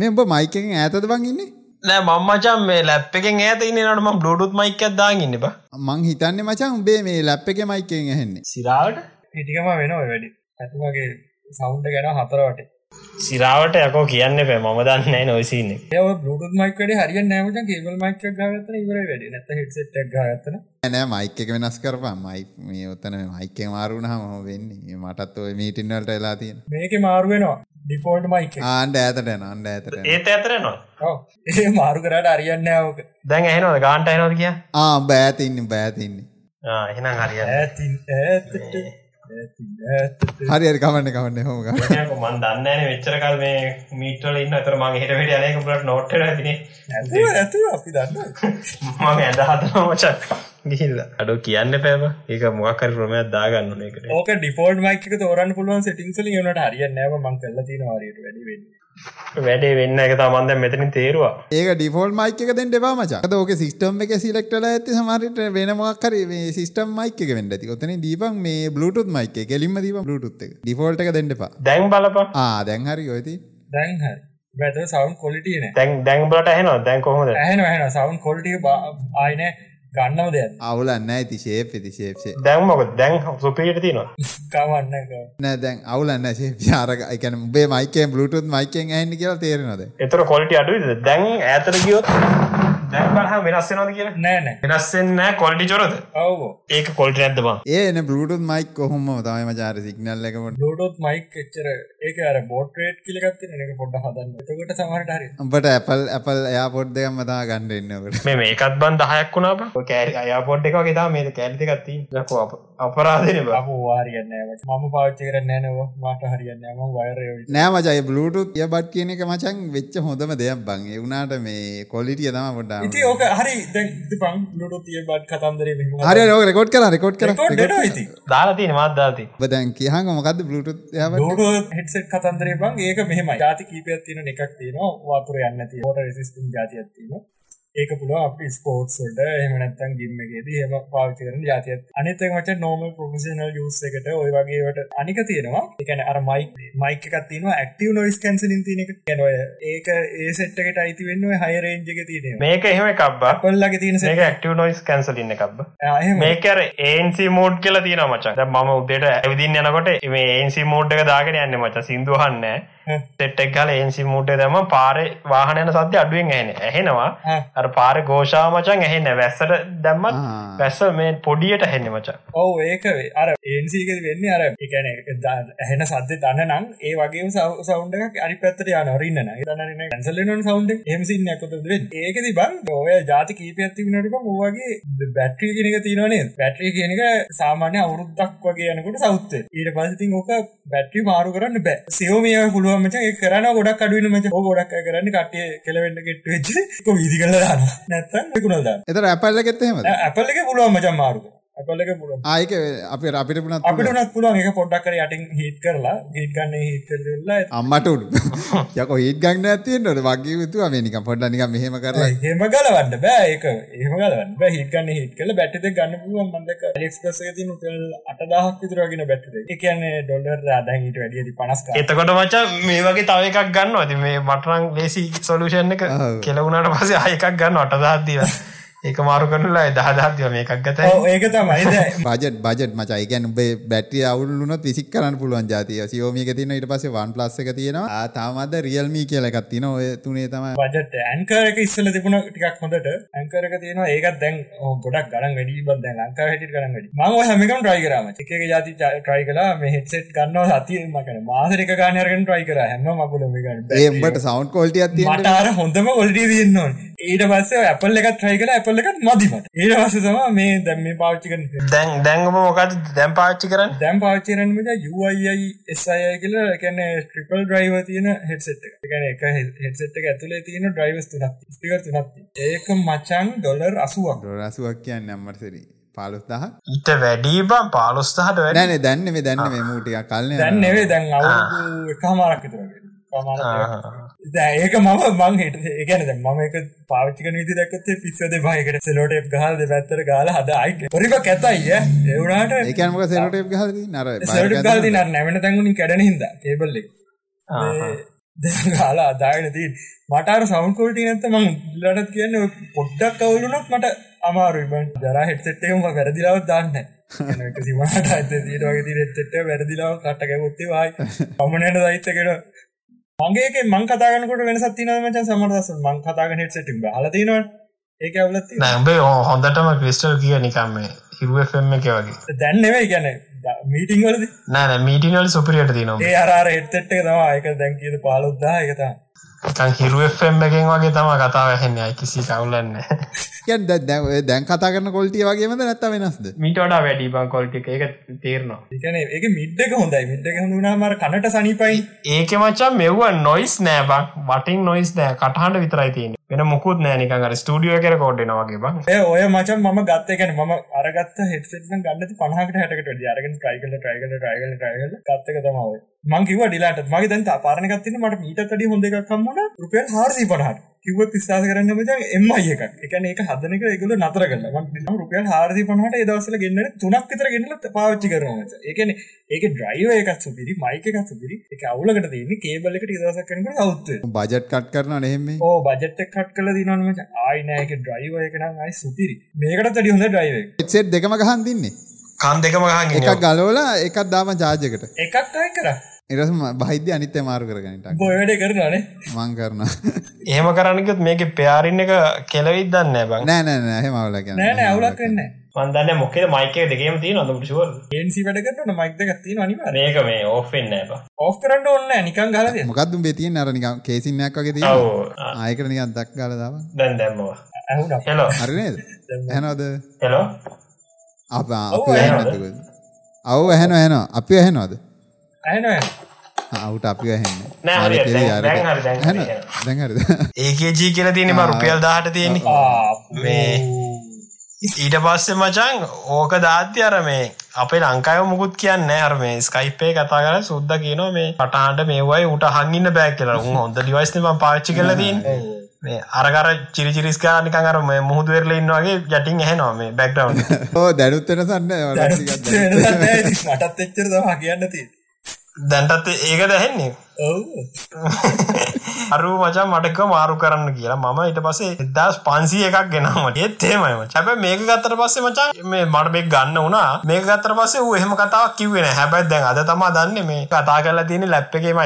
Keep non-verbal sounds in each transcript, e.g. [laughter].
මේ උඹ මයිකෙන් ඈතද බං ඉන්නේ? නෑ මම්මචන් මේ ලැප් එකෙන් ඈත ඉන්න නටම බ්ලුටුත් මයික් එකක් දාගෙන ඉන්න බා. මං හිතන්නේ මචං උඹේ මේ ලැප් එකේ මයිකෙන් ඇහෙන්නේ. සිරාවට? ඉටිකම වෙන ඔය වැඩි. ඇතුමගේ සෞන්ඩ ගැන හතරවට සිරාවට යකෝ කියන්න පෑ මම දන්න නොයිසින්න ඒ බluටුත් මයික් වැඩ හරිය නෑමට කේබල් මයික් ගත්තන ඉවර වැඩ. නැත හිටසෙට් ගත්තන නෑ මයික් එක වෙනස් කරපන්. මයි මේ ඔත්තන මයිකෙන් මාරුණහම වෙන්නේ. මටත් ඔය මීටින් වලට වෙලා තියෙන. මේක මාරුවෙනවා ඩිපෝල්ට් මයික් ආන්ඩ ඇතට යන අන්ඩ ඇතට. ඒත ඇතරනවා ඒ [laughs] මාරු කරට අරියන්න ඕක. දැන් ඇහෙනවද? ගාන්ට අයනොද කිය? ආ බෑතින්න බෑතින්නේ එහෙනම් හරිය ඇතින් ඇතට හරි හරි කමන්න කමන්න හොම මන් [laughs] දන්නන වෙච්චර කල් මේ මීටල ඉන්න. අතර මගේ හිට වැඩ යනකටට නොට්ට තින ඇතු ඇතු අපි දන්න මම ඇඳ හතන මචක් ගිහිල්ල. අඩු කියන්න පෑම ඒක මොකක්කර ප්‍රමයක් දාගන්න එකට ඕක ඩිෆෝල්ඩ් මයික තෝරන්න පුළුවන් සෙටිංසල යනට හරිය නෑම මං කල්ල තින වාරයට වැඩි වෙන්න. වැඩේ වෙන්න එක තමන්ද මෙතනින් තේරවා. ඒක ඩිෆෝල් මයික එක දෙන්න එපා මචක් ඕක සිස්ටම් එක සිලෙක්ටල ඇති සමහරට වෙනමක්කර මේ සිස්ටම් මයික එක වෙන්න ඇති. ඔතන දීපන් මේ බලුටුත් මයික කෙලින්ම දීප බලුටුත් එක. ඩිෆෝල්ට එක දෙන්න එපා. දැන් බලප ආ දැන් හරි ඔයති දැන් හරි. බැත සවන් කොලිටියන දැන් දැන් බලට ඇහෙනවා දැන් කොහොද ඇහන හන සවන් කොල්ටිය ආයන ගන්නව දෙයක්. අවුලන්න ඇති ශේප් ඇති ශේප්සේ දැන්මක දැන් සුපියට තිනවා කවන්න නෑ දැන් අවුලන්න ශේප් ආරක එකන උබේ මයිකෙන් බලුටුත් මයිකෙන් ඇන්න කියලා තේරෙනද එතර කොලිටි අඩුවද දැන් ඇතර ගියොත් දැන් බලහ වෙනස්සෙනවද කියලා? නෑනෑ වෙනස්සෙන් නෑ. කොල්ටි චොරද? ඔව. ඒක කොල්ට ඇද බා? ඒ එන බලුටුත් මයික් කොහොම තම මචාර සිගනල් එකකට ලෝඩොත් මයික් එච්චර ඒක අර බෝට්‍රේට් කිලගත්ත එක පොඩ්ඩ හදන්න. එතකට සමහට හරි. උඹට ඇපල් ඇපල් එයා පොඩ් දෙකම් මතා ගණඩ එන්නකට මේ මේකත් බන් දහයක් වුණා කෑරි අයාපොඩ් එක ගෙතා මේ කෑරිති ගත්ති ලකෝ අප අපරාධන බ. අප වාරියන්න මම පාච්චි කරන්න නෑනව මට හරියන්න ම වයරය නෑ මචයි බලුටුත් ය බට් කියන එක මචන් වෙච්ච හොඳම දෙයක් බං. එවුනාට මේ කොලිටිය තම පොඩ්ඩා ඉති ඕක හරි දැ පං ලොඩු තිය බට් කතන්දරේ හරි ලෝක රෙකෝඩ් කර රෙකෝඩ් කර ඉති දාලාතින මත්දාති බදැන් කියහන් මොකක්ද බලුටුත් ලෝඩ හෙටසෙක් කතන්දරේ බං ඒක මෙහම ජාති කීපයක් තින එකක් තියනවා වාතුර යන්න ති ෝට රෙසිස්ටම් ජාතියක් තිීම ඒක පුළුව අපි ස්පෝට්ස්ට එහමනත්තන් ගිම්මගේද හම පාවිච කරන ජාතියත් අනිතක මච නෝමල් ප්‍රොෆෙසනල් යුස් එකට ඔය වගේට අනික තියෙනවා. එකන අර මයි මයික එකත්තින ක්ටව නොයිස් කැන්සලින් තියන එක. ගැනොය ඒක ඒ සෙට්කට අයිති වෙන්න හයරේන්ජක තියන මේක එහෙම කබ්බා පල්ලගේ තියන මේක ක්ටව නොයිස් කැන්සලින්න කබ්බ මේකර ඒන්සි මෝඩ් කියලා තියෙන මචක් මම උදේට ඇවිදින්න යනකොට මේ ඒන්සි මෝඩ් එක දාගෙන යන්න මච. සිින්දුහන්න තෙට්ටක් ගල ඒන්සි මූට් දම පාර වාහනයන සත්‍ය අඩුවෙන් ඇහෙන ඇහෙනවා. අර පාර ගෝෂා මචන් ඇහෙන්න වැස්සට දැම්මත් වැස්ස මේ පොඩියට හෙන්න මච. ඔව ඒකවේ අර ඒන්සික වෙන්න අර එකන ඇහෙන සද්‍ය දන්න නම් ඒ වගේ සෞන්ඩක් අනි පැත්තට යන රන්න දන්න ඇසලන සෞන්ඩ එමසින්න ඇකොත ඒකති බන් ඔය ජාති කීපයක්ති වනට ඕවගේ බැට්‍රී කෙනක තියනේ බැට්‍රී කියනක සාමාන්‍ය අවුරුද්දක් වගේ යනකොට සෞත්ත ඊට පසතින් ඕක බැට්‍රි මාරු කරන්න බෑ. සියෝමිය පුළුව මච. කරන ගොඩක් අඩුවන මච. ගොඩක් කරන්න කටිය කෙලවෙන්න කෙට්ට වෙච්ච විදි කල නැත්තන් කුණල්ද එතර ඇපල්ල කෙත්තහෙම ඇපල්ල එක පුළුවන් මචන් මාරුක ඇපල්ල එක පුළුව ආයක අප අපිට පුනත් අපිට නත් පුළුවන්. එක පොඩ්ඩක් කර යටින් හිට කරලා හිට ගන්න හිට කරලා අම්මට උඩු. යක හිත් ගන්න ඇතියෙන්ට වගේ යුතු මේනික පොඩ්ඩ නික මෙහෙම කරලා. හෙම ගලවන්න බෑ. ඒක ඒම ගලවන්න බෑ. හිට ගන්න හිට කල බැටිත ගන්න පුළුවන් මන්දක ලික්ස්පස තින කල් අටදාහක් විතරගෙන බැට්ට එකන්නේ ඩොල්ලර් රාදහිට වැඩියදි පනස්ක එතකොට මචා මේ වගේ තව එකක් ගන්න ඇති මේ මටරං ලේසි සොලූෂන් එක කෙලවුණට පසේ අයකක් ගන්න අටදාත්දිව ඒක මාරු කරනලා දහදාත්ව මේකක් ගත ඒක තමයි. බජට බජට මචයි ගැන උබේ බැට්‍රිය අවුලුනොත් විසික් කරන්න පුළුවන් ජාතිය සියෝමික තින ඉට පසේ වන් ප්ලස් එක තියෙනවා. තාමද රියල්මී කියලකත් තින ඔය තුනේ තම බජට ඇන්කරක ඉස්සල තිබුණ ටිකක් හොඳට. ඇන්කරක තියෙනවා. ඒකත් දැන් ගොඩක් ගන වැඩි බද ලංකා හට කරන්න වැඩි. ම හැමිකම් ට්‍රයි කරම එක ජාති ට්‍රයි කලා මේ හෙටසෙට් ගන්නවා සතියම කන මාසරක ගානයරගෙන් ට්‍රයි කර. හැම මකුල ඒට සෞන්් කොල්ටිය මටාර හොඳම ඔල්ඩි තියන්නවා ඊට පස්සේ ඇපල් එකත් ට්‍රයි කල ඇපල් එකත් මදිමට පස්සේ තම මේ දැම් මේ පාච්චි කරන දැන් දැන්ගම මොකද දැම් පාච්චි කරන්න? දැම් පාච්චිරන්මට යුයි එසයි කියල එකන ට්‍රිපල් ඩ්‍රයිව තියෙන හෙටසෙට් එකන එක හෙටසෙට් එක ඇතුලේ තියෙන ඩ්‍රයිවස් තුනක්. ස්ටිකර් තුනක් ඒක මචන් ඩොලර් අසුවක්. රසුවක් කියන්න අම්මටසරී පාලුස්දහ ඉට වැඩීබම් පාලොස්ථහට වැඩන දැන්න මේ දැන්න මේ මූටික කල්න දැන් නෙවේ දැන් ඒක මම මං හිට ඒගැනද මම එක පාච්චික විදි දක්කත්තේ පිස්සද බයකට සෙලෝට ගහල් පැත්තර ගාල හද අයික පොරිම කැතයිය එවුණට ඒකමක සෙලට ගහද නර සට ගල්දි නර නැමන තැගුණින් කැඩන හිද කේබල්ලෙ කාලා අදාගෙන තින් මටර සෞන් කොල්ටි නැත මං ලටත් කියන්න පොඩ්ඩක් කවුලුනත් මට අමාරුයි. බන් දර හෙට්සෙට්ටම වැරදිලාවත් දාන්න සිමට අත දීට වගේ රෙට්ට වැරදිලාව කට්ටක ොත්තේ වයි පමණයට දයිත්තකෙන මගේ මං කතාගනකට වෙනසත් තින මච? සමරදස මං කතාගන හෙට්සට හලතිනවා ඒක අවලත් නැබේ හොඳටම ක්‍රිස්ටල් කිය නිකම්මේ හිරුවෆම් එක වගේ. දැන්නෙවයි ගැන මීටිං වලද? නෑ මීටිනල් සුපරියට තිනවා ඒ අරාර හෙට්ටෙට් එක තවා එක දැන් කියද පාලොද්දා එකතා හිරුවෆම් එකෙන් වගේ තම කතාව හැන්නේ කිසි කවුලන්න දැන් කතා කරන කොල්ටිය වගේමද නැත්ත වෙනස්ද? මීට වඩා වැඩි බං කොල්ටි එක. තේරනවා. එකන එක මිඩ්ඩක හොඳයි මිඩ්ඩක හඳුනාමර කනට සනිපයි. ඒක මචා මෙව්ව නොයිස් නෑබක් වටින් නොයිස් නෑ. කටහන්ට විතරයි තියෙන වෙන මුකුත් නෑනිකර ස්ටඩියෝ කර කෝඩ්නවාගේ බං. ඒ ඔය මචන් ම ගත්තකන ම අරගත් හෙට්සෙට ගන්නති පනහට හටකට අරගෙන ටයිකල ටයිකල ටයිකල ටයිකල ගත්තක තමාව මංකිව ඩිලාට මගේ දැන් පාරණගත්තින මට මීට තඩි හොඳ එකක් කම්මට රුපියල් හාරසි පනහට කිවත් විස්ථාස කරන්න මච එම්මයි එකක්. එකන ඒක හදනක එකගල නතර කරන්න රුපියල් හාරසි පනහට දවසල ගන්න තුනක් විතර ගෙනල පාච්චි කරනමච ඒකන ඒක ඩ්‍රයිව එකත් සුපිරි මයික එකත් සුපිරි එක අවුලකට තියන්නේ කේබලකට දවසක් කරනක අවුත්ත බජට් කට් කරන නෙහෙම ඕ බජට් කට් කල දිනනමච ආයිනයක ඩ්‍රයිව එකනම් අයි සුපිරි. මේකට තඩි හොඳ ඩ්‍රයිව එක්සෙට් දෙකම ගහන් දින්නේ කන් දෙකම ගහන් එකක් ගලෝලා එකක් දාම ජාජකට එකක් අය කර එරසම බහිද්‍ය අනිත්‍ය මාරු කරගනට බොයවැඩ කරනනේ මං කරන එහෙම කරන්නකත් මේක පයාරින්න එක කෙලවිත් දන්න බං. නෑ නෑ නෑ මවල නෑන අවුලක් වෙන්න මන්දන්න මොකේ මයික දෙකම තිය නොදට ශුව ඒන්සි වැඩ කරන මයික්ද ගත්ති අනිවා ඒක මේ ඕෆෙන් නෑබ ඔෆ් කරන්න ඔන්න නිකන් ගල මොකක්දුම් බෙතිය නරනික කේසිනයක් වගේ තිය ආයකර නිකන් දක් ගලදාව දැන් දැම්මවා ඇහුන හෙලෝ හරිනේද ඇනෝද හෙලෝ අප අප ඇහනතුකද අව් ඇහැන ඇනවා අපි ඇහෙනවාද ඇන අවුට අපි ඇහෙන්න. නෑ හරි දැන් හරි දැන් හරි දැහරද ඒකජී කියල තියෙන රුපියල් දාහට තියෙන්නේ. මේ ඊට පස්සේ මචන් ඕක දාත්‍ය අර මේ අපේ ලංකාය මුකුත් කියන්න අර මේ ස්කයිපේ කතා කර සුද්ද කියනවා මේ පටාන්ට මේවයි උට හංගින්න බෑක් කියලා. උන් හොඳ ඩිවයිස්නම පාච්චි කරලදීන් මේ අරකර චිරිචිරිස්කා නිකන් අර මේ මුහුදු වෙරලා ඉන්න වගේ යටින් ඇහෙනවා මේ බෑක්ග්‍රවුන්ඩ් [laughs] ඕ දැනුත් වෙනසන්න මටත් එච්චර තම කියන්න තිය දැන්ටත් ඒක දැහෙන්නේ. අරු මචා මටක මාරු කරන්න කියලා. මම ඊට පස්සේ එදස් පන්සිය එකක් ගෙනමට ඒත් ඒමයිම චැබ මේක ගත්තර පස්සේ මචා මේ මට මේ ගන්න වුණා. මේ ගත්තර පස්සේ ඌ එහෙම කතාවක් කිවෙන හැබැයි දැන් අද තමා දන්න මේ කතා කරලා තියෙන ලැප් එකේම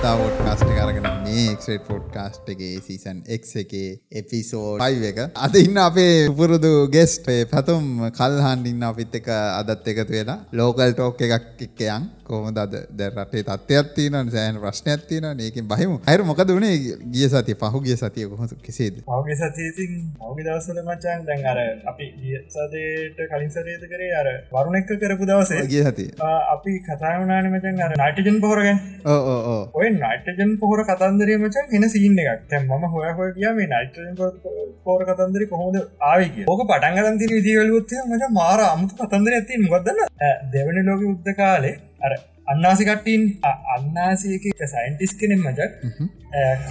තියෙන අදත්තා ෝට් කාස්ට කරගෙන මේ එක්ට ෆෝට් කාස්ට්ගේ සීසන් එක් එකේ එපිසෝ පයි එක. අද ඉන්න අපේ උපුරුදු ගෙස්ටේ පැතුම් කල්හන් ඉන්න අපිත් එක අදත් එකතු වෙලා ලෝකල් ටෝක් එකක් එක්කයන් කොහොම දද දැ රටේ තත්වයක් තියන සෑන ප්‍රශ්නයක් තියන ඒකින් බහිම. අයර මොකද වනේ ගිය සති පහුගිය සතිය කොහොස කෙසේද? මගේ සතියතින් මගේ දවසල මචන් දැන් අර අපි සදයට කලින් සරේද කරේ අර වරුණ එක්ක කරපු දවසේ ගිය සති අපි කතාවනාන මචන් අර නයිටජන් පොරගෙන් ඕ ඔය නයිටජන් පොහොර කතන්දරේ මචන් එන සිීන්න එකක්. තැම් ම හොය හොය කිය මේ නයිටජන් පෝර කතන්දර කොහොද ආවික ඕක පටන්ගරන් තින විදිවලුත්තය මට මාර අමුතු කතන්දර ඇති මොකක්දන්න දෙවනි ලෝක උද්ද කාලේ at it. අර අන්නාසිකට්ටීන් අන්නාසයක සයින්ටිස් කෙනෙක් මචක්.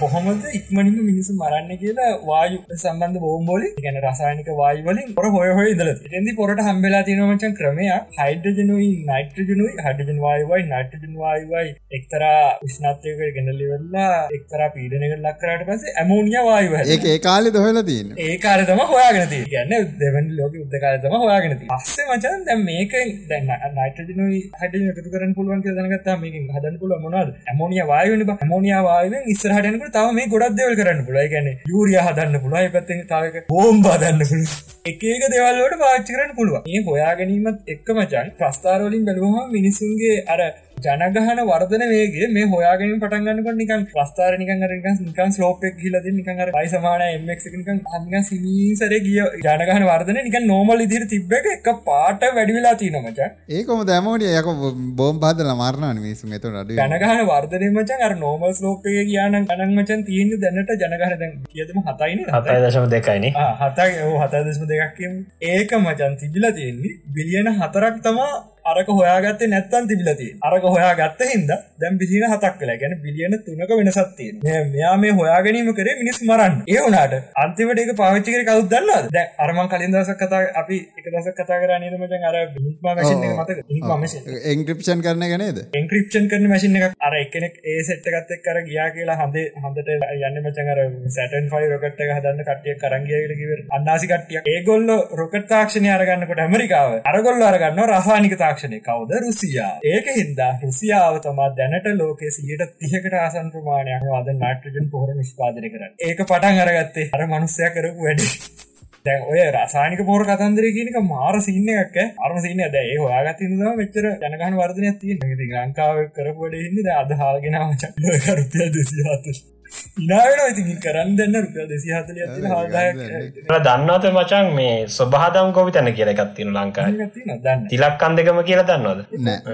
කොහොමද ඉක්මනින්ම මිනිසු මරන්න කියලා වායු සම්බන්ධ බෝම්බෝලි ගැන රසායනික වායවලින් පොර හොය හොය ඉදල එදි පොරට හම්බෙලා තිනමචන් ක්‍රමය හයිඩජනුයි නයිට්‍රජනුයි හඩජන් වායවයි නයිටජන් වායවයි එක්තර විශ්නාත්යක ගෙනලිවෙල්ලා එක්තර පීඩනක ලක්කරට පස ඇමෝනිය වායව ඒ ඒ කාලෙ දොහල තියන්න? ඒ කාරතම හොයාගෙනති ගන්න දෙවැනි ලෝක උද්දකාරතම හොයාගෙනති පස්සේ මචන් දැ මේක දැන්න නයිටජනුයි හඩ එකතු කරන පුළුවන් දනගත්තා මේක හදන්න පුල මොනද ඇමෝනිය වායවනි ඇමෝනිය වායවෙන් ඉස්සර හටනකට තම මේ ගොඩක් දෙවල් කරන්න පුළයි ගැන යුරිය හදන්න පුළුවයි පැත්තෙන් තාවක බෝම් බදන්න පුළ එකක දෙවල්ලට පාච්චි කරන්න පුළුව ඒ හොයා ගැනීමත් එක්ක මචන් ප්‍රස්ථාරවලින් බැලුවහ මිනිසුන්ගේ අර ජනගහන වර්ධන වේගේ මේ හොයාගෙන පටන්ගන්නකට නිකන් ප්‍රස්ථාර නිකන් අරක නිකන් ස්ලෝපෙක් හිලද නිකන් අර පයි සමාන එමක් නිකන් හංග සිමීසර ගිය ජනගහන වර්ධන නිකන් නෝමල් ඉදිරි තිබ්බ එක එක පාට වැඩිවෙලා තියනමච ඒකොම දැමෝනිය යක බෝම් පාදල මරණ මිසු එතු ඩ ජනගහන වර්ධනය මචන් අර නෝමල් ස්ලෝපය කියන ගනන් මචන් තියෙන දැනට ජනගහන දැන් කියදම හතයින හතයි. දශම දෙකයින හතයි. හතදශම දෙකක්කම් ඒක මචන් තිබිලා තියෙන්නේ බිලියන හතරක් තමා අරක හොයාගත්තේ නැත්තන් තිබිලති අරක හොයා ගත්ත හිද දැම් පිසින හතක් කලා ගැන බිලියන තුනක වෙනසත්තිය මෙයා මේ හොයා ගැනීම කරේ මිනිස් මරන්න. ඒ වනාට අන්තිමට එක පාවිච්චිකර කවුත් දන්නවා දැ අරමන් කලින් දසක් කතා අපි එක දස කතා කර නීමට අර මත එන්ක්‍රපෂන් කරන ගැනේද එන්ක්‍රපෂන් කරන මසින එක අර එකනෙක් ඒ සෙට්ටගත්ත කර ගියා කියලා හඳේ හඳට යන්න මචන් අර සැටන් ෆයි රොකට් එක හදන්න කටිය කරංගියට කිව අන්නාසි කටිය ඒගොල්ල රොකට් තාක්ෂණය අරගන්නකොට ඇමරිකාව අරගොල්ල අරගන්න රසානික තාක්ෂණය කවද? රුසියා. ඒක හින්දා රුසියාව තමා දැනට ලෝකේ සියට තිහකට ආසන් ප්‍රමාණයක් අද නාට්‍රජන් පොහර නිස්පාදනය කරන්න. ඒක පටන් අරගත්තේ අර මනුස්සය කරපු වැඩි. දැන් ඔය රසානික පෝර කතන්දර කියනක මාර සින්න එකක් අරම සින්න දැ හොයාගත් ද මෙච්චර ජනගන වර්ධනය තිය ලංකාව කරපුට හිද අද හාගෙනාව චරුපය දෙසිහතු ඉනාවට ඉතින් කරන්න දෙන්න රුපියල් දෙසි හතලිය දන්නවත මචන් මේ ස්වභාදම් කොවි තැන කියල එකත්තින දන්න තිලක්කන් දෙකම කියලා දන්නවද?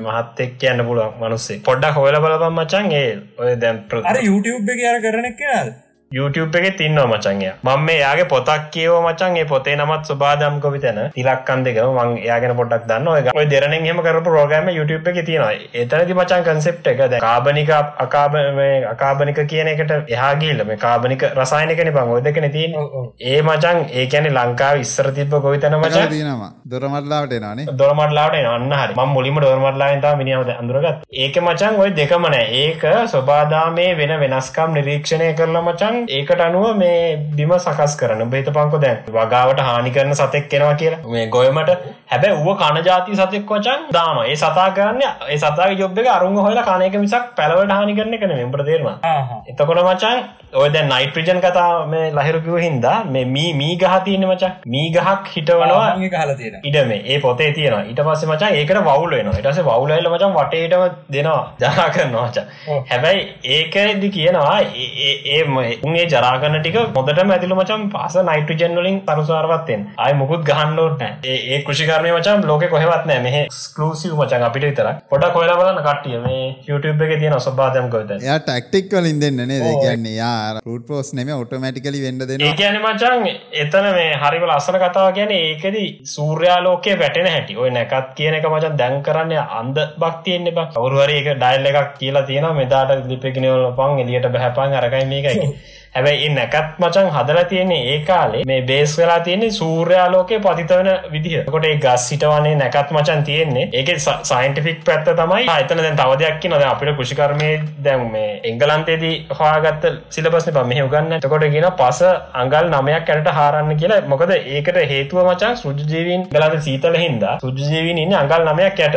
මහත්තෙක් කියන්න පුළුවන් මනුස්සේ. පොඩ්ඩක් හොල බලපම් මචන් ඒ ඔය දැම් අර YouTube එක කියර කරන කියනද YouTube එක තින්නවා මචන්ය මම මේ යාගේ පොතක් කියව මචන් ඒ පොතේ නමත් සුබාදම් කොවි තැන තිලක්කන් දෙක මං යාගෙන පොඩක් දන්න ඔය දෙරනෙන් හෙම කරපු රෝගෑම YouTube එක තියෙනවා. එතනති මචන් කන්සෙප් එක ද කාබනික අකාබ අකාබනික කියන එකට එහාගිල්ල මේ කාබනික රසායනකන ඔය දෙකන තින් ඒ මචන් ඒ කැනෙ ලංකාව ඉස්සර තිබ කොවි තැන මචන් තියෙනවා. දොරමටලාවට නානේ දොරමටලාට අන්න හරි. ම මුලිම දොරමටලාන්තා මිනිියවද අඳුරගත් ඒක මචන් ඔය දෙකමනෑ ඒක ස්වබාදාමේ වෙන වෙනස්කම් නිරීක්ෂණය කරලා මචන් ඒකට අනුව මේ බිම සකස් කරන බේත පංකො දැන් වගාවට හානි කරන සතෙක් කෙනවා කියලා. මේ ගොයමට හැබැ ඌ කණජාති සතෙක් වචන් දාන ඒ සතා කරන්න ඒ සතා යොබ්බ අරුන් හොල කනයක මිසක් පැලවට හානි කරන කන මෙපට තේරම එතකොට මචන් ඔය දැ නයිට්‍රජන් කතා මේ ලහිරුකිව හින්දා මේ මී මී ගහ තියෙන මචා මී ගහක් හිටවනවා හල ඉඩම. ඒ පොතේ තියෙන ඊට පස්සේ මචා ඒකට වවුල වෙන ඉටස වවුලල මචන් වටේටම දෙනවා. ජනා කරනවාචා හැබැයි ඒකදි කියනවා ඒ උන්ගේ ජරාගන්න ටික මොදට ඇතිල මචම් පස නයිට්‍රජන් වලින් තරුසාරවත්තෙන් අය මුකුත් ගහන්ඩෝට ඒ කෘෂිකරමය මචම් ලෝක කොහෙවත් නෑ. මෙහ ස්කලසිව මචන් අපිට විතර පොඩ කොල බලන්න කටිය මේ YouTube එක තියෙන සබාධයම් කොත යා ටක්ටික් වලින් දෙන්නනේ දෙ කියන්නේ යා රුට පෝස් නෙම ඔටමටිකලි වෙන්ඩ දෙන ඒකන මචන් එතන මේ හරිවල අසන කතාව ගැන ඒකද සූර්යාලෝකය වැටෙන හැටි. ඔය නැකත් කියන එක මචන් දැන් කරන්න අන්ද භක්තියෙන්න්න බ කවරුවර එක ඩයිල් එකක් කියලා තියෙන මෙදාට ලිපිගෙනවල පං එලියට බැහැපන් අරකයි මේකයි. හැබැයි නැකත් මචන් හදල තියෙන්නේ ඒ කාලේ මේ බේස් වෙලා තියෙන්නේ සූර්යාලෝකය පතිතවන විදිහ. කොට ඒ ගස් සිටවන්නේ නැකත් මචන් තියෙන්නේ. ඒක සයින්ටිෆික් පැත්ත තමයි. එතන දැන් තව දෙයක් කියනවා. දැන් අපිට කෘෂිකර්මයේ දැන් මේ එංගලන්තයේදී හොයාගත්ත සිලබස්නේ බම් මෙහෙ උගන්න එතකොට කියන පස අඟල් 9ක් යනට හාරන්න කියලා. මොකද ඒකට හේතුව මචන් සුජීවීන් එංගලන්තේ සීතල හින්දා සුජීවීන් ඉන්නේ අඟල් 9ක් යට.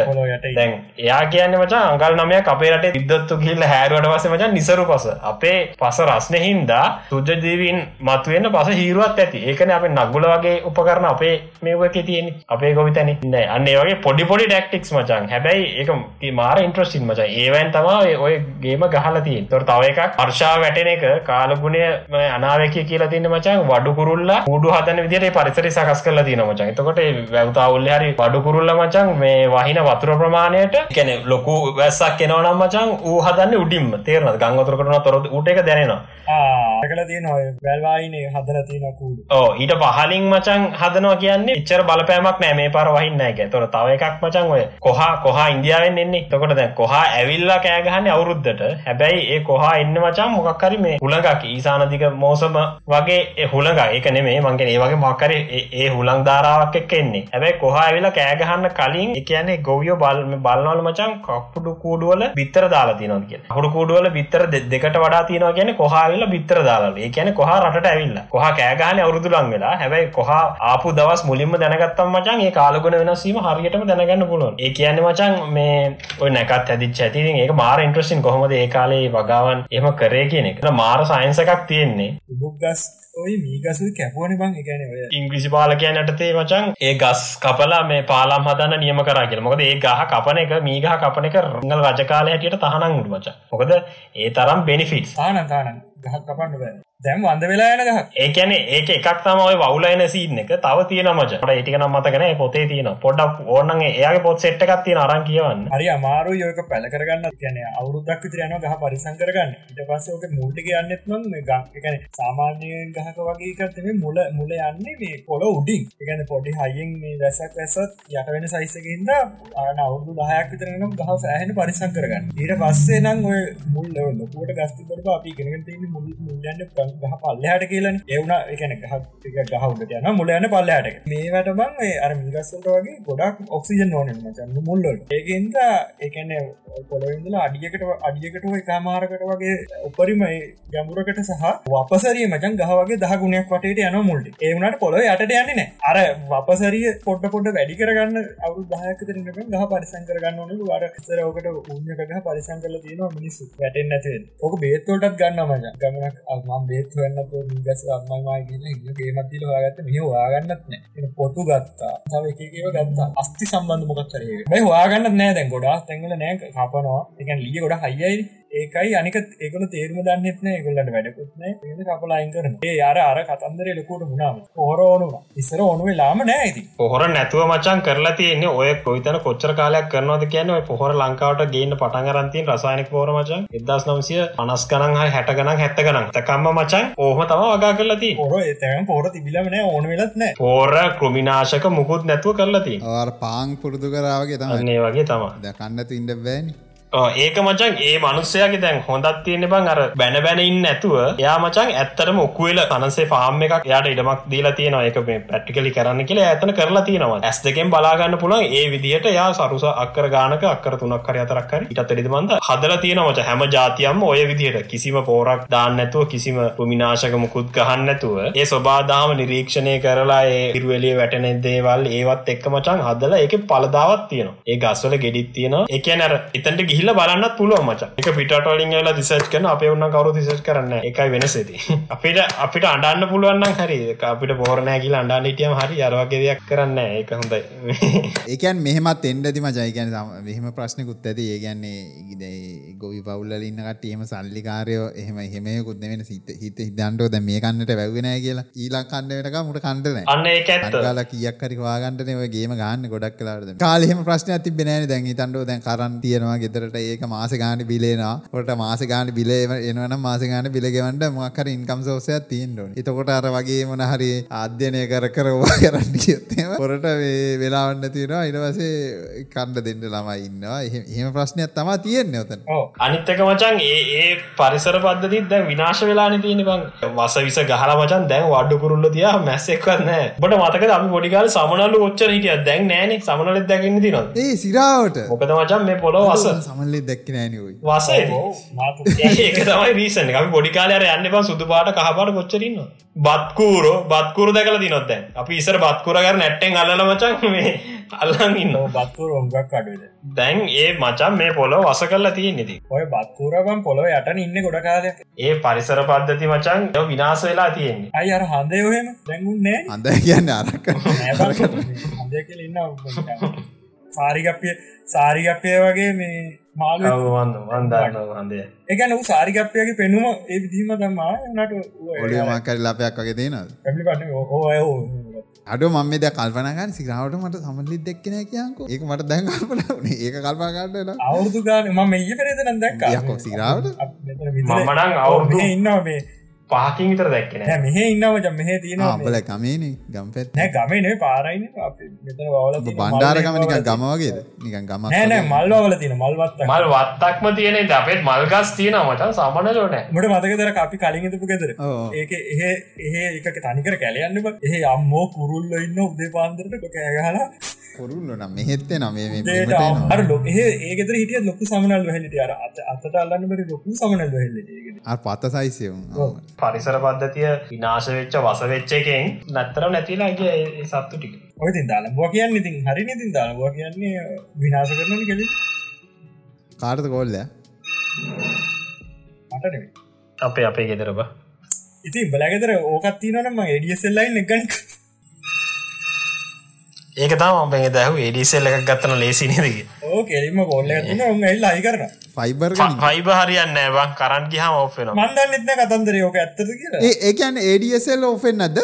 දැන් එයා කියන්නේ මචන් අඟල් 9ක් අපේ රටේ විද්වත්තු ගිහිල්ලා හැරුවට පස්සේ මචන් නිසරු පස. අපේ පස රස්නේ හින්දා සුජජීවීන් මතුවෙන්න පස හීරුවත් ඇති. ඒකන අප නගුල වගේ උපකරන අපේ මේක තියෙන අපේ ගොවිතැන නෑ. අන්න වගේ පොඩි පොඩි ඩක්ටික්ස් මචන් හැබැයි එක මාර ඉන්ට්‍රස්ටින් මච. ඒවැන් තමා ඔය ගේම ගහල තිය තොර තව එකක් අර්ශා වැටෙන එක කාලගුණය අනාවක කියලා තින්න මචන් වඩු කුරුල්ලා උඩු හදන විදිට පරිසරි සකස් කල තින මචන් එතකොට වැවතාවුල්ල හරි වඩු කුරුල්ල මචන් මේ වහින වතුර ප්‍රමාණයට කැන ලොකු වැස්සක් කෙනවනම් මචන් හදන්න උඩින්ම. තේරන ගංගතුර කරන තොරත් උට එක දැනෙනවා. තියන වැල්වායිනේ හදර තියනකූඩ ඕ ඊට පහලින් මචන් හදනවා කියන්නේ ඉච්චර බලපෑමක් නෑ මේ පර වහින්න එක තොර තව එකක් මචන් ඔය කොහා කොහා ඉන්දියාවෙන් එන්නේ? තකොට දැන් කොහා ඇවිල්ලා කෑගහන්න අවුරුද්ධට හැබැයි ඒ කොහා එන්න මචන් මොකක්කරි මේ හුළඟක් ඊසානදික මෝසම වගේ හුළඟ එක නෙමේ මංගෙන ඒ වගේ මක්කර ඒ හුළං ධාරාවක් එක් එන්නේ. හැබැයි කොහා ඇවිලා කෑගහන්න කලින් එකන්නේ ගොවියෝ බල් බලනවල මචන් කප්පුඩු කූඩුවල බිත්තර දාලා තියනවා කිය හුඩු කූඩුවල බිත්තර දෙකට වඩා තියෙනවා කියන කොහාවිල බිත්තර දාලා ඒ කියන කොහ රට ඇවිල්ල. කොහ කෑගාන අවුරුදු ලං වෙලා. හැබැයි කොහ ආපු දවස් මුලින්ම දැනගත්තම් මචන් ඒ කාලගුණ වෙනසීම හරියටම දැනගන්න පුළුවන්. ඒ කියන්න මචන් මේ ඔය නැකත් ඇදිච ඇති. ඒක මාර ඉන්ට්‍රසින් කොහොමද ඒ කාලේ වගාවන් එම කරේ කියන එක. මාර සයින්ස එකක් තියෙන්නේ. බුක්ගස් ඔය මීගස කැපුවන බං. එකන ඉංග්‍රිසි පාලකයන් යටතේ මචන් ඒ ගස් කපලා මේ පාලාම් හදන්න නියම කරා කියල. මොකද ඒ ගහ කපන එක මීගහ කපන එක රංගල් රජකාලය හැටියට තහනම් උඩ මච. මොකද ඒ තරම් බෙනිෆිටස් ආනතානන් ගහ කපන්න බෑ දැම් වන්ද වෙලා යන ඒකැන ඒක එකක් තමයි වුලයින සිීන එක. තව තියෙන මච. ට ඒටික නම් මතගෙන පොතේ තියන පොඩක් ඕන්නන් ඒයාගේ පොත් සෙට් එකක් තියෙන අරන් කියවන්න. හරි අමාරු යෝක පැල කරගන්න. කියන අවුරුදක් විතරයන ගහ පරිසං කරගන්න. ඉට පස්සෝක මුල්ටික යන්නෙත්ම ගක්කන සාමාන්‍යයෙන් ගහක වගේ කරතම මුල මුල යන්නේ මේ පොල උඩින්. එකන පොඩි හයිෙන් මේ වැසක් වැසත් යට වෙන සයිසකින්ද ආන අවුදු දහයක් විතරනම් ගහ සෑහන පරිසං කරගන්න. ඊට පස්සේ නම් ඔය මුල් ලොකුවට ගස්තිකට අපි තින්න මුල් මුල්ලන්න ගහ පල්ලහට කියලන එවුණ එකන ගහ ගහුට යන මුල යන පල්ලහට මේවට බං අර මිගස්සට වගේ ගොඩක් ඔක්සිජන් ඕන මචන්න මුල්ලොල් ඒකන්ද එකන පොළවෙදල අඩියකට අඩියකට එකමාරකට වගේ උපරිම ගැමුරකට සහ වපසරිය මචන් ගහවගේ දහගුණයක් වටට යන මුල්ට ඒවනට පොළ යට යන්නන අර වපසරිය පොඩ පොඩ වැඩි කරගන්න අවු දහයකතරනක ගහ පරිසං කරගන්න ඕනු වර සරෝකට උන්නකගහ පරිසං කල තියෙන මිනිස්සු. වැටෙන් නැති ඕක බේත්තෝටත් ගන්න මජ ගමනක් අම බේත් වන්න ගස අම්මමයි ගේමත්තිල වාගත්ත මෙහ වාගන්නත්න පොතු ගත්තා. තව එකකව ගත්තා. අස්ති සම්බන්ධ මොකක්තරේ බයි වාගන්න නෑ දැන් ගොඩා තැංගල නෑ. කපනවා. එකන් ලිය ගොඩ හයියි ඒකයි අනික ඒකල තේරම දන්නෙත්න ඒගොල්ලට වැඩකුත්න ඒ කපලායින් කරන ඒ අර අර කතන්දර ලොකුට මුණාම හොර ඕනුව ඉස්සර ඕනුවේ ලාම නෑ ඇති පොහොර නැතුව මචන් කරලා තියන්නේ ඔය කොයිතන කොච්චර කාලයක් කරනවද කියන ඔය පොහොර ලංකාවට ගේන්න පටන් අරන්තින් රසායනික පෝර මචන් එදස් නම්සිය පනස් ගනන් හයි හැට ගනන් හැත්ත ගනන් තකම්ම මචන් ඕහම තම වගා කරලති පොර එතම පොර තිබිලමන ඕන වෙලත් නෑ. පෝර කෘමිනාශක මුකුත් නැතුව කරලති අර පාං පුරුදු කරාවගේ තම අන්නේ වගේ තම දකන්නතු ඉන්ඩ බෑනි ඒක මචන් ඒ මනුස්සයගේ දැන් හොඳත් තියෙන බං අර බැන බැනඉන්න ඇතුව යා මචන් ඇත්තරම ඔක්කුවල තනසේ ෆාම් එකක් යාට ඉඩමක් දීලා තියෙන එක මේ පැට්ටිකලි කරන්න කියලා ඇතන කරලා තියෙනවා. ඇස් දෙකෙන් බලාගන්න පුළන් ඒ විදිහට යා සරුස අක්කර ගානක අක්කර තුනක් කර අතරක්කර ඉටත් එඩිමන්ද හදල තියෙන මච. හැම ජාතියම් ඔය විදිහට කිසිම පෝරක් දාන්න නැතුව කිසිම පුමිනාශක මුකුත් ගහන්න නැතුව ඒ ස්වබාදාම නිරීක්ෂණය කරලා ඒ ඉරුවලිය වැටන දේවල් ඒවත් එක්ක මචන් හදල ඒක පලදාවත් තියෙනවා. ඒ ගස්වල ගෙඩිත් තියෙනවා. එකනර එතන්ට ගිහිල්ල බලන්නත් පුළුව මච. එක පිටටලින් ලා දිසච් කන අප ඔන්න කවරු දිසච් කරන්න එකයි වෙනසේති [laughs] අපිට අපිට අඩන්න පුළුවන් හරි. අපිට පෝරණෑ කියලා අඩා හිටියම හරි. අරවගේ දෙයක් කරන්න ඒක හොඳයි. [laughs] ඒකන් මෙහමත් එන්ඩති මජයිකැන මෙහම ප්‍රශ්නකුත් ඇති. ඒගැන්නේ ගොවි පවුල්ලඉන්නකට එහම සල්ලිකාරයෝ එහෙම එහෙමයකුත් වෙන සිත හිත හිදන්ටෝ දැ මේ කන්නට වැැවෙනෑ කියලා. ඊලා කන්නටක මුට කණ්ඩන අන්න ඒක ලා කියක් හරි වාගන්නන ඔය ගේම ගන්න ගොඩක් කලාට කාලෙම ප්‍රශ්න ඇති බෙනෑන දැන් තන්ඩෝ දැන් කරන් තියෙනවා ගෙදරට ඒක මාස ගාන බිලේනවා ොට මාස ගාන බිලේ එනවන මාස ගාන බිලගෙවන්ට මොක්කර ඉන්කම් සෝසයක් තිීන්ඩුවන් එතකොට අර වගේ මොන හරි ආධ්‍යනය කර කරවා [laughs] කරන්න ගියත්තම පොරට වෙලාවන්න තියෙනවා ඉනවසේ කණ්ඩ දෙන්න ළමයි ඉන්නවා. එහෙම ප්‍රශ්නයක් තමා තියෙන්නේ ඔතන. අනිත්තක මචන් ඒ ඒ පරිසර පද්ධතිත් දැන් විනාශ වෙලාන තියෙන බං. වස විස ගහල මචන් දැන් වඩ්ඩු කුරුල්ල තියා මැස්සෙක්වන්න බට මතක අපි පොඩිකාල සමනල්ල ඔච්චර හිටිය. දැන් නෑන. සමනලත් දැකන්න තිනවා ඒ සිරාවට. මොකද මචන් මේ පොලො වස සමල්ලෙ දැක්ක නෑනයි වසේ ඒක තමයි රීසන අපි පොඩිකාලර යන්න බ සුදු පාට කහපාට කොච්චරන්න බත්කූරෝ බත්කුර දැකල දිනොත්ද අපි ඉසර බත්කුරගර නැට්ටෙන් අල්ල මචන් මේ අල්ලන් ඉන්න. බත්තුර ඔොගක් අඩුද දැන්. ඒ මචන් මේ පොලො වස කරලා තිය නිති ඔය බත්තුරබම් පොලො යට ඉන්න ගොඩ කාලය ඒ පරිසර පද්ධති මචන් විනාස වෙලා තියෙන්නේ. අයි අර හන්දයහෙම දැඟුන්නේ අඳ කියන්න අරක. ඉන්න සාරිගප්පිය සාරිගප්පය වගේ මේ වන්දය එකන වූ සාරිගප්පයගේ පෙනුම ඒ විදිීම තමා නට ඔලියමක්කරි ලපයක් වගේ දේනද අඩ මම ද කල්පනගන් සිරාවට මට සමල්ලි දෙක්කන කියකු ඒක මට දැන් කල්පන ඒක කල්පාගන්නල අවුදු ගාන ම මේ පෙරේදන දැක් යකෝ සිරාවට මමනං අවුදු ඉන්නවා මේ පහකින් විතර දැක්කන මෙහ ඉන්නවජ මෙහ තියෙනවා අම්බල කමේන ගම්පෙත් නෑ ගමනේ පාරයින මෙතන වල බණ්ඩාරකමනික ගම වගේද? නිකන් ගම නෑනෑ මල්වල තින මල්වත් මල් වත්තක්ම තියෙන අපේ මල්ගස් තියෙන මචන් සමනලෝන මට මතකදර අපි කලින්ගතුපු ගෙදර. ඒක එහ එහ එක තනිකර කැලයන්නම එහ අම්මෝ කුරුල්ල ඉන්න උදේ පාන්දරට කෑගහලා කොරුල්ල නම් මෙහෙත්තේ නම් අර ලොක ඒගෙතර හිටිය ලොකු සමනල් වැහලට අර අත අතට අල්ලන්න බට ලොකු සමනල් වැහලට පත්ත සයිසයවුම් පරිසර පද්ධතිය විනාශ වෙච්ච වස වෙච්ච එකෙන් නැත්තරම් නැතිලාගේ සත්තු ටික. ඔය තින් දාලා බෝ කියන්න ඉතින් හරි ඉතින් දාලා කියන්නේ විනාශ කරන කෙ කාටත කොල්ල මට අපේ අපේ ගෙදරබ ඉතින් බලගෙදර ඕකත් තිනනම එඩියසෙල්ලයින් එකගන්න ඒක තම ඔබේ දැහු එඩිසෙල්ල එකක් ගත්තන ලේසි නදක ඕ කෙලිම කොල්ල න්න උන් එල්ල අයි කරන ෆයිබර් ෆයිබ හරියන්න බං කරන් ගහම ඔෆෙන මන්දන්න එත්න කතන්දරයෝක ඇත්තද කියලා. ඒකන් ඒඩසල් ඕෆෙන් අද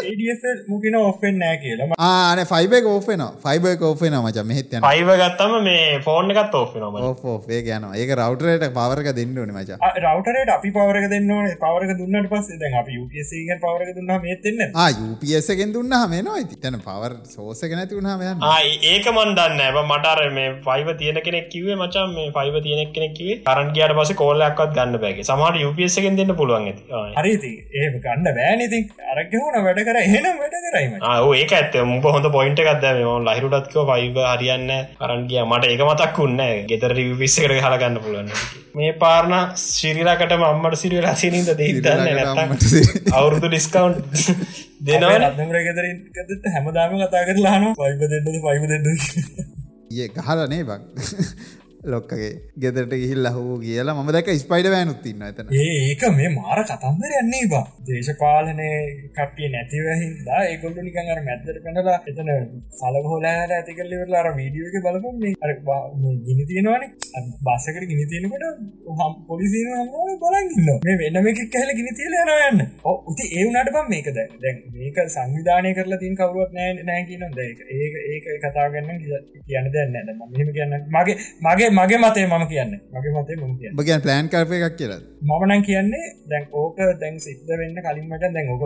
මුකින ඔෆෙන් නෑ කියලා. ආන ෆයිබ ඕෆෙන ෆයිබ ඕෆෙන මච. මෙහෙත් යන පයිව ගත්තම මේ ෆෝන් එකත් ඔෆෙනම ඕෆේ යන ඒක රවටරයට පවරක දෙන්න ඕන මචා. රවටරට අපි පවරක දෙන්න ඕනේ. පවරක දුන්නට පස් දැන් අපි UPSC පවරක දුන්න මේතෙන්න ආයුපසකෙන් දුන්න හමේනවා ඇති තැන පවර් සෝසක නැති වුණහම ඒක මන්දන්න ඇබ මටර මේ පයිව තියෙන කෙනෙක් කිවේ මචන් මේ පයිව තියෙනෙක් කෙනෙක් කිවේ කරන් ගියට පස කොල්ලක්වත් ගන්න බැගේ සමට UPSකෙන් දෙන්න පුළුවන් ඇති. හරිති ඒ ගන්න බෑනති අරගහුණ වැඩ කර එහෙනම් වැඩ කරයිම ඒක ඇත මුබ හොඳ පොයින්ට එකක්ද ම ලහිරුටත්කව පයිව හරියන්න කරන්ගිය මට ඒක මතක් වන්න ගෙතර විස්ස කර හලගන්න පුළුවන් මේ පාරණ ශිරිරකට මම්මට සිරියලා සිනින්ද දන්න අවුරුදු ඩිස්කවන්් දෙනවා රත්නමර ගෙතරින් හැමදාම කතා කරලාන පයිප දෙන්නද පයිප දෙන්න ඒ ගහලනේ බක් ලොක්කගේ ගෙදරට ගිහිල් ලහෝ කියලා ම දැක ස්පයිඩ වැෑනුත්තින්න ඇතන ඒක මේ මාර කතන්දර යන්නේ බා. දේශපාලනය කටිය නැතිවහින්දා ඒකොල්ලු නිකන් අර මැත්තර පැනලා එතන සලහෝලෑට ඇතිකල්ලිවෙලා අර වීඩියෝක බලපුම් අර ගිනි තියෙනවානේ. බස්සකට ගිනි තියෙනකට හම් පොලිසින හම බලගන්න මේ වෙනම එකක් කහල ගිනි තියල යනයන්න උති ඒ වුනට බම් මේක දැ දැන් මේක සංවිධානය කරලා තින් කවරුවත් නෑ නෑ කියන දැක ඒක ඒක කතාගන්න කියන්න දැන්න මෙහම කියන්න මගේ මගේ මගේ මතේ මම කියන්න. මගේ මතේ ම කිය බගන් ප්ලෑන් කරප එකක් කියලා. මමනන් කියන්නේ දැන් ඕක දැන් සිද්ධ වෙන්න කලින් මට දැන් ඕක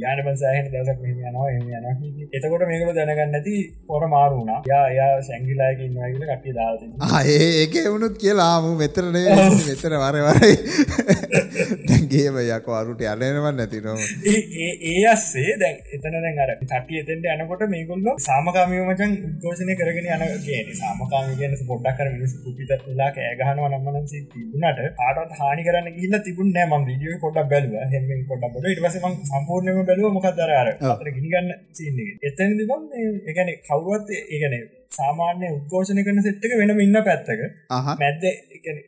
ගාන පසාහන දසක් යනවා යන එතකොට මේකල දැනගන්න ඇති පොර මාරුණා යා යා සැංගිලායකින් වගල කට්ටි දාති ඒ ඒක එවුණුත් කියලාම මෙතරනේ [laughs] මෙතර වරවරයි දැන්ගේම යකෝ අරුට අලනවන් නැති නොම ඒ අස්සේ දැන් එතන දැන් අර කටිය එතෙන්ට යනකොට මේගොල්ල සාමකාමිය මචන් උද්ඝෝෂණය කරගෙන යන කියන සාමකාම කියන පොඩ්ඩක් කර මිනිස් කුපිත වෙලා කෑගහනවා නම්මන තිබුණට ආටත් හානි කරන්න ගිල්ල තිබුණ නෑ. ම විඩියෝ පොඩක් බැලුව. හෙම පොඩක් බල ඉටවස ම සම්පූර්ණයම බැලුව මොකක්දර අර ගිනිගන්න සින්නේ එතැන් දිබන් එකන කවුවත් ඒගැන සාමාන්‍ය උද්ඝෝෂණ කරන සෙට්ක වෙනම ඉන්න පැත්තක. මැද්ද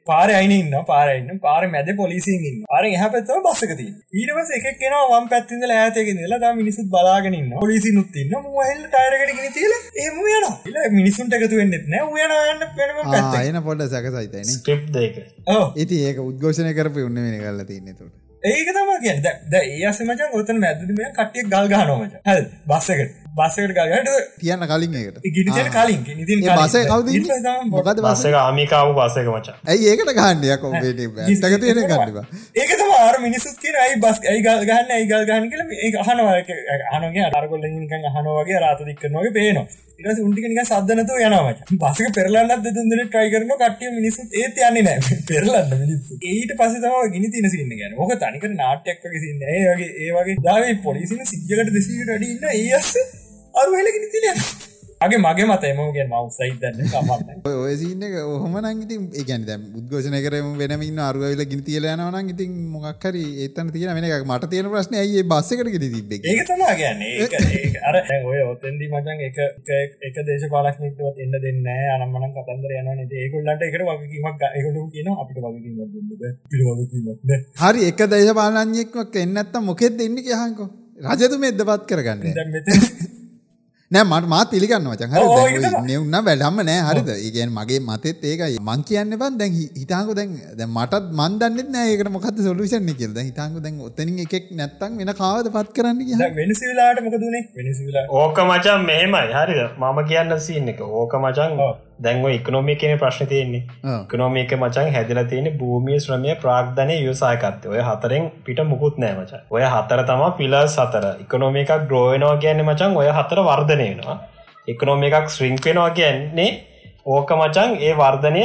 පාර අයින ඉන්න පාරන්න පාර මැද පොලිසින් ඉන්න පාර එහ පැත්තව බස්සකති ඊටවස එක කෙන වම් පැත්තිද ඇතක ලා මිනිසුත් බලාගෙනන්න පොලිසි නුත්තින්න මහල් ටයරකට ගෙන තිල ඒම යන මිනිසුන්ට එකතු වෙන්නෙත් නෑ. යනන්න පෙනම අයන පොඩ සැකසයිතන ස්ක්‍රප් දෙක. ඉති ඒක උද්ඝෝෂණය කරපය උන්න වෙන කල්ල තින්න තුට ඒක තම කිය ද ඒ අසමචන් ඔතන මැදම කටිය ගල් ගහනෝමච හ බස්සකට බස්සකට ගලට තියන්න කලින් ඒකට. ගිනිතන කලින් ඉතින් බස කවද මොකද බස්සක ආමිකාව බස්සක මචා. ඇයි ඒකට ගන්නයක් ඔබේටක [laughs] තියෙන ගන්නවා ඒක තමාර මිනිසුත් කියන අයි බස් ඇයි ගල් ගන්න ඇයි ගල් ගහන් කියල ඒ අහනවාක අනගේ අරගොල්ල නිකන් අහනවගේ රාත දික්කනවගේ පේනවා. ඉරස උන්ටිකනික සද්ධනතු යනවාච බසක පෙරලන්නත් දෙතුන්දන ට්‍රයි කරන කටිය මිනිසුත් ඒත් යන්නේ නෑ [laughs] පෙරලන්න මිනිස්සු. ඊට පස තම ගිනි තින සින්න ගැන ඕක තනික නාට්‍යයක් වගේ සින්න ඒ වගේ ඒ වගේ දාවේ පොලිසින සිද්ධකට දෙසීට අඩින්න ඒස් අරු හෙලගෙන තින ගේ මගේ මත එමගේ මව සහිතන්න සමන්න ඔය සින්න ඔහොම නංගති ඒගැන දැම් උද්ගෝෂණ කරම වෙනමින් අරුවල ගිනි තියල යනවන ඉතින් මොක්හරි ඒතන තියන වෙන එකක් මට තියෙන ප්‍රශ්න ඇයි බස්සකට තිබ ඒක තමා ගැන්නේ අර ඔය ඔතන්දි මචන් එක එක දේශ පාලක්නටවත් එන්න දෙන්න අනම්මන කතන්දර යන ඒකුල්ලට එකට වගකීමක් එකතු කියන අපිට වගකීමක් හරි එක දේශපාලඥයෙක්වක් එන්නත්ත මොකෙත් දෙන්න කියහන්කෝ රජතු මෙද්ද පත් කරගන්න නෑ මට මාත් පිළිගන්න වචන් හරි නෙවුන්න වැඩම්ම නෑ හරිද? ඒගැන් මගේ මතෙත් ඒකයි. මං කියන්න බන් දැන් හිතාකු දැන් දැ මටත් මන්දන්නෙත් නෑඒකට මොකද සොලුෂන් කියද හිතාකු දැන් ඔත්තනින් එකෙක් නැත්තන් වෙන කාවද පත් කරන්න වෙනසිලාට මොකදුනේ ඕක මචන් මෙහෙමයි. හරිද? මම කියන්න සින්න එක. ඕක මචන් දැන්ව ඉකනොමි කියන ප්‍රශ්න තියෙන්නේ. කනොමික මචන් හැදිල තියෙන භූමිය ශ්‍රමය ප්‍රාග්ධනය යුසායකත්ය ඔය හතරෙන් පිට මුකුත් නෑ මචන් ඔය හතර තම පිල සතර ඉකනොමිකක් ග්‍රෝයනවා කියන්නේ මචන් ඔය හතර වර්ධනයනවා ඉකනොම එකක් ශ්‍රිංක්වෙනවා කියන්නේ ඕක මචන් ඒ වර්ධනය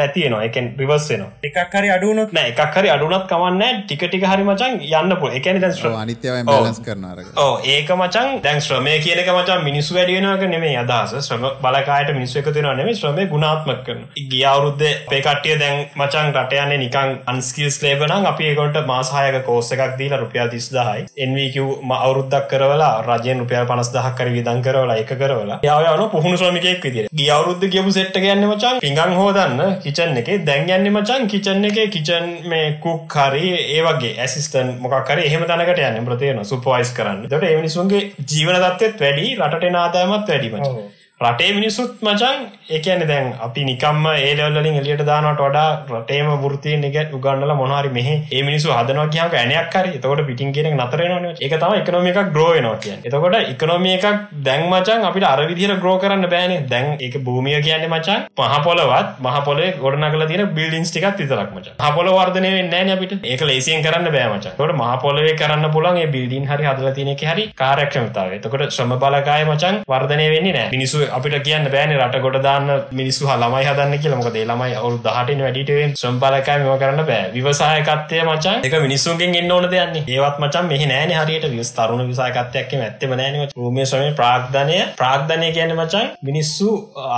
නැතියනවා එකෙන් රිවස්සෙනවා එකක්හරි අඩුනොත් නෑ එකක්හරි අඩුනත් කමන්න ටික ටික හරි මචන් යන්න පුල එකන දැන් අනිත්‍යව බලස් කරනාර ඕ ඒක මචන් දැන් ශ්‍රමය කියනක මචන් මිනිස්සු වැඩියෙනක නෙමේ අදහස. ශ්‍රම බලකායට මිනිස්සු එක තියෙන නෙමේ ශ්‍රමය ගුණාත්මක කරන ගිය අවුරුද්ද අපේ කට්ටිය දැන් මචන් රට යන්නේ නිකන් අන්ස්කිල්ස් ලේබනම් අපි ඒකට මාසායක කෝස්ස එකක් දීලා රුපියල් 30000යි NVQ අවුරුද්දක් කරවලා රජයෙන් රුපියල් 50000ක් කර වියදම් කරවලා ඒක කරවලා යාව යන පුහුණු ශ්‍රමිකයෙක් විදියට. ගිය අවුරුද්ද ගියපු සෙට් එක යන්නේ මචන් පිඟන් හොදන්න කිචන් එක. දැන් යන්න මචන් කිචන් එක කිචන් මේ කුක් හරි ඒවගේ ඇසිස්ටන් මොකක්කර එහෙම තනකට යන්න. ප්‍රතියන සුපවයිස් කරන්න. දට එමනිසුන්ගේ ජීවන දත්තත් වැඩි රට නාදායමත් වැඩිමට රටේ මිනිස්සුත් මචන් එකන දැන් අපි නිකම්ම ඒලවල්ලින් එලියට දානට වඩා රටේම ෘතිය එක උගන්නල මොනහරි මෙහ ඒ මිනිසු හදනවා කියක ඇනයක් හරි. එතකොට පිටින් කියෙන නතරන එක තම එකනොම එකක් ග්‍රෝයනවා කිය එතකොට එකනොමිය එකක් දැන් මචන් අපිට අරවිදිර ග්‍රෝ කරන්න බෑන. දැන් එක භූමිය කියන්නේ මචන් පහපොලවත් මහපොලේ ගොඩන කල තින බිල්ඩින්ස් ටිකක් විතරක් මච. හපොල වර්ධනය වෙන්න අපිට. ඒක ලේසියෙන් කරන්න බෑමච කොට මහපොලේ කරන්න පුලන් බිල්ඩින් හරි හදල තියනෙ හරි කාරක්ෂමතාව එතකොට ශ්‍රම බලකාය මචන් වර්ධනය වෙන්නේ නෑ. මිනිසු අපිට කියන්න බෑන රට ගොඩ දාන්න මිනිස්සු ළමයි හදන්න කියලමක දේ ළමයි අවු දහටින් වැඩිටුවෙන් ශ්‍රම්පාලකාය මෙම කරන්න බෑ. විවසායකත්තය මචන් එක මිනිස්සුන්ගෙන් එන්න ඕන දෙයන්නේ ඒවත් මචන් මෙහි නෑන හරියට. විස් තරුණ විසායකත්තයක් ඇත්තම නෑන රූමිය ශ්‍රමය ප්‍රාග්ධනය. ප්‍රාග්ධනය කියන මචන් මිනිස්සු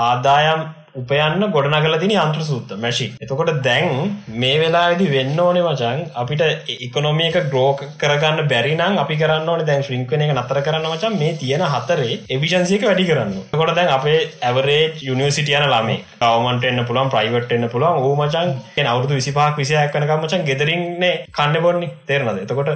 ආදායම් උපයන්න ගොඩනගල තින අන්ත්‍ර සූත්ත මැශි එතකොට දැන් මේ වෙලාදි වෙන්න ඕනේ මචන් අපිට ඉකොනොමියක ග්‍රෝක කරගන්න බැරිනම් අපි කරන්න ඕන දැන් ශ්‍රිංකන එක නතර කරන්න මචන් මේ තියෙන හතරේ එවිශන්සියක වැඩි කරන්න කොට දැන් අපේ ඇවරේ යුනිවසිටියන ලාමේ කවමට එන්න පුළන් ප්‍රයිවට් එන්න පුළන් ඕ මචන් අවුදු විසිපාක් විසියක් කනකම් මචන් ගෙදරින්නේ කන්න බොන්නේ. තේරනද එතකොට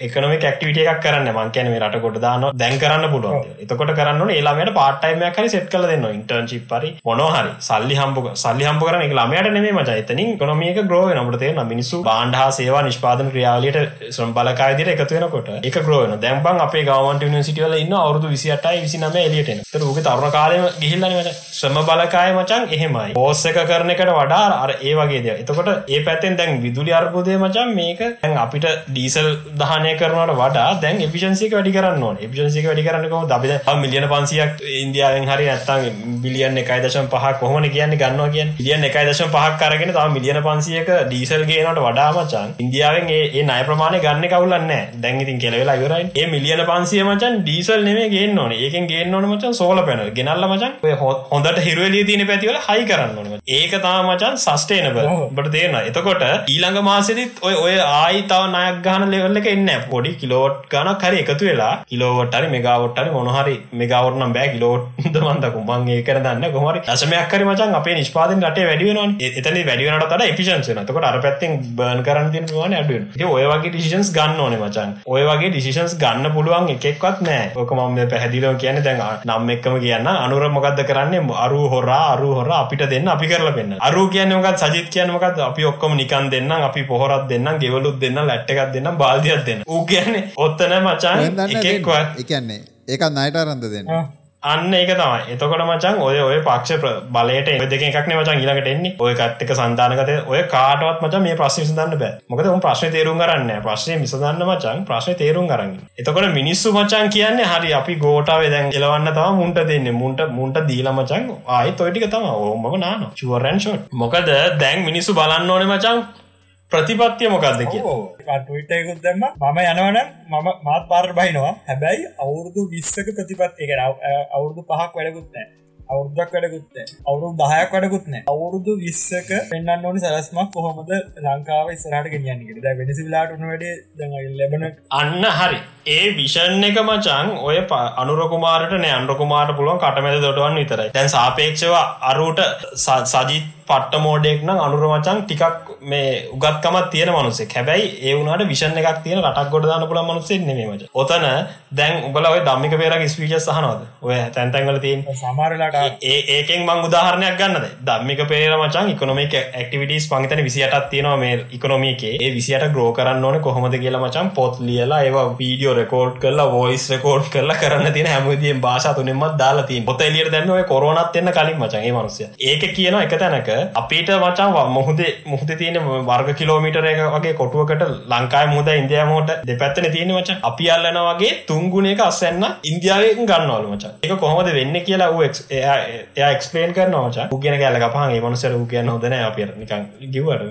එකනම ක්ටිවිට එකක් කරන්න. මං කියන මේ රට කොට දාන දැන් කරන්න පුළුවන් එතකොට කරන්න ඒලාමට පාටයිමයක් හරි සෙට් කල දෙන්න ඉන්ටර්න්චිප් පරි මොනහරි සල්ලි හම්බ සල්ලි හම්ප කරන එක ළමයට නෙමේ මච. එතනින් කොනමියක ග්‍රෝව නමට තේ මිනිස්සු බාන්්හා සේවා නිෂ්පාදන ක්‍රියාලියට ශ්‍රම් බලකායිදිර එකතු වෙනකොට එක ග්‍රෝවන දැම්බන් අපේ ගවන්ට නිසිටියල ඉන්න අවුදු විසිටයි විසි නම එලියට රූග තරුණ කාලම ගිහිල්ලනට ශ්‍රම බලකාය මචන් එහෙමයි. පෝස්ස එක කරන එකට වඩා අර ඒ වගේ දෙය එතකොට ඒ පැත්තෙන් දැන් විදුලි අර්බුදය මචන් මේක දැන් අපිට ඩීසල් දහනය කරනට වඩා දැන් එපිෂන්සික වැඩි කරන්න ඕන. එපිෂන්සික වැඩි කරන්නකම දබිද මිලියන පන්සියක් ඉන්දියාවෙන් හරි ඇත්තන් බිලියන් එකයි දශම් පහ කොහොම කියන්න ගන්නවා කිය ියන් එකයි දශම පහක් කරගෙන තම මිලියන පන්සියක ඩීසල් ගේනට වඩාමචන් ඉන්දියාවෙන් ඒ නය ප්‍රමාණය ගන්න කවුලන්න දැන්ඉතින් කෙලවෙලා ඉවරයි. ඒ මිලියන පන්සිය මචන් ඩීසල් නෙේ ගේ ඕන. ඒකෙන් ගේ ඕන මචන් සෝල පැන ගෙනල්ල මචන් හොඳට හිරුවලිය තින පැතිවල හයි කරන්න ඕන ඒක තා මචන් සස්ටේනබ බට තේරන එතකොට ඊළඟ මාසෙදිත් ඔය ඔය ආයි තව නයක් ගහන ලෙවල්ල එන්න පොඩි කිලෝට් ගන කරි එකතු වෙලා කිලෝවටරි මෙගවට්ටරි මොනහරි මෙගවරනම් බෑ. කිලෝට් දමන්දකු මං ඒ කර දන්න කොමරි දශමයක් කරි මචන් අපේ නිෂ්පාදන රට වැඩිවෙන එතන වැඩිවනට තට එෆිෂන්ස නතකට අර පැත්තෙන් බර්න් කරන්න තින වාන අඩුව ඔය වගේ ඩිසිෂන්ස් ගන්න ඕන මචන් ඔය වගේ ඩිසිෂන්ස් ගන්න පුළුවන් එකක්වත් නෑ. ඕක මම පැහදිලෝ කියන දැන් නම් එක්කම කියන්න. අනුර මොකක්ද කරන්නේ? අරු හොරා අරු හොර අපිට දෙන්න අපි කරලා පෙන්න්න අරු කියන්න මොකත් සජිත් කියන්නමකත් අපි ඔක්කොම නිකන් දෙන්න අපි පොහොරත් දෙන්න ගෙවලුත් දෙන්න ලැට්ටකක් දෙන්න බාධයක් දෙන්න ඌ කියන්නේ ඔත්තන මචන් එකක්වත්. එකන්නේ ඒකත් නයට අරන්ද දෙන්න අන්න ඒක තමයි. එතකොට මචන් ඔය ඔය පක්ෂ බලයට එ දෙක එකක් මචන් ඉලකට එන්නේ. ඔය කත්තක සන්ධානකත ඔය කාටවත් මච මේ ප්‍රශ්න විසඳන්න බෑ. මොකද උන් ප්‍රශ්න තේරුම් කරන්න ප්‍රශ්නය විසඳන්න මචන් ප්‍රශ්න තේරුම් කරන්න එතකොට මිනිස්සු මචන් කියන්න හරි අපි ගෝටාව දැන් එලවන්න තම මුන්ට දෙන්න. මුන්ට මුන්ට දීල මචන් ආයි තොයිටික තම ඕමම නාන චුවරන් ෂෝට්. මොකද දැන් මිනිස්සු බලන්න ඕන මචන් ප්‍රතිපත්තිය මොකක්ද ටවිටයකුත් දෙම මම යනවන මම මාත් පාර බහිනවා. හැබැයි අවුරුදු විස්සක ප්‍රතිපත් එක අවුරුදු පහක් වැඩකුත්නෑ අවුරුද්දක් වැඩකුත්ත අවුරු දහයක් වැඩකුත්න අවුරුදු විස්සක පෙන්න්න ඕනි සලස්මක් කොහොමද ලංකාව ස්රට ගෙනියන්නට ද වෙනසිලාට උන වැඩ ලැබන අන්න හරි. ඒ විෂන් එක මචන් ඔය අනුරකුමාරට නෑ අන්රකුමාට පුළුවන් කටමැද දොටවන් විතරයි. තැන් සාපේක්ෂව අරුට සජිත් පට්ට මෝඩෙක් නම් අනුරමචන් ටිකක් මේ උගත්කමත් තියෙන මනුසේ හැබැයි ඒ වුණට විෂණ එකක් තියෙන රටක් ගොඩ දාන්න පුළ මනුසේ නෙමේමට ඔතන දැන් උබල ඔය දම්මික පේරක් ස්පීච සහනවද ඔය තැන්තැන්ගල තින් සමාරලාට ඒකෙන් මං උදාහරණයක් ගන්නද? දම්මික පේර මචන් ඉකොනොමික ඇක්ටිවිටස් පංතන විසියටත් තියෙනවා මේ ඉකොනොමිකේ ඒ විසියට ග්‍රෝ කරන්න ඕන කොහොමද කියලා මචන් පොත් ලියලා ඒවා වීඩියෝ රෙකෝඩ් කරලා වොයිස් රෙකෝඩ් කරලා කරන්න තියෙන හැමතියෙන් භාෂා තුනෙන්මත් දාලා තින් පොත එලියට දැන්න ඔය කොරනත් එන්න කලින් මචන් ඒ මනුසය ඒක කියන එක තැනක අපිට මචන් මොහොදේ මුහද තියෙන වර්ග කිලෝමිටර එක වගේ කොටුවකට ලංකායි මුද ඉන්දයාමෝට දෙපැත්තන තියෙන මච අපි අල්ලන වගේ තුංගුණයක අස්සන්න ඉන්දියාවයෙන් ගන්නවල මච එක කොහොමද වෙන්න කියලා එයා එක්ස්පේන් කරන මච උගෙන කෑල පහගේ මනුසර ූ කියන්න හොදන අප නිකන් ගිවට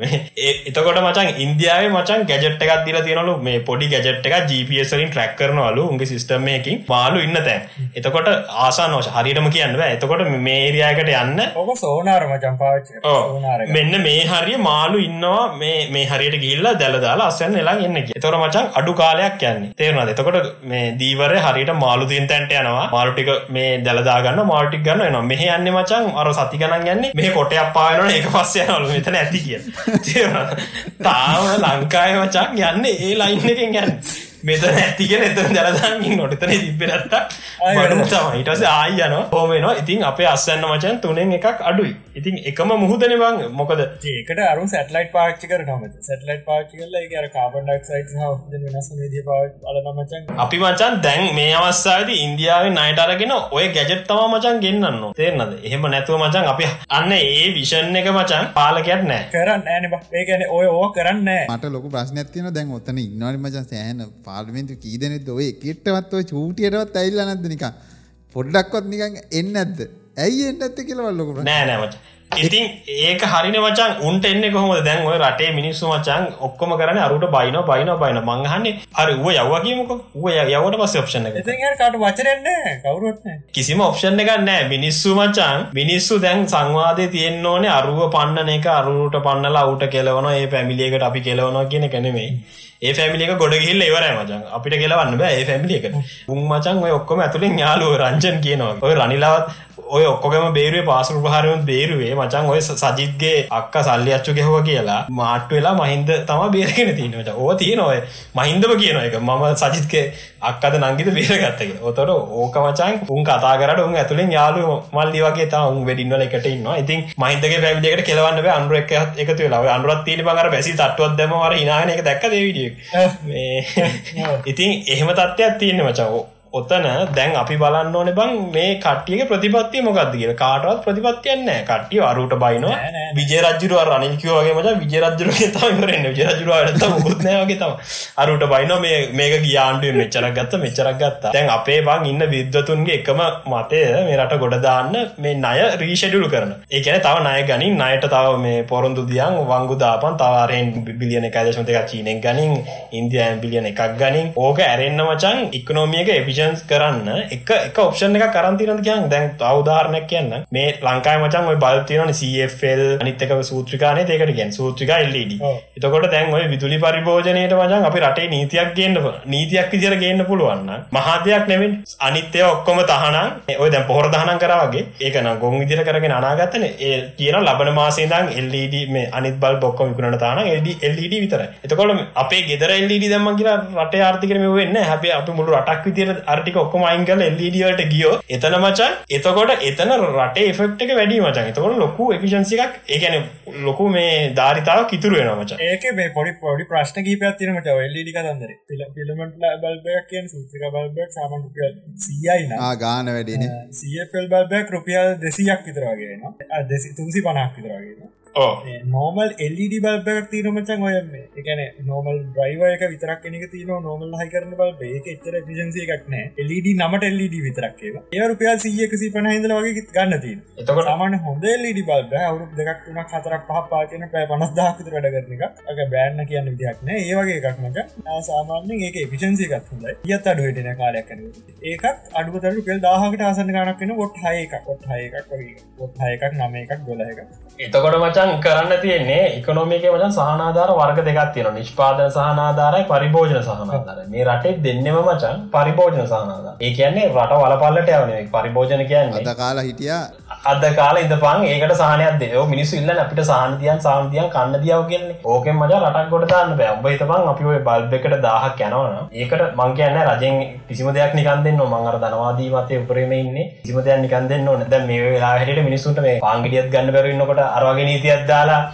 එතකොට මචන් ඉන්දියාවේ මචන් ගැජට් එකක් දිල තියෙනලු මේ පොඩි ගැජට් එක ජිපසලින් ට්‍රක් කරනවලු. උගේ සිස්ටම්මයකින් මාලු ඉන්න තැන්. එතකොට ආසා නෝෂ හරිටම කියන්න එතකොට මේ ඒරයාකට යන්න ඔක සෝනාරම ජම්පාච මෙන්න මේ හරිය මාලු ඉන්නවා. මේ මේ හරියට ගිල්ල දැලදාලා අසයන් එලා එන්න තොර මචන් අඩු කාලයක් යන්නේ. තේරනද එතකොට මේ දීවර හරියට මාලු තින් තැන්ට යනවා. මාරුටික මේ දලදාගන්න මාටික් ගන්න එනවා මෙහ යන්න මචන් අර සති ගණන් යන්නේ. මේ කොටයක් පායනට එක පස්සේ නලු මෙතන ඇති කිය [laughs] තාම ලංකාය මචන් යන්න ඒ ලයින් එකෙන් යන්න මෙතන ඇතිගෙන එතන ජලදාමින් නොටතන තිබෙනත්තා බඩු තම ඉටස ආයන හෝමනවා ඉතින් අපේ අස්සන්න මචන් තුනෙන් එකක් අඩුයි. ඉතින් එකම මුහදන බං. මොකද? ඒකට අරු සැටලයිට පාච්චි කර නම සැටලයිට පාච්චි කරල අර කාබන්ඩක් සයිට වෙනස් දී අලමචන් අපි මචන් දැන් මේ අවස්සාද ඉන්දියාව නයට අරගෙන ඔය ගැජෙට් තම මචන් ගෙන්න්න තේරනද එහෙම නැතුව මචන් අපි අන්න ඒ විෂන් එක මචන් පාලකයක් නෑ. කරන්න ෑන ඒකැන ඔය ඕ කරන්න මට ලොක ප්‍රශ්නතින දැන් ඔත්තන ඉන්නවනි මචන් සෑහන පාර්මිතු කීදනෙත් ඔය කෙට්ටවත්ව චූටියටවත් ඇල්ල නැද නිකා පොඩ්ඩක්වත් නිකන් එන්න ඇත්ද ඇයි එන්න ඇත්ත කියලවල්ලොක නෑ නෑමච ඉතින් ඒක හරින මචන් උන්ට එන්න කොහොම දැන් ඔය රටේ මිනිස්සු මචන් ඔක්කොම කරන අරුට බයින බයින බයින මංහන්නේ හරි ුව යවගේමක ුව යවට පස්ස ඔප්ෂණ එක කට වචරන්න කවරුත් කිසිම ඔප්ෂණ එක නෑ. මිනිස්සු මචන් මිනිස්සු දැන් සංවාදය තියෙන් ඕනේ අරුව පන්නන එක අරුට පන්නලා අවුට කෙලවන ඒ පැමිලියකට අපි කෙලවනවා කියන කනෙමේ ඒ පැමිලික ගොඩ ගිල්ල ඉවරයි මචන් අපිට කෙලවන්න බෑ ඒ පැමිලියකට උන් මචන් ඔය ඔක්කොම ඇතුළින් යාලුව රංචන් කියනවා. ඔය රනිලාවත් ඔය ඔක්කොගම බේරුවේ පාසුරු පහරුවන් බේරුවේ. මචන් ඔය සජිත්ගේ අක්ක සල්ලි අච්චු ගෙහව කියලා මාට්ට වෙලා මහින්ද තම බේරගෙන තියනට ඕ තියන ඔය. මහින්දම කියන එක මම සජිත්ගේ අක්කද නංගිත බේරගත්තක ඔතොට ඕක මචන් උන් කතාරට උන් ඇතුළින් යාලු මල්ලි වගේ තා උන් වැඩින්වල එකට ඉන්නවා. ඉතින් මහින්දගේ පැවිදිකට කෙලවන්න අන්ුව එක එකතු වෙලා. අන්ුවත් තිීන පඟර පැසි තට්ුවත් දෙම වර හිනාන එක දැක්ක දේවිඩිය [laughs] ඉතින් එහෙම තත්ත්වයක් තියෙන මචාවෝ ඔතන දැන් අපි බලන්න ඕන බං මේ කට්ටියගේ ප්‍රතිපත්තිය මොකක්ද කිය කාටවත් ප්‍රතිපත්තියන්න කට්ටිය අරුට බයිනවා. විජය රජරුව රනිල්කිවගේ මච විජය රජරුගේ තමරන්න විජරජරුවට මුත්නයගේ තම අරුට බයින මේ මේක ගියාන්ටුව මෙච්චරක් ගත්ත මෙච්චරක් ගත්තා. දැන් අපේ බං ඉන්න විද්වතුන්ගේ එකම මතය මේ රට ගොඩදාන්න මේ නය රීෂඩුලු කරන. ඒකන තව නය ගනින් නයට තව මේ පොරොන්දු දියන් වංගු දාපන් තවාරයෙන් බිලියන එකදශම දෙක චීනෙක් ගනින් ඉන්දයන් බිලියන එකක් ගනින්. ඕක ඇරෙන්න්න මචන් ඉක්නෝමියක එපිෂන් ෆිෂන්ස් කරන්න. එක එක ඔප්ෂන් එක කරන්තිරන කියන් දැන් අවධාරණයක් කියන්න. මේ ලංකායි මචන් ඔය බල්තියන CFල් අනිත්තක සූත්‍රිකානය දෙකට ගැන් සූත්‍රිකා එල්ලඩ එතකොට දැන් ඔය විදුලි පරිභෝජනයට මචන් අපි රටේ නීතියක් ගන්න නීතියක් විදිර ගන්න පුළුවන්න මහදයක් නෙමින් අනිත්‍යය ඔක්කොම තහනම්. ඔය දැන් පොහොර දහනම් කරවගේ ඒකන ගොන් විදිර කරගෙන අනාගත්තන. ඒ කියන ලබන මාසේදන් එල්ඩ මේ අනිත් බල් බොක්කො විකුණට තාන එල්ඩ එල්ඩ විතර එතකොට අපේ ගෙදර එල්ඩ දම්ම කියලා රට ආර්ථිකරම වෙන්න හැබේ අපි මුළු රටක් විදිර අර්ටික ඔක්කොම අයිංගල එල්ඩට ගියෝ එතන මචන් එතකොට එතන රට එෆෙක්් එක වැඩි මචන් එතකොට ලොකු එෆිෂන්සිකක් ඒකැන ලොකු මේ ධාරිතාව කිතුරු වෙන මච. ඒක මේ පොඩි පොඩි ප්‍රශ්න කීපයක් තිනමට එල්ඩි කතන්දර. පිලමට බල්බයක් කියෙන් සූත්‍රික බල්බක් සාමන් රුපියල් සියයින ගාන වැඩින සියල් බල්බයක් රුපියල් දෙසියක් විතරවාගෙන දෙසි තුන්සි පනක් විතරවාගෙන නෝමල් එල්ඩ බල්බක් තිීනමචන් ඔය එකන නෝමල් ්‍රයිවයක විතරක් කෙනෙක තින නෝමල් හයි කරන බල් ඒක එච්චර පිසින්සේ එකක්නෑ එල්ඩ නමට එල්ඩ විතරක්ේ ඒ රුපියල් සියකසි පනහිදල වගේ ගන්න තිී එතක සාමන හොඳ එල්ඩ බල්බ අවුරු දෙකක් වුණ හතරක් පහ පාචන පෑ පනස් දාහතර වැඩ කරන එක අක බෑන්න කියන්න විදිහක්න ඒවගේ එකක් මට සාමාන්‍යෙන් ඒක පිසින්සේ එකක් හොඳ යත් අඩුවටන කාලයක් කන ඒකක් අඩුතර රුපියල් දාහකට ආසන ගනක්න ොට් හය එකක් ොට් හය එකක් වගේ. ොට් හය එකක් නම එකක් ගොල එක එතකොට මචන් කරන්න තියෙන්නේ ඉකොනොමික වචන් සහනාධාර වර්ග දෙකක් තියෙන නිෂ්පාදන සහනාධාරයි පරිභෝජන සහනාධාර මේ රටේ දෙන්නෙම මචන් පරිභෝජන සහනාධාර. ඒ කියන්නේ රට වලපල්ලට යවන පරිභෝජන කියන්නේ අද කාලා හිටියා. අද කාල ඉදපන් ඒකට සහනයක් දෙෝ මිනිස්සු ඉල්ල අපිට සාහන්තියන් සාන්තියන් කන්න දියාව කියන්නේ. ඕකෙන් මජ රටක් ගොඩ දාන්න බෑ. ඔබ හිතපන් අපි ඔය බල්බ එකට දාහක් යනවන ඒකට මං කියන්න රජෙන් කිසිම දෙයක් නිකන් දෙන්න මංගර දනවාදී මතය උපරම ඉන්න. කිසිම දෙයක් නිකන් දෙන්න ඕන. දැ මේ වෙලා හැට මිනිසුන්ට මේ පාංගිටියත් ගන්න බැරන්නකොට අරවාගේ නීතියක් දාලා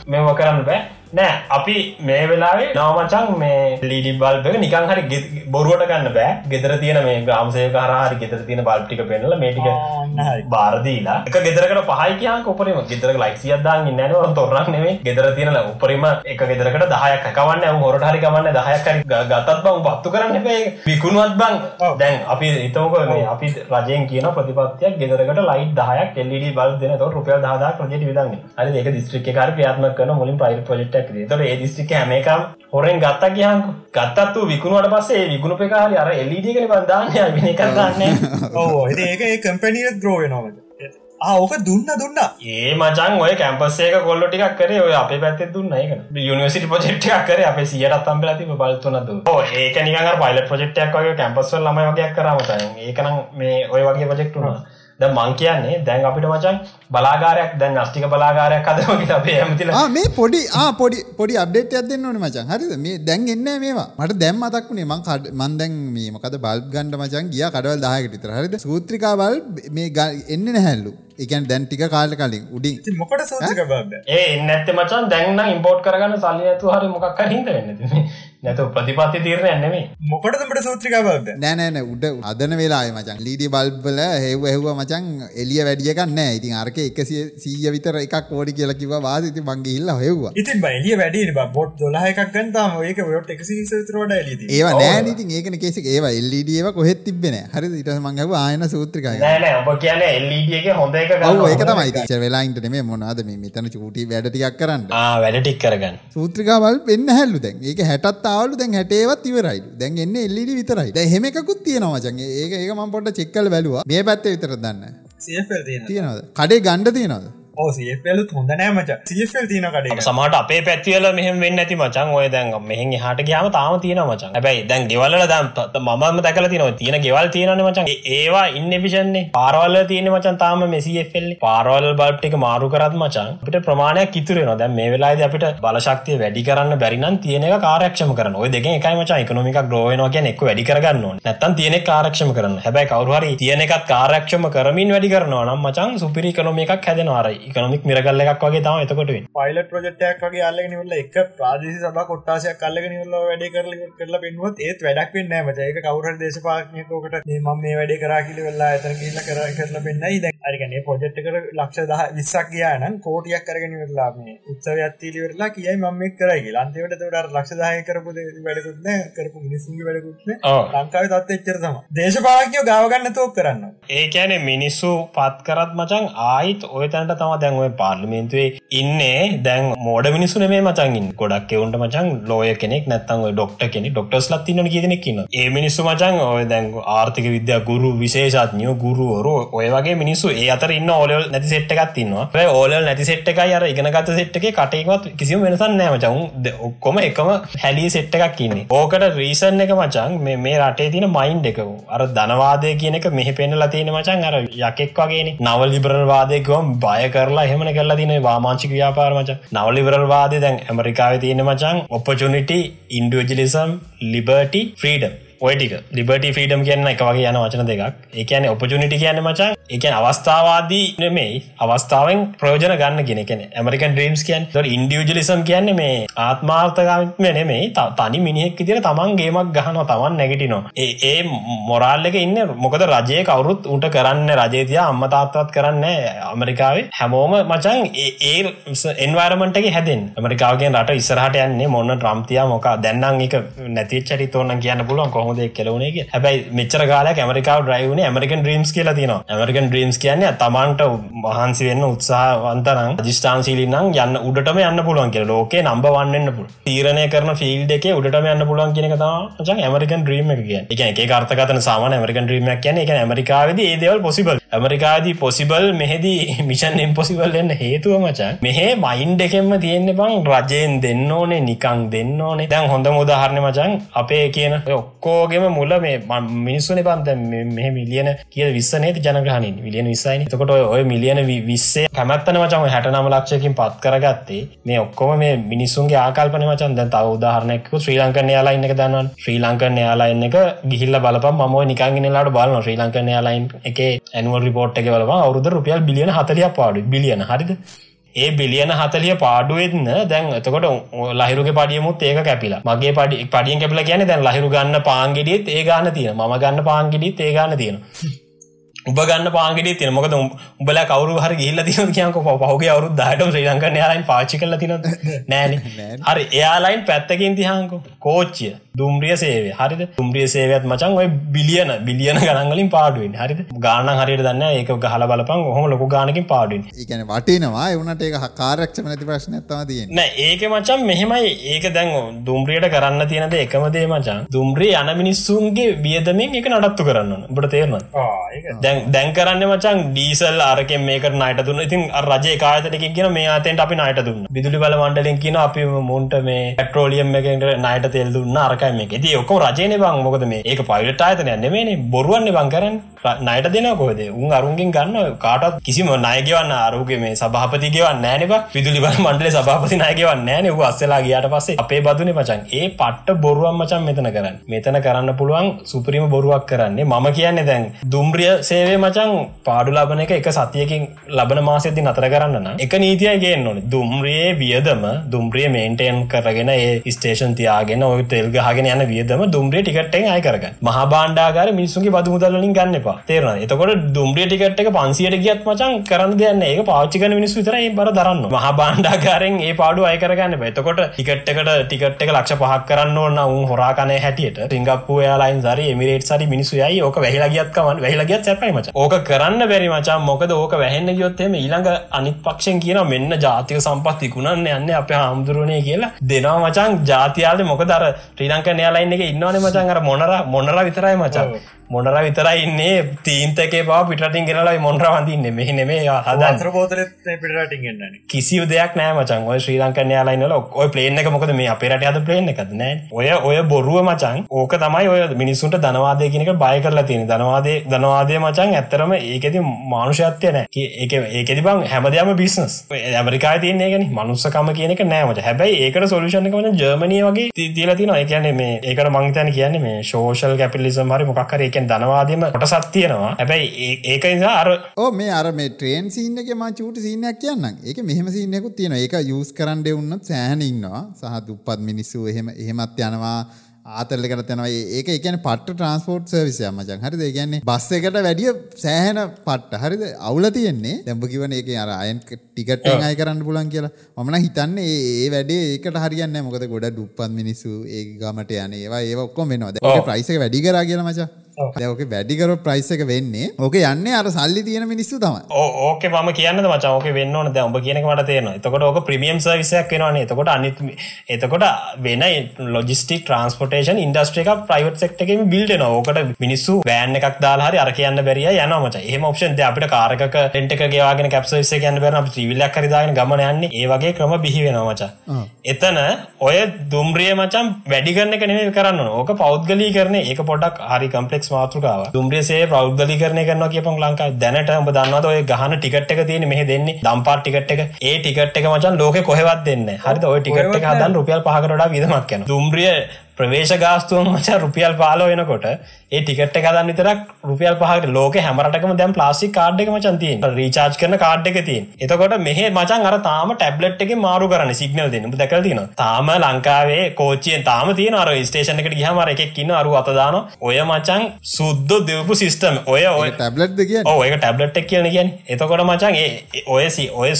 මෙම කරන්න බෑ නෑ අපි මේ වෙලාවේ නවමචන් මේ ලීඩි බල්බ නිකන් හරි බොරුවට ගන්න බෑ. ගෙදර තියෙන මේ ග්‍රාමසය කරහරි ගෙතර තියෙන බල්ටික පෙන්නල මේටික බාරදීලා එක ගෙදරකට පහයි කියන් උපරම. ගෙදර ලයිසියක් දාන්න නෑනව තොරක් නෙවේ ගෙදර තියෙන උපරිම එක ගෙදරකට දහයක් කවන්න. හොරට හරි කමන්න දහයක් ගතත් බං පත්තු කරන්න එපේ විකුණුවත් බං. දැන් අපි හිතමක අපි රජයෙන් කියන ප්‍රතිපත්තියක් ගෙදරකට ලයි් දහයක් එල්ඩ බල් දෙන. තො රුපියල් දහදා ප්‍රජට විදන්න අරි ඒක දිස්ත්‍රික කාර ක්‍රියාත්ම කන මුලින් පයිර ප්‍රජෙක්ට එකක් තොට ඒ දිස්ටික හැමකම් හොරෙන් ගත්තා කියහක ගත්තත්තු විකුණුවට පස්සේ විගුණු පෙකාහරි අර එල්ලිඩිගෙන බන්ධානය විනි කරන්න ඕ ඒක ඒ කම්පැනිය ද්‍රෝය නොවද ඕක දුන්න දුන්න. ඒ මචන් ඔය කැම්පස්සේක කොල්ල ටික් කර ඔය අප පැත් දුන්න. එක යනිවසිට පොජෙක්්ක් කර අප සියට අත්තම්බල ති බලතුනද ඒක නික පයිල පොජෙක්්ක් වගේ කැම්පස්වල් ලම වගේයක් කරමත ඒකනම් මේ ඔය වගේ පොජෙක්ටුනා ද මං කියන්නේ දැන් අපිට මචන් බලාගාරයක් දැන් අස්ටික බලාගාරයක් අදමගේ අපේ ඇමතිල ආ මේ පොඩි ආ පොඩි පොඩි අප්ඩේට් එකක් දෙන්න ඕනේ මචං හරිද? මේ දැන් එන්නේ මේවා. මට දැන් මතක් වුණේ මං මං දැන් මේ මොකද බල්බ් ගන්න මචං ගියා කඩවල් 10කට විතර. හරිද? සූත්‍රිකා බල්බ් මේ ග- එන්නේ නැහැලු ඒ කියන්නේ දැන් ටික කාලෙ කලින් උඩින්. ඉතින් මොකට සෝතික බබ්බ ඒ එන්නඇත්ත මචන් දැන්න ඉම්පෝට් කරගන්න සල්ලි ඇතු හරි මොකක් හිද වෙන්න නැතු ප්‍රතිපත්ති තීරණය නෙමේ මොකටදමට සූත්‍රික බබ්බ නෑ නෑ නෑ. උඩ අදන වෙලා මචන් ලීඩි බල්බල හෙව් ඇහුව මචන් එලිය වැඩියකන්න නෑ. ඉතින් අරක එකසිය සීය විතර එකක් ඕඩි කියලා කිව වාස. ඉති මංගේ ඉල්ල හෙව්වා. ඉතින් බයිලිය වැඩි බොට් දොලා එකක් ගන්තාම ඒක ොට එකසි සතරෝඩ ලීති ඒවා නෑ ඉතින් ඒකන කෙසි ඒවා එල්ලිඩියව කොහෙත් තිබෙන හරි ඉට මංගව ආයන සූත්‍රිකය ඔබ කියන එල්ලඩගේ හොඳ එක ඔව ඒක තමයි. වෙලායින්ට මේ මොනාද මේ මෙතන චූටි වැඩටියක් කරන්න. වැඩ ටික් කරගන්න. සූත්‍රිකාවල් පෙන්න්න හැල්ලු දැන්. ඒක හැටත් ආවලු දැන් හැටේවත් ඉවරයිලු දැන් එන්න එල්ලිඩි විතරයි. දැ හෙමකුත් තියෙනවාචන් ඒක ඒක මං පොට චෙක්කල් බැලවා. මේ පැත්ත විතර දන්න? තියන තියෙනවද? කඩේ ගණ්ඩ තියෙනවද ඕ සල්ලුත් හොඳ නෑමච සිල් තියන කඩේ සමට අපේ පැත්තිවල මෙහම වෙන්න ඇති මචන් ඔය දැන් මෙහි හට ගයාම තාම තියෙන මචන් හැබයි දැන් ගෙවල දම් මම දැකල තින තියෙන ගෙවල් තියෙන මචන් ඒවා ඉන්න විෂන්නේ පාරවල්ල තියෙන මචන් තාම මෙසිල් පාරවල් බල්ට්ටික මාරු කරත් මචන් අපිට ප්‍රමාණයක් ඉතුරෙන දැන් මේ වෙලාද අපිට බලශක්තිය වැඩි කරන්න බැරිනම් තියෙන එක කාරක්ෂම කරන ඔය දෙක එකයි මචා එකනොමික් ග්‍රෝයනවා කිය එක් වැඩි කරගන්න නැත්තන් තියෙන කාරක්ෂම කරන්න. හැබැයි කවරුහරි තියෙන එකත් කාරක්ෂම කරමින් වැඩි කරනවා නම් මචන් සුපිරි කනොමික් හැදෙනවාරයි එකනොමික් මිරගල්ල එකක් වගේ තම එතකොට පයිලට ප්‍රජෙක්ටයක් වගේ අල්ලගෙන නිවල්ල එක ප්‍රාදේශ සබ කොට්ටාසයක් කල්ලගෙන නිවල්ල වැඩ කරල කරලා පෙන්ුවත් ඒත් වැඩක් වෙන්න මච. ඒක කවුර දේශපානයකෝකට මම මේ වැඩේ කරා කියල වෙල්ලා ඇතන කියල කර කරලා පෙන්න්නයි දැ අරිගනේ පොජෙට් කර ලක්ෂ දහ විස්සක් කියයානම් කෝටියක් කරගෙන වෙල්ලා මේ උත්සවයක්තිීලි වෙරලා කියයි මම කරයි ලන්තවට තවට ලක්ෂ දාය කරපු වැඩකුත්න කරපු මිනිසුන්ගේ වැඩකුත්න ලංකාව තත් එච්චර තම දේශපාලකයෝ ගාවගන්න තෝක් කරන්න ඒ ඇන මිනිස්සු පත් කරත් මචන් ආයිත් ඔය තැන්ට තම දැන් ඔය පාර්ලිමේන්තුවේ ඉන්නේ. දැන් මෝඩ මිනිසුන මේ මචන්ගින් ගොඩක් එවුන්ට මචන් ලෝය කෙනෙක් නැත්තන් ඩොක්ට කෙනෙ ඩොක්ටස් ලත්තින්න කියෙනෙක්කින්න ඒ මිනිස්සු මචන් ඔය දැන් ආර්ථික විද්‍යා ගුරු විශේෂත්ඥෝ ගුරුවරු ඔය වගේ මිනිස්සු ඒ අතර ඉන්න ඕලල් නැති සෙට් එකක් තින්නවා ඕලල් නැති සෙට් එක අර ඉගෙනගත සෙට් එක කටේවත් කිසිම වෙනසන් නෑ මචන් ඔක්කොම එකම හැලී සෙට් එකක් ඉන්නේ. ඕකට රීසන් එක මචන් මේ මේ රටේ තින මයින්් එක. අර ධනවාදය කියන එක මෙහි පෙන්නලා තියෙන මචන් අර යකෙක් වගේ නව ලිබරල් වාදයකවම් බය කරලා එහෙමන කරලා තින වාමාංචික ව්‍යාපාර මච. නවලිබරල් වාදය දැන් ඇමරිකාව තියෙන මචන් ඔපචනිට ඉන්ඩුවජලිසම් ලිබර්ටි ෆ්‍රීඩම් ඔයටික ලිබට ෆීඩම් කියන්න එක වගේ යන වචන දෙකක්. ඒකන ඔපචනිටි කියන්න මචන් එකන් අවස්ථාවාදී නෙමෙයි. අවස්ථාවෙන් ප්‍රෝජන ගන්න ගෙනෙන ඇමරිකන් ්‍රීම්ස් කියන් ඉන්ඩියජලිසම් කියන්නේ. මේ ආත්මාර්ථකත්ම නෙමෙයි. තනි මිනිහෙක් තිර තමන් ගේමක් ගහන තමන් නැගටිනවා. ඒ මොරාල්ලක ඉන්න මොකද රජය කවරුත් උට කරන්න රජේතිය අම්ම තාත්තවත් කරන්න ඇමරිකාවේ හැමෝම මචන් ඒ එන්වරමටගේ හැදෙන් ඇමරිකාවගෙන් රට ඉස්සරහට යන්නේ මොන්න ට්‍රම්තිය මොක. දැන්නම් එක නැති චරි තෝන්න කියන්න පුළුවන් කොහොමද කෙලවුණේ හැබයි මෙචර කාල ඇමරිකාව ්‍රයිවන ඇමරිකන් ්‍රීම්ස් කියලා තින ඇමරිකන් ්‍රීම්ස් කියන්නේ තමන්ට වහන්සි වෙන්න උත්සාහවන්තරම් ජිස්ටාන්සිලිනම් යන්න උඩටම යන්න පුළුවන් කිය ලෝකේ නම්බ වන්නන්න පුළ තීරණය කරන ෆිල් දෙක උඩටම යන්න පුළුවන් කියන තම ඇමරිකන් ්‍රීම එක කිය එක කාර්තකතන සාමාන ඇමරිකන් ්‍රීමක් කියන එක ඇමරිකාවද ඒදවල් පොසිබල් ඇමරිකාදී පොසිබල් මෙහෙදී මිෂන් ඉම්පොසිබල් එන්න හේතුව මචන්. මෙහේ මයින් දෙකෙන්ම තියෙන්නේ බං රජයෙන් දෙන්න ඕනේ නිකං දෙන්න ඕනේ. දැන් හොඳ මුදාහරණ මචන් අපේ කියන ඔක්කෝගෙම මුල මේ මිනිස්සුන පන්ත මෙහ මිලියන කිය විස්සනය ජනගහනින් විලියන විස්සයින. තකොට ඔය මිලියන විස්සේ කැමත්තන මචම හැට නම ලක්ෂයකින් පත් කරගත්තේ. මේ ඔක්කොම මේ මිනිස්සුන්ගේ ආකල්පන මචන්. දැන් තව උදාහරණයක ශ්‍රී ලංකන යාලා ඉන්න දන්න ශ්‍රී ලංකන යාලා එන්න එක ගිහිල්ල බලප ම නිකංගෙනලාට බලන ශ්‍රී ලංකන යාලයින් එක ඇනුවල් රිපෝට් එක බලවා අවුරුද රුපියල් බිලියන හතලිය පාඩු බිලියන. හරිද? ඒ බිලියන හතලිය පාඩුවෙත්න්න දැන් එතකොට ලහිරුගේ පඩියමුත් ඒක කැපිලා. මගේ පඩි පඩියෙන් කැපිල කියන දැන් ලහිරු ගන්න පාන්ගෙඩියත් ඒ ගන්න තියෙන ම ගන්න පාන්ගෙඩිත් ඒ ගන්න තියෙන උබ ගන්න පාන්ගෙඩිය තියෙන මොකද උඹල කවරු හරි ගිල්ල තින කියක පහුගේ අවරු දාටම ශ්‍රී ලංකන යාලයින් පාචි කල තින [laughs] නෑන. හරි එයාලයින් පැත්තකින් තිහංකු කෝච්චිය දුම්රිය සේවේ හරිද? දුම්රිය සේවත් මචන් ඔය බිලියන බිලියන ගනන්ගලින් පාඩුවෙන් හරිද? ගාන හරියට දන්න ඒක ගහල බලපන්. හොම ලොක ගානකින් පාඩුවෙන් ඒකන වටනවා. එවනට ඒක කාරක්ෂම නැති ප්‍රශ්න ඇත්තම තියෙන නෑ ඒක මචන් මෙහෙමයි. ඒක දැන් දුම්රියට කරන්න තියෙනද එකම දේ මචන් දුම්රිය යන මිනිස්සුන්ගේ වියදමින් එක නඩත්තු කරන්න බට තේරන දැන් දැන් දැන් කරන්න මචන් ඩීසල් අරකෙන් මේක නයට දුන්න. ඉතින් රජය කාතනකින් කියන මේ අතෙන්ට අපි නයට දුන්න. විදුලි බල මණ්ඩලින් කියන අපි මුන්ට මේ පට්‍රෝලියම් එකට නයට තෙල් දුන්න අරකයි මේ ති ඔක්කො රජයන බං මොකද මේ ඒක පයිලට අයතන නෙමේ බොරුවන්න බං කරන්න. නයට දෙන කොද උන් අරුන්ගෙන් ගන්න කාටත් කිසිම නයගවන්න අරුගේ මේ සභාපතිගවන්න නෑනබ විදුලි බල මණ්ඩල සභාපති නයගවන්න නෑන වූ අස්සලා ගියට පස්සේ අපේ බදුන මචන් ඒ පට්ට බොරුවම් මචන් මෙතන කරන්න. මෙතන කරන්න පුළුවන් සුපරිම බොරුවක් කරන්නේ. මම කියන්නේ දැන් දුම්රිය සේවේ මචන් පාඩු ලබන එක එක සතියකින් ලබන මාසෙදදි නතර කරන්න එක නීතිය ගෙන් ඕන. දුම්රියේ වියදම දුම්රිය මේන්ටේන් කරගෙන ඒ ස්ටේෂන් තියාගෙන ඔය තෙල්ගහගෙන යන වියදම දුම්රිය ටිකට්ටෙන් අය කරග මහ බාණ්ඩාගර මිනිසුගේ බදු මුදල්ලින් ගන්න එපා. තේරන එතකොට දුම්රිය ටිකට් එක පන්සියට ගියත් මචන් කරන්න දෙන්න ඒක පාච්චිකන මිනිස් විතරයි බර දරන්න. මහ බාණ්ඩාකාරෙන් ඒ පාඩු අය කරගන්න එතකොට ටිකට්කට ටිකට් එක ලක්ෂ පහක් කරන්න ඕන්න උන් හොරාකනය හැටියට සිංගප්පු යාලයින් සරි එමිරේට් සරි මිනිසු යයි. ඕක වැහිලා ගියත්කමන් වැහිලා ගියත් සැපයි. මචං ඕක කරන්න බැරි මචං මොකද ඕක වැහෙන්න ගියොත් එහෙම ඊළඟ අනිත් පක්ෂෙන් කියන මෙන්න ජාතික සම්පත් විකුණන්න යන්නේ අපේ හාමුදුරනේ කියලා දෙනවා මචං ජාතියාලේ මොකද අර ශ්‍රී ලංකන් එයාලයින් එකේ ඉන්නවනේ මචං අර මොනරා මොනරා විතරයි මචං මොනර විතරයි ඉන්නේ? තීන්තකේ පා පිටින් ගෙනලයි මොන්ර වඳන්න? මෙහ නෙමේ හදන්ත්‍ර පෝතල පිටින් ගන්න කිසිව දෙයක් නෑ මචන් ඔය ශ්‍රී ලංකන යාලයින්නල ඔය පලේන එක මොකද මේ අපේරට අද පලේන එකද නෑ ඔය ඔය බොරුව මචන් ඕක තමයි ඔය මිනිස්සුන්ට දනවාදය කෙනෙක බය කරලා තියෙන දනවාදේ දනවාදය මචන් ඇත්තරම ඒකෙති මානුෂත්වය නෑ ඒක ඒකෙති බං හැමදයම බිස්නස් ඇමරිකා තියන්නේ ගෙන මනුස්සකම කියනක නෑමට හැබැයි ඒකට සොලුෂණ එක වන ජර්මනය වගේ තිීල තින ඒකන්නේ මේ ඒකට මංතන කියන්නේ මේ ශෝෂල් කැපිලිසම් හරි මොක්කර එක එකෙන් ධනවාදයම කොටසත් තියෙනවා. හැබැයි ඒක නිසා අර ඕ මේ අර මේ ට්‍රේන් සිීන්න එක ම චූට සිීනයක් කියන්න ඒක මෙහම සිීනයකුත් තියෙන එක යස් කරන්න එවුන්නත් සෑහන ඉන්නවා. සහ දුප්පත් මිනිස්සු එහෙම එහෙමත් යනවා. ආතරලකට තැනව ඒක එකන පට ට්‍රන්ස්පෝට් සර්විසය මචන් හරිද? කියන්නේ බස්ස එකට වැඩිය සෑහන පට්ට. හරිද? අවුල තියෙන්නේ. දැම්ඹ කිවන එක අර අයන් ටිකට අය කරන්න පුලන් කියලා. මන හිතන්න ඒ වැඩේ ඒකට හරියන්න මොකද ගොඩ දුප්පත් මිනිස්සු ඒ ගමට යන ඒවා ඒ ඔක්කොම වෙනවා. ප්‍රයිසක වැඩි කර කියලා මචා ඕක වැඩිකර ප්‍රයිස් එක වෙන්නේ. ඕක යන්න අර සල්ලි තියෙන මිනිස්සු තම ඕක ම කියන්න මච? ඕක වෙන්න ද ඔබ කියනකට තියෙන එතකොට ඕක ප්‍රමියම් සවිසයක් වෙනවාන එතකොට අනිත් එතකොට වෙන ලොජිස්ටික් ට්‍රන්ස්පොටේෂන් ඉන්ඩස්ට්‍රික ප්‍රයිවට් සෙක්ටකම බිල්ඩ ඕකට මිනිස්සු වෑන් එකක් දාහරි අර කියන්න බැරිය යනමච ඒම ඔප්ෂන් අපිට කාරක ටෙන්ට එකගේවාගෙන කැප්සවිස කියන්න බැන ්‍රීවිල්ලක් කරිදාගෙන ගමන යන්නේ. ඒවගේ ක්‍රම බිහි වෙනවාමචා එතන ඔය දුම්රිය මචම් වැඩිගන්න කනෙම කරන්න ඕක පෞද්ගලී කරන ඒක පොඩක් හරි කම්පලෙක් ටෙක්ස් මාතෘකාව. දුම්රියසේ ප්‍රෞද්ගලි කරනය කරනවා කියපන් ලංකා දැනට ඔබ දන්නවද ඔය ගහන ටිකට් එක තියෙන මෙහ දෙන්නේ දම්පාර් ටිකට් එක. ඒ ටිකට් එක මචන් ලෝක කොහෙවත් දෙන්න හරි ඔය ටිකට් එක හදන් රුපියල් පහකට වඩා වියදමක් යන දුම්රිය ප්‍රවේශ ගාස්තුවන් මචා රුපියල් පාලෝ වෙනකොට ඒ ටිකට් එකදන්න විතරක් රුපියල් පහට ලෝක හැමරටම දැම් ප්ලාසි කාඩ් එක මචන් තියෙන් රීචාර්ජ් කරන කාඩ් එක තින් එතකොට මෙහ මචන් අර තාම ටැබ්ලට් එක මාරු කරන සිගනල් දෙන්න. දැකල් තින තාම ලංකාවේ කෝච්චියෙන් තාම තියන අර ස්ටේෂන එකට ගහමර එකක් ඉන්න අරු අතදාන ඔය මචන් සුද්ද දෙවපු සිිස්ටම ඔය ඔය ටැබ්ලට් කිය ඔය ටැබ්ලට් එක් කියන කියෙන් එතකොට මචන් ඔයසි ඔය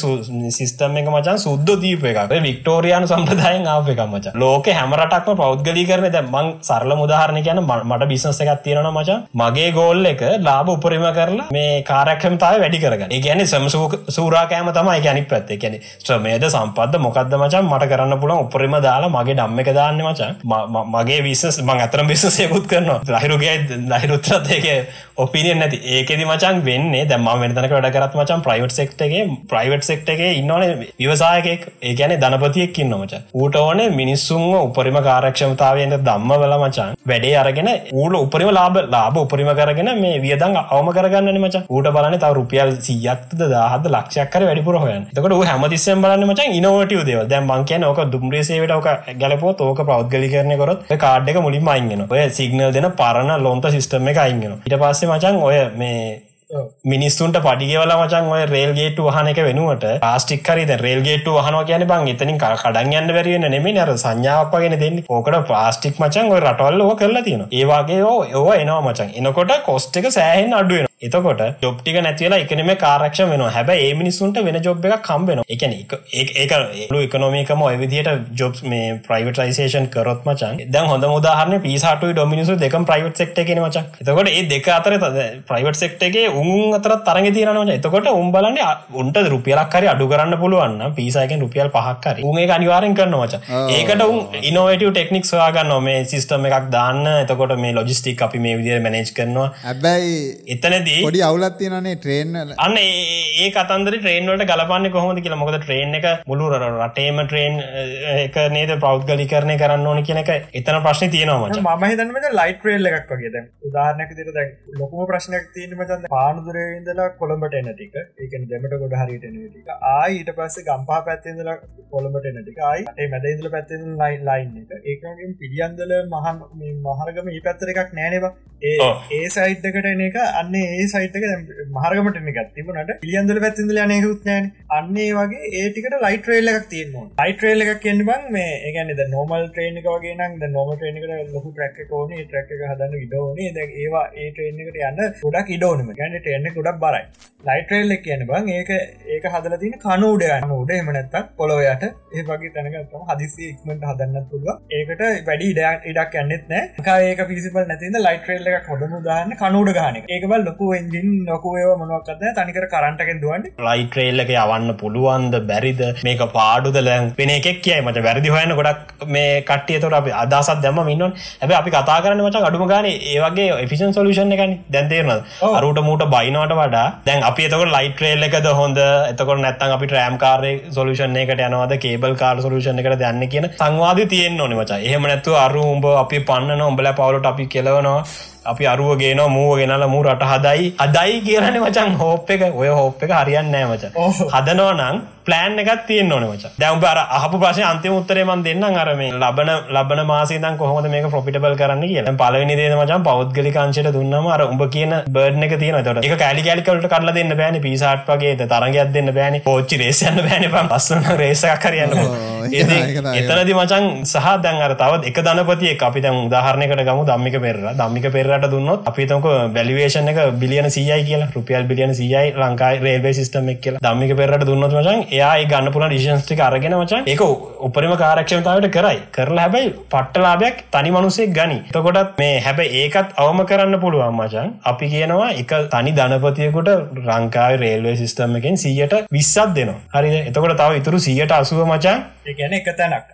සිිස්ටම් එක මචන් සුද්ද දීප එකක්. වික්ටෝරයානු සම්ප්‍රදායෙන් ආප එක මච ලෝක හැමරටක්ම පෞද්ගලි කරන දැ මං සරල මුදාහරණ කියන මට බිසස එකක් තියෙන මචා. මගේ ගෝල් එක ලාබ උපරිම කරලා මේ කාරක්ෂමතාව වැඩි කරගන්න. ගැන සම සූරාකෑම තමයි. ගැනි පැත්තේ. කැනෙ ශ්‍රමේද සම්පද මොකක්ද මචන් මට කරන්න පුළන් උපරිම දාලා මගේ ඩම්ම එක දාන්න මචන් මගේ විිසස් මං අතරම් බිසසයකුත් කරනවා. ලහිරුගේ ලහිරුත්‍රත් ඒක ඔපිනියන් නැති. ඒකෙදි මචන් වෙන්නේ දැම වෙනතනක වැඩ කරත් මචන් ප්‍රයිවට් සෙක්ටගේ ප්‍රයිවට් සෙක්ටගේ ඉන්නවන විවසායකෙක් ඒ ගැන ධනපතියක් ඉන්නමච ඌට ඕනේ මිනිස්සුන්ව උපරිම කාරක්ෂමතාවයන්ට දම්ම වෙලා මචන් වැඩේ අරගෙන ඌට උපරිම ලාබ ලාබ උපරිම කරගෙන මේ වියදන් අවම කරගන්න මච. ඌට බලන තව රුපියල් සියක්ද දාහද ලක්ෂයක්කර වැඩිපුර හොයන් තකට හැමතිස්සම් බලන්න මචන් ඉනවටව දේව දැම් මංකයන ඕක දුම්රේසේවට ඕක ගැලපෝ තෝක පෞද්ගලි කරනය කොරත් කාඩ් එක මුලින් අයිගෙන ඔය සිගනල් දෙන පරණ ලොන්ත සිිස්ටම එක අයිගෙන ඉට පස්සේ මචන් ඔය මේ මිනිස්සුන්ට පඩිගවල මචන් ඔය රේල්ගේට වහන එක වෙනුවට ආස්ටික් හරි රේල්ගේට වහන කියන බං එතනින් කඩන් යන්න බැරිවෙන නෙමේ අර සංඥාවක්ගෙන දෙන්න. ඕකට ප්ලාස්ටික් මචන් ඔය රටවල්ල ඕ කරලා තියෙන ඒවාගේ ඕ ඒවා එනවා මචන්. එනකොට කොස්ට එක සෑහෙන් අඩුවෙන එතකොට ජොබ්ටික නැතිවලා එකනම කාරක්ෂ වෙන හැබ ඒ මිනිසුන්ට වෙන ජොබ් එක කම්බෙන එකන ඒක ලු එකනොමිකම ඔයවිදියට ජොබ් මේ ප්‍රයිවටයිසේෂන් කරොත් මචන්. දැන් හොඳ මුදාහරන පිසාට ඩොමිනිසු දෙක ප්‍රයිවට් සෙක්ට කියෙන මචන්. එතකොට ඒ දෙක අතර ප්‍රයිවට් සෙක්ටගේ උන් අතර තරග තියනවන එතකොට උම්බලන්න උන්ට රුපියලක්කරි අඩු කරන්න පුළුවන්න පිසාකෙන් රුපියල් පහක්කර උන්ගේ අනිවාරෙන් කරන්න මච ඒකට උන් ඉනෝවටව ටෙක්නික් සොයාගන්න මේ සිිස්ටම එකක් දාන්න. එතකොට මේ ලොජිස්ටික් අපි මේ විදිර මනේජ් කරනවා. එතනද එතනදී පොඩි අවුලත් තියෙනනේ ට්‍රේන් අන්න ඒ කතන්දර ට්‍රේන්වලට ගලපන්න කොහොමද කියලා? මොකද ට්‍රේන් එක මුළු රටේම ට්‍රේන් එක නේද? පෞද්ගලි කරණය කරන්න ඕන කියන එක එතන ප්‍රශ්න තියෙනවා මචං. මම හිතන්නමට ලයිට රේල් එකක් වගේ. දැන් උදාහරණයක් දිර දැන් ලොකුම ප්‍රශ්නයක් තියෙන මචන් පානුදුරේ ඉඳලා කොළඹට එන ටික. ඒකන දෙමට ගොඩ හරියට එන ටික. ආයි ඊට පස්සේ ගම්පා පැත්තෙන්දලා කොළඹට එන ටික. ආයි ඒ මැද ඉඳලා පැත්තෙන් ලයින් ලයින් එක. ඒකගෙන් පිළියන්දල මහන් මහරගම ඒ පැත්තර එකක් නෑනවා ඒ ඒ සයිට්කට එන එක අන්න ඒ සයිටක මහරගමට ගත්තිබනට පිළියන්දල පැත්තිඳල යනයකුත් නෑන් අන්නේ වගේ ඒටිකට ලයිට රේල් එකක් තියෙනවා ලයිටරේල් එකක් කියන්න බං මේ ඒගැන නොමල් ට්‍රේන එක වගේ නම් නොම ට්‍රේනකට ලොකු ට්‍රක් ඕන. ට්‍රක් එක හදන්න ඉඩෝනේ ද ඒවා ඒ ට්‍රේනකට යන්න ගොඩක් ඉඩෝනම ගැන ටේන ගොඩක් බරයි. ලයිටරේල් එක කියන බං ඒක ඒක හදල තින කනුඩ යන්න උඩ. එමනැත්තක් පොලොවයට ඒ වගේ තැනකම හදිසි ඉක්මට හදන්න පුළුව ඒකට වැඩි ඉඩක් ඉඩක් යන්නෙත් නෑ ඒක පිසිපල් නැතිද ලයිටරේල් එක හොඩමු දාන්න කනුඩ ගාන ඒකබල් ලොකු එන්ජින් නොකුවව මොනවක්කද තනිකර කරන්ටකෙන් දුවන් ලයිටරේල්ල එක යවන්න පුළුවන්ද? බැරිද? මේක පාඩුද? ලැන් පෙන එකක් කියයි මට. වැරදි හොයන ගොඩක් මේ කට්ටිය. තොර අපි අදසත් දැම මින්නොන් ඇබ අපි කතා කරන මච අඩුම ගන ඒවගේ එෆිෂන් සොලුෂන් එකන. දැන්තේරන අරුට මූට බයිනවට වඩා දැන් අපි එතක ලයිටරේල් එකද හොඳ? එතකොට නැත්තන් අපි ට්‍රෑම් කාරය සොලුෂන් එකට යනවද? කේබල් කාර් සොලුෂන් එකට දැන්න කියන සංවාද තියෙන් ඕන මචා. එහෙම නැත්තු අරු උඹ අපි පන්න උඹල පවලට අපි කෙලවනවා අපි අරුව ගෙන මූුව ගෙනල මූ රට හදයි අදයි කියරන මචන් හෝප් එක. ඔය හෝප් එක හරියන්න නෑ මච. හදනවනං ප්ලෑන් එකත් තියෙන් ඕන මච. දැවබ අර අහපු ප්‍රශය අන්තිම උත්තරේමන් දෙන්න අරම ලබන ලබන මාසේදන් කොහොමද මේක ප්‍රොපිටබල් කරන්න කිය පලවෙනි දේ මචන් පෞද්ගලිකාංශයට දුන්නම අර උඹ කියන බර්ඩ් එක තියෙන තොට එක කෑලි කැලිකට කරල දෙන්න බෑන. පිසාට් වගේ තරගයක් දෙන්න බෑන. පෝච්චි රේසයන්න බෑන. පම් පස්සන රේසක් කරයන්න එතනදි මචන් සහ දැන් අර තවත් එක ධනපතිය අපි දැන් උදාහරණයකට ගමු. දම්මික පෙර දම්මික පෙරට දුන්නොත් අපිතක බැලිවේෂන එක බිලියන සියයි කියලා. රුපියල් බිලියන සියයි ලංකායි රේල්වේ සිස්ටම එක් කියලා. දම්මික පෙරට දුන්නොත් මචන් එයා ගන්න පුල ඩිෂන්ස්ටික අරගෙන මචන් එක උපරිම කාරක්ෂමතාවට කරයි. කරලා හැබැයි පට්ටලාභයක් තනි මනුසේ ගනි. තකොටත් මේ හැබැ ඒකත් අවම කරන්න පුළුවන් මචන් අපි කියනවා එක තනි ධනපතියකුට රංකායි රේල්වේ සිස්ටම් එකෙන් සියට විස්සත් දෙනවා. හරි එතකොට තව ඉතුරු සියට අසුව මචන් ඒගැන එක තැනක්.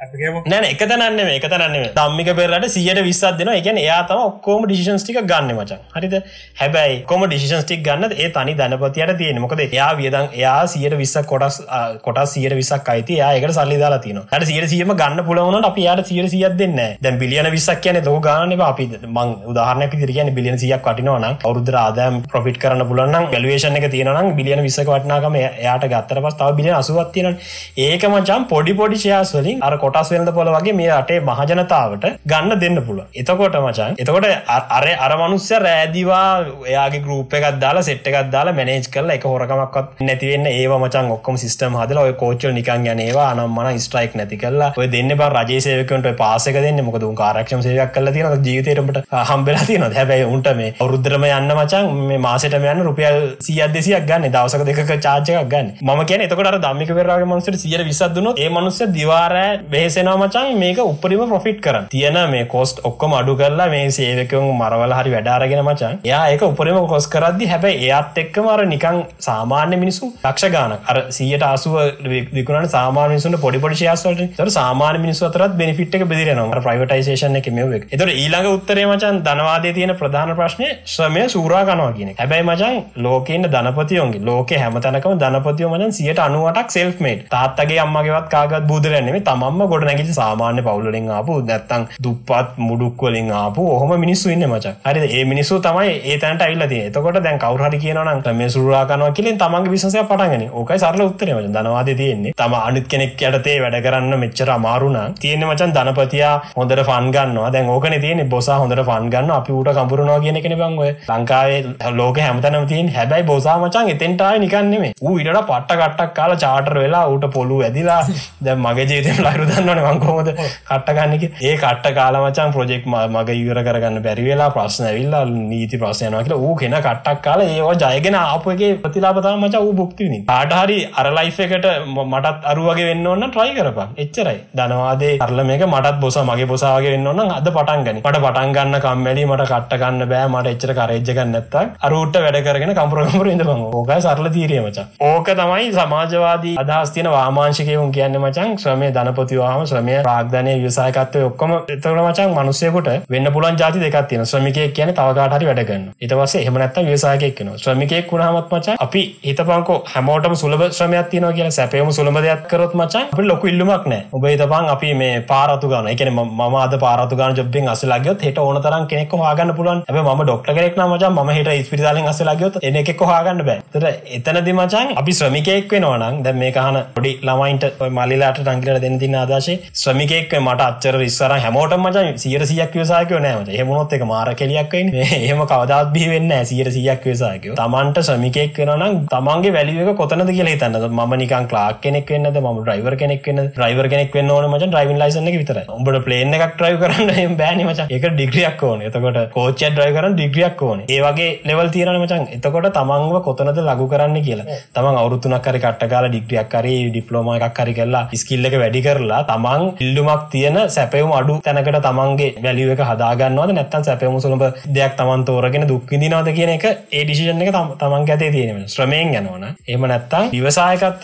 නැන එක තැනන්න එක තැනන්නේ දම්මික පෙරට සියට විස්සත් දෙෙන එකන එයා තම ඔක්කෝම ඩිෂන්ස් ටික ගන්න මචන් හරිද? හැබැයි කොම ඩිෂන්ස් ටික් ගන්න ඒ තනි ධනපතියට තියෙන මොකද එයා වියදන් එයා සියට විස්සක් කොටස් කොටස් සියට විසක් අයිති. යායකට සල්ලි දාලා තින ට සියට සියම ගන්න පුලවනට අපි යාට සියට සියත් දෙන්න දැන් බිලියන විසක් කියන ලෝ ගාන අපි මං උදාහරනක දිරියන බිලියන සියක් කටිනවන අවුදර ආදම් ප්‍රොෆිට් කරන පුලන්න ගලවේෂන එක තියෙනනම් බිලියන විසක වටනාකම එයාට ගත්තර පස් තාව බිලියන අසුවත් තියෙන ඒක මචම් පොඩි පොඩි ශයාස්වලින් අර කොටස් වෙල්ද පොල වගේ මේ අටේ මහජනතාවට ගන්න දෙන්න පුල එතකොට මචන් එතකොට අර අර මනුස්්‍ය රෑදිවා එයාගේ ගරුප එකක් දාලා සෙට් එකක් දාලා මැනේජ් කරලා එක හොරකමක්ත් නැතිවෙන්න ඒවා මචන් ඔක්කොම සිස්ටම් හදලා ඔය කෝච්චල් නිකන් යනවා අනම්මන ස්ට්‍රයික් නැති කල්ලා ඔය දෙන්න බ රජසේවකට පාසක දෙන්න. මොකද කාරක්ෂම සේවයක් කල තියෙන ජීවිතයටට හම්බෙලා තියෙන හැබැයි උන්ට මේ අවරුද්‍රම යන්න මචන් මේ මාසටම යන්න රුපියල් සියත් දෙසියක් ගන්න. දවසක දෙක චාචයක් ගන්න. ම කියන එතකට දම්මික පෙරගේ මන්සට සියට විසත්දුන ඒ මනුස්ස දිවාරෑ බෙහෙසෙනවා මචන් මේක උපරිම ප්‍රොෆිට් කර තියෙන මේ කොස්ට ඔක්කොම අඩු කරලා මේ සේවකවු මරවල හරි වැඩාරගෙන මචන් යා ඒක උපරිම කොස් කරදදි හැබැයි එයත් එක්කම අර නිකං සාමාන්‍ය මිනිසු ලක්ෂ ගාන අර සියට අසුව විකුණට සාමාන මිනිසුන් පොඩිපොඩි ශයාස්වලට තර සාමාන මිනිස්සු අතරත් බෙනිෆිට් එක බෙදිරනවා. ප්‍රයිවටයිසේෂන් එක මෙව එතොට ඊළඟ උත්තරේ මචන් ධනවාදය තියෙන ප්‍රධාන ප්‍රශ්නය ශ්‍රමය සූරා කනවා කියන හැබැයි මචන් ලෝකන්න ධනපතියෝන්ගේ ලෝක හැමතනකම ධනපතියෝ මචන් සියට අනුවටක් සෙල්මේට් තාත්තගේ අම්මගේවත් කාගත් බූදරන්නේ තමම ගොඩ නැගි සාමාන්‍ය පවුලින් ආපු නැත්තං දුප්පත් මුඩුක්වලින් ආපු ඔහොම මිනිස්සු ඉන්න මච. හරි ඒ මිනිස්සු තමයි ඒ තැන්ට අල්ලති එතකොට දැන් කවරහරි කියනනම් මේ සුරාකනවා කිලින් තමන්ගේ විසසය පටගෙන ඕකයි සරල උත්තරේ මචන් ධනවාද තියෙන්නේ. තම අනිත් කෙනෙක් යටතේ වැඩ කරන්න මෙච්චර අමාරුණ තියෙන මචන් ධනපතියා හොඳට ෆන් ගන්නවා. දැන් ඕකන තියෙන බොසා හොඳට ෆන් ගන්න අපි ඌට කම්පුරනවා කියන කෙන බංව ලංකාවේ ලෝක හැමතනම තියෙන් හැබැයි බොසා මචන් එතෙන්ටයි නිකන්නෙම ඌ ඉට පට්ට කට්ටක් කාල චාටර වෙලා ඌට පොලු ඇදිලා [laughs] දැ මගේ ජීතෙන් ලයිරු දන්නවන වංකෝමද කට්ටගන්නක ඒ කට්ට කාලමචන් ප්‍රජෙක් මග ඉවර කරගන්න බැරිවෙලා ප්‍රශ්න ඇවිල්ලා නීති ප්‍රශ්නයනවා කියලා ඌ කෙන කට්ටක් කාල ඒවා ජයගෙන ආපුගේ ප්‍රතිලාපතා මච වූ බුක්තිනි ආටහරි අර ලයිෆ එකට මටත් අරුවගේ වෙන්න ඔන්න ට්‍රයි කරපන්. එච්චරයි. ධනවාදේ කරල මේක මටත් බොස මගේ බොසාගේ වෙන්න ඔන්න අද පටන් ගනි. මට පටන් ගන්න කම්මැලි මට කට්ට ගන්න බෑ මට එච්චර කරේජ්ජගන්න නැත්ත අරුට වැඩ කරගෙන කම්පරකම්පර ඉඳපන්. ඕක සරල තීරිය මචා. ඕක තමයි සමාජවාදී අදහස් තියෙන වාමාංශකයවුන් කියන්න මචන් ශ්‍රමය ධනපතිවාම ශ්‍රමය ප්‍රාග්ධනය විසායකත්වය ඔක්කොම එතකට මචන් මනුස්සයකොට වෙන්න පුලන් ජාති දෙකක් තියෙන ශ්‍රමිකයක් කියන තවකාටහරි වැඩගන්න ඉතවස එහම නැත්ත විසායකෙක් කෙන ශ්‍රමිකයෙක් වුණහමත් මචා අපි හිතපංකෝ හැමෝටම සුලබ ශ්‍රමයක් තියන කියන සැපයම සුළඹ දෙයක් කරොත් මචන් අප ලොකු ඉල්ලුමක් නෑ. ඔබ හිතපන් අපි මේ පාරතු ගන එකන ම අද පාරතු ගන ජොබ්ෙන් අසලගත් හට ඕන තරම් කෙනෙක් හගන්න පුලන් ඇ ම ඩොක්ට කෙනෙක් මචා ම හට ස්පිරිතාලෙන් අසලගත් එන එකෙක් හගන්න බෑ. තර එතනදි මචන් අපි ශ්‍රමිකයෙක් වෙනවනම් දැ මේ කහන පොඩි ළමයින්ට මල්ලිලාට ටංගලට දෙන්න තින්න අදශේ ශ්‍රමිකෙක් මට අච්චර ඉස්සර හැමෝට මචන් සියට සියක් වසාකය නෑමට හෙමුණොත් එක මාර කෙලියක්කයින් එහෙම කවදත් බිහි වෙන්න සියට සියක් වසාකය තමන්ට ශ්‍රමිකෙක් වෙනනම් තමන්ගේ වැලිුවක කොතනද කියලා තන්න ම නිකන් ලාක් කෙනෙක් වෙන්න ම ්‍රයිවර කෙනෙක් වන්න ්‍රයිවර කෙනෙක් වන්න ඕන මච ්‍රයිවින් ලයිසන විතර උඹට ප්ලේන එකක් ්‍රයිව කරන්න බෑනි මච එක ඩිග්‍රියක් ඕන. එතකොට කෝච්ච ්‍රයි කරන ඩිග්‍රියක් ඕන. ඒවගේ ලෙවල් තීරන මචන්. එතකොට තමන්ව කොතනද ලගු කරන්න කියලා. තමන් අවුරුතුනක් කරි කට්ටකාල ඩිග්‍රියක් කරි ඩිප්ලෝම එකක් කරි කරලා ස්කිල්ල එක වැඩි කරලා තමන් ඉල්ලුමක් තියෙන සැපවම අඩු තැනකට තමන්ගේ වැලිුව එක හදාගන්නවද? නැත්තන් සැපවම සුළඹ දෙයක් තමන් තෝරගෙන දුක්විදිනවාද කියන එක ඒ ඩිසිෂන් එක තමන් ඇතේ තියෙන ශ්‍රමයෙන් යනවන. එම නැත්තම්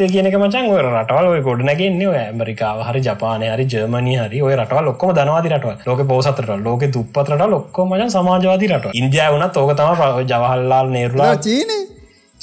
විවසායකත්වය කියනක මචන් ඔය රටවල් ඔය ගොඩනගෙන්නේ ඔය ඇමරිකාව හරි ජපානය හරි ජර්මණය හරි ඔය රටවල් ඔක්කොම දනවාදි රටව ලෝක පෝසතරට ලෝක දුප්පතරට ලොක්කොම මචන් සමාජවාදී රට ඉන්දියාව වනත් ඕක තම ජවහල්ලාල් නේරුලා චීනේ.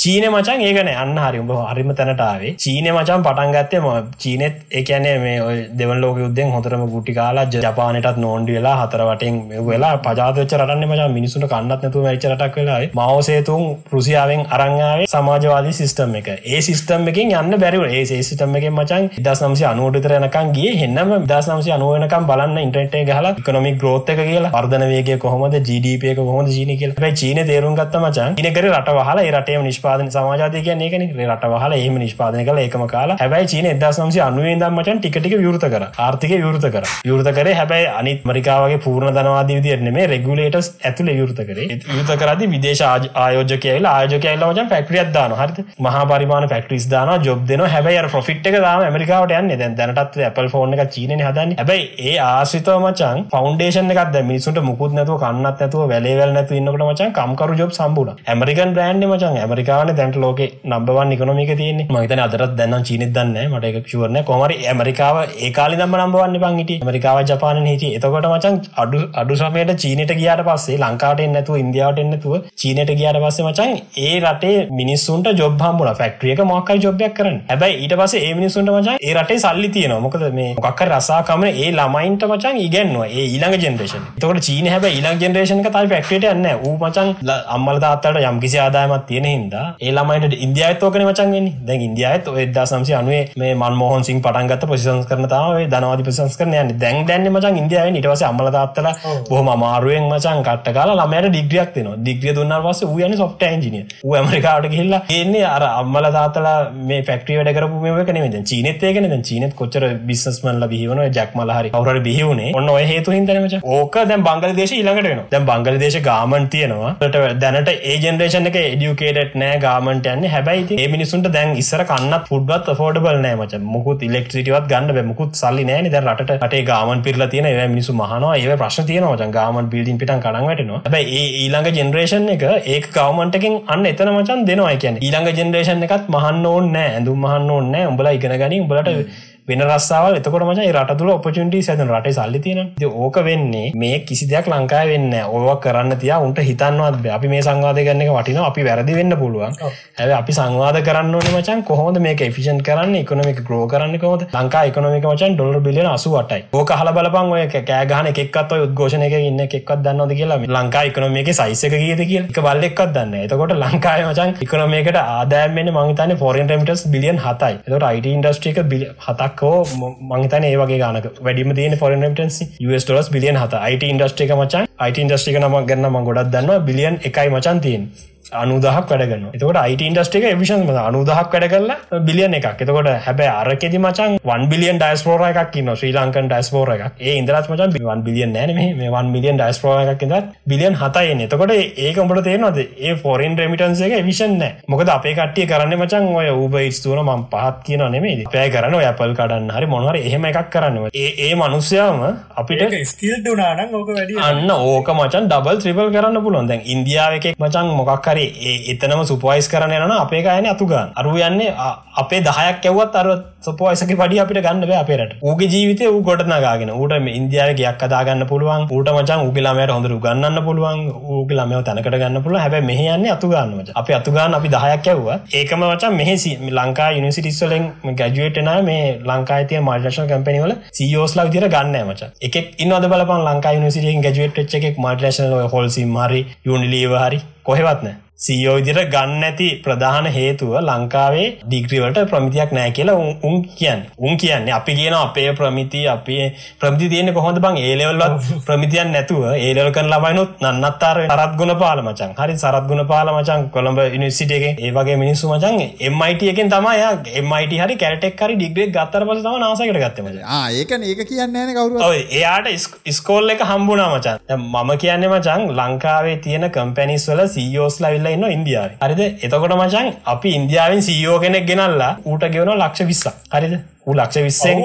චීන මචන් ඒකන අන්න හරි. උඹ හරිම තැනටාවේ චීන මචන් පටන් ගත්තේම චීනෙත් එකනේ මේ දෙවල් ලෝක යුද්ධෙන් හොතරම ගුටි කාලා ජපානටත් නෝන්ඩි වෙලා හතර වටෙන් වෙලා පජාතච්ච රටන්න මචා මිනිසුට කන්නත් නැතුව මච්චරටක් වෙලා මවසේතුන් පෘසියාවෙන් අරංාවේ සමාජවාදී සිිස්ටම් එක. ඒ සිිස්ටම් එකින් යන්න බැරිව ඒ සිිටම් එක මචන් දස් නම්සි අනුවටතර යනකන් ගිය. හෙන්නම දස් නම්සි අනුවනකම් බලන්න ඉන්ට්‍රටේ ගහලා එකනොමික් ග්‍රෝත්තක කියලා වර්ධන වේගේ කොහොමද ජීඩපක කොහොද ජීන කියල. චීන තේරුම් ගත්ත මචන් ඉනකර රට වහලා රටේ නිෂ්ප නිෂ්පාදන සමාජාතය කියන්නේ ඒකනේ රට වහලා එහෙම නිෂ්පාදනය කළා ඒකම කාලා. හැබැයි චීන 1990 ඉඳන් මචං ටික ටික විවෘත කරා. ආර්ථිකය විවෘත කරා. විවෘත කරේ හැබැයි අනිත් ඇමරිකාවගේ පූර්ණ ධනවාදී විදියට නෙමෙයි රෙගුලේටර්ස් ඇතුලේ විවෘත කරේ. විවෘත කරාදී විදේශ ආයෝජකයෝ ඇවිල්ලා ආයෝජකයෝ ඇවිල්ලා මචං ෆැක්ටරියක් දානවා. හරිද? මහා පරිමාණ ෆැක්ටරිස් දානවා ජොබ් දෙනවා. හැබැයි අර ප්‍රොෆිට් එක දාම ඇමරිකාවට යන්නේ. දැන් දැනටත් Apple ෆෝන් එක චීනනේ හදන්නේ. හැබැයි ඒ ආශ්‍රිතව මචං ෆවුන්ඩේෂන් එකක් දැන් මිනිසුන්ට මුකුත් නැතුව කන්නත් නැතුව වැලේ වැල් නැතුව ඉන්නකොට මචං කම්කරු ජොබ් සම්බුණා ඇමරිකන් බ්‍රෑන්ඩ් මචං. ඇමරිකාවනේ දැන්ට ලෝක නම්බවන් නිකනොමික තියන්නේ. මහිතන අදරත් දැන්න චීනෙත් දන්න මට එක ශුවරන කොමරි ඇමරිකාව ඒකාලි දම්ම නම්බවන්න පංගිට මරිකාව ජපාන හිට එතකොට මචන් අඩු අඩු සමයට චීනට ගියාට පස්සේ ලංකාට එන්නතුව ඉන්දියාවට එන්නතුව චීනට ගියාට පස්සේ මචන් ඒ රටේ මිනිස්සුන්ට ජොබ්හම්බුල ෆක්ට්‍රියක මොක්කයි ජොබ්යක් කරන හැබයි ඊට පස ඒ මිනිසුන්ට මචන් ඒ රටේ සල්ලි තියන මොකද මේ මොක්ක රසාකමන ඒ ළමයින්ට මචන් ඉගන්නවා. ඒ ඊළඟ ජෙනරේෂන් තකට චීන හැබ ඊළං ජෙනරේෂන් තයි ෆක්ටට යන්න ූ මචන් අම්මල තාත්තට යම් කිසි ආදායමත් තියෙන හින්දා ඒ ළමයිට ඉන්දියාතෝකන මචන්ගෙන දැන් ඉන්දියාත් එදා සම්සි අනුවේ මේ මන්මෝහන් සිං පටන්ගත් ප්‍රසිසංස් කරනතාව දනවාති ප්‍රසංස් කරන යන්න. දැන් දැන්න මචන් ඉන්දියාව නිටවස අම්මල තාත්තල බොහම අමාරුවෙන් මචන් කට්ට කාල ළමයට ඩිග්‍රියක් තින දිග්‍රිය දුන්නා පස යන සොෆ්ට ඇන්ජිනිය ඇමරිකාට කියල්ලා එන්නේ අර අම්මල තාතලා මේ ෆක්ට්‍රිය වැඩ කරපු මේක නෙමද චීනෙත් ද කොච්චර බිස්නස්මන්ල බිහිවන ජක්මල හරි කවර බිහිවුණේ ඔන්න හේතු හිදනමච ඕක දැන් බංගල දේශ ඉළඟට වෙන දැන් බංගල දේශ ගාමන් තියෙනවා. දැනට ඒ ජෙනරේෂන එක එඩියුකේට් නෑ ගාමන්ට යන්න. හැබැයි ඒ මිනිසුන්ට දැන් ඉස්සර කන්නත් ෆුඩ්වත් ෆෝඩබල් නෑ මච. මුකුත් ඉලෙක්ට්‍රිටිවත් ගන්න බෑ. මුකුත් සල්ලි නෑන දැන් රට රටේ ගාමන් පිරලා තියෙන ඒ මිනිසු මහනවා. ඒ ප්‍රශ්න තියෙනවා මචන් ගාමන් බිල්ඩින් පිටන් කඩන් වැටෙනවා. හැබැයි ඒ ඊළඟ ජෙනරේෂන් එක ඒක ගවමන්ටකින් අන්න එතන මචන් දෙනවා. කියන්නේ ඊළඟ ජෙනරේෂන් එකත් මහන්න ඕන්න නෑ. ඇඳුම් මහන්න ඕන්න නෑ. උඹලා ඉගෙන ගනි. උඹලට වෙන රස්සාාව එතකොට මච රට තුළ ඔපචුන්ටි සැදන රට සල්ලි තියෙන ඕක වෙන්නේ මේ කිසි දෙයක් ලංකාය වෙන්න ඕව කරන්න තියා උන්ට හිතන්නවත් අපි මේ සංවාධ කරන්න එක වටින අපි වැරදි වෙන්න පුළුවන්. ඇ අපි සංවාධ කරන්න ඕන මචන් කොහොද මේ එෆිෂන් කරන්න? එකනොමික ග්‍රෝ කරන්න කොද ලංකා එකනොමික මචන් ඩොල බිලියන අසුවටයි. ඕක හල බලපන් ඔය කෑගහන එකක්ත් උද්ඝෝෂණ එක ඉන්න එකක්ත් දන්නද කියලා. ලංකා එකනොමික සයිසක ගීද කිය එක බල්ලෙක්ත් දන්න එතකොට ලංකාය මචන් එකනොමේකට ආදෑමෙන් මංතන ෆෝරන් ටමිටස් බිලියන් හතයි. අයිට ඉන්ඩස්ට්‍රික බිලි හතක් ගොඩක්කෝ මංතන ඒවගේ ගනක. වැඩිම තියන ෆොරන්ටන්සි ස් බිලියන් හත අයිට ඉන්ඩස්ට්‍රික මචන්. අයිට ඉන්ඩස්ට්‍රික නම ගන්න ම ගොඩක් දන්න බිලියන් එකයි මචන් තියෙන් අනුදහක් වැඩගන්න එතකට අයිට ඉන්ඩස්ටික විෂන් අනුදහක් වැඩ කරලා බිලියන එකක්. එතකොට හැබැ අරකෙදි මචන් වන් බිලියන් ඩයිස්පෝර එකක් න්න ශ්‍රී ලංකන් ඩයිස්පෝර එකක්. ඒ ඉදරත් මචන් වන් බිලියන් නෑන මේ. වන් මිලියන් ඩයිස්පෝර එකක් ඉදත් බිලියන් හතයි එතකොට ඒක උඹට තේනවද ඒ ෆොරන් රමිටන්ස එක විෂන් නෑ. මොකද අපේ කට්ටිය කරන්න මචන් ඔය උබ ස්තුවන ම පහත් කියන නෙමේ පෑ කරන ඇපල් කඩන්න හරි මොනවර එහෙම එකක් කරන්නවා ඒ මනුස්්‍යයාම අපිට ස්කිල් නාන ඕක වැඩි අන්න ඕක මචන් ඩබල් ත්‍රිපල් කරන්න පුළුවන්. දැන් ඉන්දියාව එකෙක් මචන් මොකක් හරි ඒ එතනම සුපවයිස් කරන යන අපේ අයන අතුගන්න අරු යන්නේ අපේ දහයක් කැවත් අර සොපෝයිසක පඩි අපිට ගන්න බෑ අපේට ඌගේ ජීවිතය ඌ ගොඩ නගාගෙන ඌට ඉන්දියාව ගයක් අදාගන්න පුළුවන් ඌට මචන් උගලාමයට හොඳර ගන්න පුළුවන් ඌගලාමව තැනකට ගන්න පුළුව හැබ මෙහයන්න අතුගන්නමට අප අතුගන්න අපි දහයක් ඇව්ව. ඒකම මචන් මෙහි ලංකා යනිසිටිස්වලෙන් ගැජුවටන මේ ලංකායිතිය මල්ටේෂන් කම්පනිවල සියෝස්ලා විදිර ගන්න මච. එක ඉන්නවද බලපන් ලංකා යනිසිටියෙන් ගැජුවට් එක මල්ටේෂන හොල්සි මරි යුනිලීව හරි කොහෙවත්නෑ සීෝ විදිර ගන්න ඇති ප්‍රධාන හේතුව ලංකාවේ ඩිග්‍රීවලට ප්‍රමිතියක් නෑ කියලා උන් කියන්න. උන් කියන්නේ අපි කියන අපේ ප්‍රමිති අපි ප්‍රමිති තියෙන කොහොඳ බං? ඒලෙවල්වත් [laughs] ප්‍රමිතියන් නැතුව ඒලල් කන ලබයිනුත් නන්නත්තර සරත් ගුණ පාල මචන් හරි සරත් ගුණ පාල මචන් කොළඹ නිසිටගේ ඒවගේ මිනිස්සු මචන් එමයිට එකෙන් තමයි එමයිට හරි කැටෙක් හරි ඩිග්‍රේ ගත්තර පස තම නාසකට ගත්තම ඒක ඒක කියන්න කවරු එයාට ස්කෝල් එක හම්බුනා මචන් මම කියන්න මචන් ලංකාවේ තියෙන කම්පැනිස් වල සීෝස් ලවිල්ල ඉන්න ඉන්දියාව. හරිද? එතකොට මචන් අපි ඉන්දියාවෙන් සීයෝ කෙනෙක් ගෙනල්ලා ඌට ගෙවන ලක්ෂ විස්සා හරිද? ඌ ලක්ෂ විස්සෙන්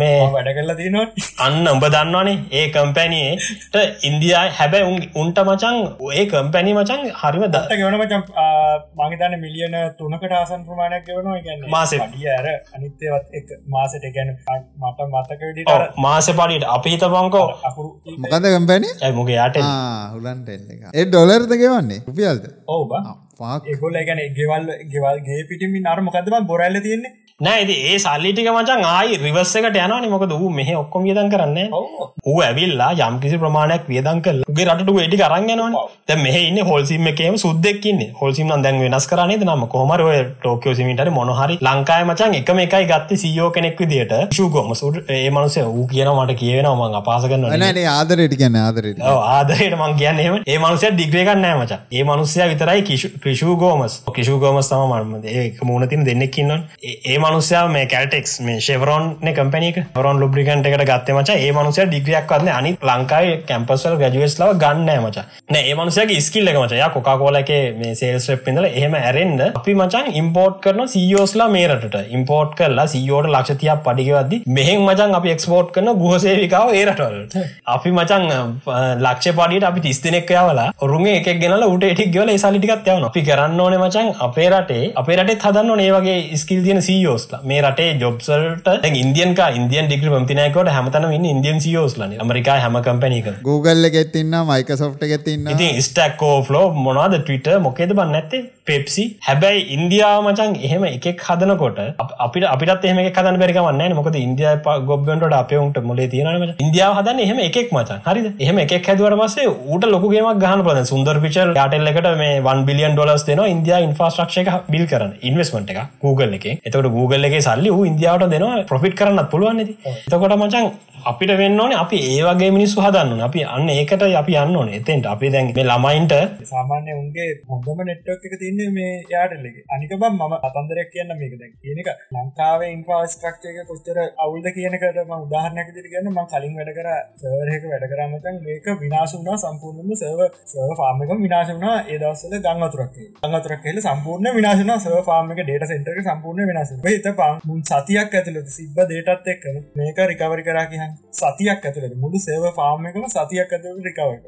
මේ වැඩ කරලා තියනවා අන්න උඹ දන්නවානේ ඒ කම්පැනීට ඉන්දයා හැබැ උන්ට මචන් ඒ කම්පැනි මචන් හරිම ද ගෙවන මචන් මගේතන්න මිලියන තුනකට ආසන් ප්‍රමාණයක් ගෙවනවා ගැන මාසේ. අර අනිත්‍යවත් එක මාසට ගැන මට මතක මාස පඩියට අපි හිත බංකෝ අකුරු මොකද කම්පැනි ඇයි මොක යාට හුලන්ට ඒ ඩොලර්ද ගෙවන්නේ? රුපියල්ද? ඔව් බා. පාක් ඒගොල්ල ගැන ගෙවල් ගෙවල් ගේ පිටිමි නර්මකදම බොරල්ල තියන්නේ නෑද ඒ සල්ලිටික මචන් ආයි රිවස්ස එකට යන මොකද වූ මෙහ ඔක්කොම වියදන් කරන්න. ඌ ඇවිල්ලා යම් කිසි ප්‍රමාණයක් වියදන් කල් ගේ රට වැඩි කරන්නනවා ද මෙහ ඉන්න හොල්සිම එකම සුද්දෙක්කින්න හොල්සිම දැන් වෙනස් කරනේ නම කොමර ඔය ටෝකෝ සිමිට මොනහරි ලංකාය මචන් එකම එකයි ගත්ත සියෝ කෙනෙක් විදිට ශූගොම සුට ඒ මනුස වූ කියන මට කියවෙන මං අපාස කරන්න නනේ ආදරයට කියන්න ආදරයට ආදරයට මං කියන්නේම ඒ මනුසය දිග්‍රේකන්නෑ මච. ඒ මනුසය විතරයි කිෂූ ගෝමස් කිෂූ ගෝමස් තම මර්ම ඒ මූනතින් දෙන්නෙක්කින්න ඒ මනුසයා මේ කැල්ටෙක්ස් මේ ශෙවරෝන් කම්පනක රොන් ලුබ්‍රිකන්ට එකට ගත්ත මච. ඒ මනුසය ඩිග්‍රියක් වන්න අනි ලංකායි කැම්පස්වල් ගජුවස් ලව ගන්න මච. නෑ ඒ මනුසයගේ ස්කිල්ල එක මචය කොකාකෝලක මේ සේල්ස් රෙප්ිඳල එහෙම ඇරෙන්න්න අපි මචන් ඉම්පෝට් කරන සියෝස්ලා මේරට ඉම්පෝට් කරලා සියෝට ලක්ෂතියක් පඩිගවද්දි මෙහෙන් මචන් අපි එක්ස්පෝට් කරන ගුහසේවිකාව ඒරටවල් අපි මචන් ලක්ෂ පඩියට අපි තිස් දෙනෙක් යවලා ඔරුගේ එකක් ගෙනල උට එටික් ගවල සලිටිකත් යවන අපි කරන්න ඕන මචන් අපේ රටේ. අපේ රටේ හදන්න ඒ වගේ ස්කිල් තියෙන සීයෝස්ලා මේ රටේ ජොබ්සල්ට ඉන්දියන්ක ඉන්දියන් ඩිග්‍ර මතිනයකොට හැමතන ඉන්න ඉන්දියන් සියෝස්ලන ඇමරිකා හැම කම්පැනික Google එකෙත්තින්න මයිකසෝට් එකෙත්තින්න ඉතින් ස්ටක්කෝ ෆලෝ මොනාද ටවිට මොකේද බන්න ඇත්තේ පෙප්සි හැබැයි ඉන්දියාව මචන් එහෙම එකෙක් හදනකොට අප- අපිට අපිට එහම කදන බැරිකවන්න මොකද ඉන්දිය ගොබ්බන්ට අපේවුන්ට මොලේ තියෙනම ඉන්දියාව හදන්න එහෙම එකෙක් මචන් හරි එහෙම එකක් හැදුවට පස්සේ ඌට ලොකුගේමක් ගහන පද සුන්දර පිචල් යාටල් එකට මේ වන් බිලියන් ඩොලස් දෙන ඉන්දයා ඉන්ෆස්ට්‍රක්ෂ එක බිල් කරන ඉන්වස්මට එක Google එක එතකට Google එක සල්ලි වූ ඉන්දියාවට දෙනවා ප්‍රොෆිට් කරන්නත් පුළුවන් ඇති එතකොට මචන් අපිට වෙන්න ඕනේ අපි ඒ වගේ මිනිස්සු හදන්න අපි අන්න ඒකට අපි යන්න ඕනේ. එතෙන්ට අපි දැන් මේ ළමයින්ට සාමාන්‍ය උන්ගේ හොඳම නෙට්වක් එක තින්නේ මේ යාටල්ලෙක අනික බම් මම අතන්දරයක් කියන්න මේක දැන්. කියනක ලංකාවේ ඉන්ෆාස්ට්‍රක්චර් එක කොච්චර අවුල්ද කියනකට මම උදාහරණයක් විදිහට කියන්න. මම කලින් වැඩ කර සර්වර් එක වැඩ කරාම දැන් මේක විනාශ වුණා සම්පූර්ණයෙන්ම සර්වර් සර්වර් ෆාම් එක විනාශ වුණා. ඒ දවස්වල ගම් වතුරක් කියලා. ගම් වතුරක් කියලා සම්පූර්ණ විනාශ වුණා. සර්වර් ෆාම් එක data center එක සම්පූර්ණ විනාශ වුණා. ඒ හිතපන් මුන් සතියක් ඇතුළත සිබ්බ dataත් එක්ක මේක recovery කරා කියන්නේ සතියක් ඇතුළත. මුළු සර්වර් ෆාම් එකම සතියක්.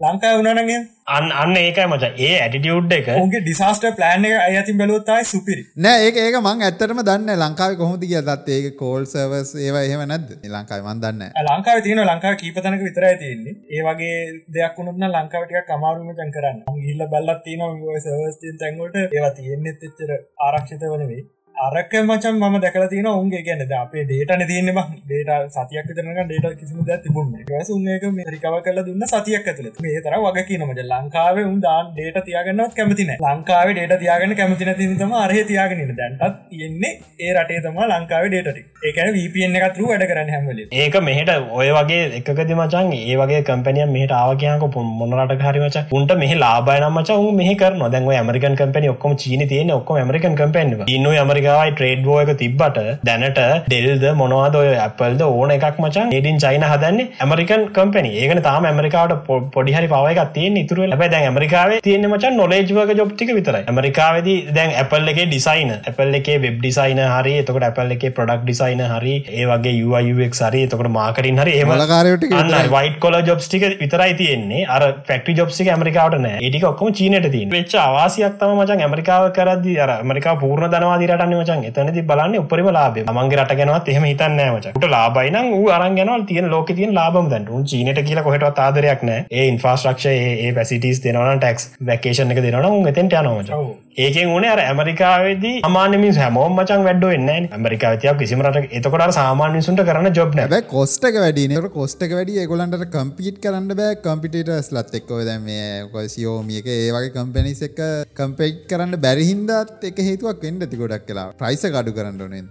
ලංකාවේ වුණා නම් එහෙම? අන්න අන්න ඒකයි මච. ඒ ඇටිටියුඩ් එක උන්ගේ ඩිසාස්ට ප්ලෑන් එක අයතින් බැලුවත්තයි සුපිරි. නෑ ඒක ඒක මං ඇත්තටම දන්න ලංකාව කොහොමති කිය දත් ඒක කෝල් සවස් ඒවා එහෙම නැද ලංකාව මන් දන්න ලංකාව තියන ලංකාව කීපතනක විතරයි තියන්නේ. ඒ වගේ දෙයක් වුණුත්න ලංකාවටික කමාරුම තැන් කරන්න. ගිල්ල බල්ලත් තියන සවස්තින් තැන්ගොට ඒවා තියෙන්නෙත් එච්චර ආරක්ෂිත වනවේ අරක මචන් ම දැකල තින උන්ගේ ගැන අපේ ඩේටන තියන්න ඩේට සතියක් තරන ඩේට කිසිම ද තිබුණ උන්ක රිකව කල දුන්න සතියක් ඇතුල මේ තර වගේ කියනමට ලංකාවේ උන්දාන් ඩේට තියාගන්නත් කැමතින ලංකාවේ ඩේට තියාගෙන කැමතින තිතම අරහ තියාගෙන දැන්ටත් තියෙන්නේ ඒ රටේ තම ලංකාවේ ඩේට ඒකන වපෙන් එකතුරු වැඩ කරන්න හැමල ඒක මෙහට ඔය වගේ එකකති මචන් ඒ වගේ කම්පනිය මෙහට ආවකයක මොනරට හරිමච උන්ට මෙහ ලාබයන මච උන් මෙහ කර නොදැන් ඇමරිකන් කම්පනි ඔක්කොම චීන තියන ඔක්කොම ඇමරිකන් කම්පැන් ඉන්න ඇමරිකාවයි ට්‍රේඩ් බෝයක තිබ්බට දැනට ඩෙල්ද මොනවාද ඔය ඇපල්ද ඕන එකක් මචන් ඒඩින් චයින හදන්නේ? ඇමරිකන් කම්පනි ඒකන තාම ඇමරිකාවට පොඩිහරි පවක තිය ඉතුර ලබ දැන් ඇමරිකාව තියන මචන් නොලේජ්වක ජොප්ටික විතර ඇමරිකාවද දැන් ඇපල් එක ඩිසයින ඇපල් එක වෙබ් ඩිසයින හරි එතකට ඇපල් එක පොඩක් ඩිසයින හරි ඒවගේ යුවක් සරි එතකට මාකටින් හරි ඒමලකාරයට වයිට කොල ජොබ්ස්ටික විතරයි. තියෙන්නේ. අර ෆෙක්ටි ජොබ්සික ඇමරිකාවට නෑ. ඒටික ඔක්කොම චීනට තිය වෙච්ච අවාසියක් තම මචන් ඇමරිකාව කරද අර ඇමරිකා පූර්ණ දනවාදිරටන්න මචන් එතනති බලන්න උපරිම ලාබේ මගේ රට ගැනවත් එහෙම හිතන්න මචට ලාබයින වූ අරගෙනවල් තියන ලෝක තියන ලාබම දැන්ටුන් චීනට කියලා කොහට ආදරයක් නෑ ඒ ඉන්ෆාස්ට්‍රක්ෂ ඒ පැසිටස් දෙනවන ටක්ස් වැකේෂන් එක දෙනවා එතෙන්ට යනවච ඒකෙන් උනේ අර ඇමරිකාවේදී අමානමින් හැමෝම් මචන් වැඩ්ඩ එන්න ඇමරිකාවතියක් කිසිමරට එතකොට සාමාන්‍යසුන්ට කරන ජොබ් නැබ කොස්ටක වැඩිනට කොස්ටක වැඩි ගොලන්ට කම්පිට කරන්න බෑ. කම්පිටස් ලත් එක්කව දැ මේ සියෝමියක ඒවගේ කම්පැනිස් එක කම්පෙයිට් කරන්න බැරිහින්දත් එක හේතුවක් වෙන්ඩ ති ගොඩක් කියලා ප්‍රයිස කඩු කරන්න ඕනෙද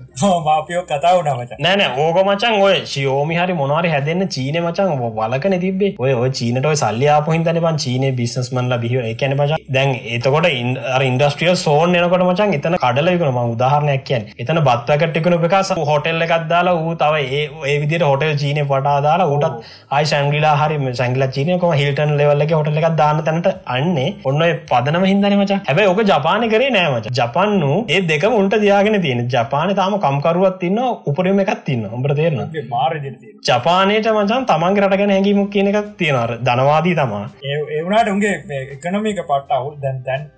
මාපියෝ කතාවනමච නෑන ඕක මචන් ඔය ශියෝමි හරි මොනවාරි හැදන්න චීන මචන් වලකන තිබේ ඔය ඔය චීනට සල්ලියාප හිතන පන් චීන බිස්නස්මන්ල බිහ එකන මච දැන් එතකොට ඉන්ඩස්ට්‍රියල් සෝන් එනකොට මචන් එතන කඩලයකන ම උදාහරණයක් කියන් එතන බත්වකට්ටිකන එකස හොටෙල්ල එකක්දාලා වූ තව ඒ විදිට හොටල් චීන පටා දාලා උටත් ආයි සැංගිලා හරි සැංගල චීනකොම හිල්ටන් ලෙවල්ලක හොටල එකක් දාන්න තැනට අන්නේ. ඔන්න පදනම හිදන මච. හැබැ ඕක ජපාන කරේ නෑමච ජපන්නු ඒ දෙක උන්ට දයාගෙන තියෙන. ජපාන තාම කම්කරුවත් තින්න උපරිම එකක් තින්න උඹට තේරන මාර ජපානයට මචන් තමන්ගේ රටගෙන හැඟීමක් කියන එකක් තියෙනවර ධනවාදී තමා. ඒවුණට උන්ගේ එකනමික පට්ට අවුල් දැන් දැන්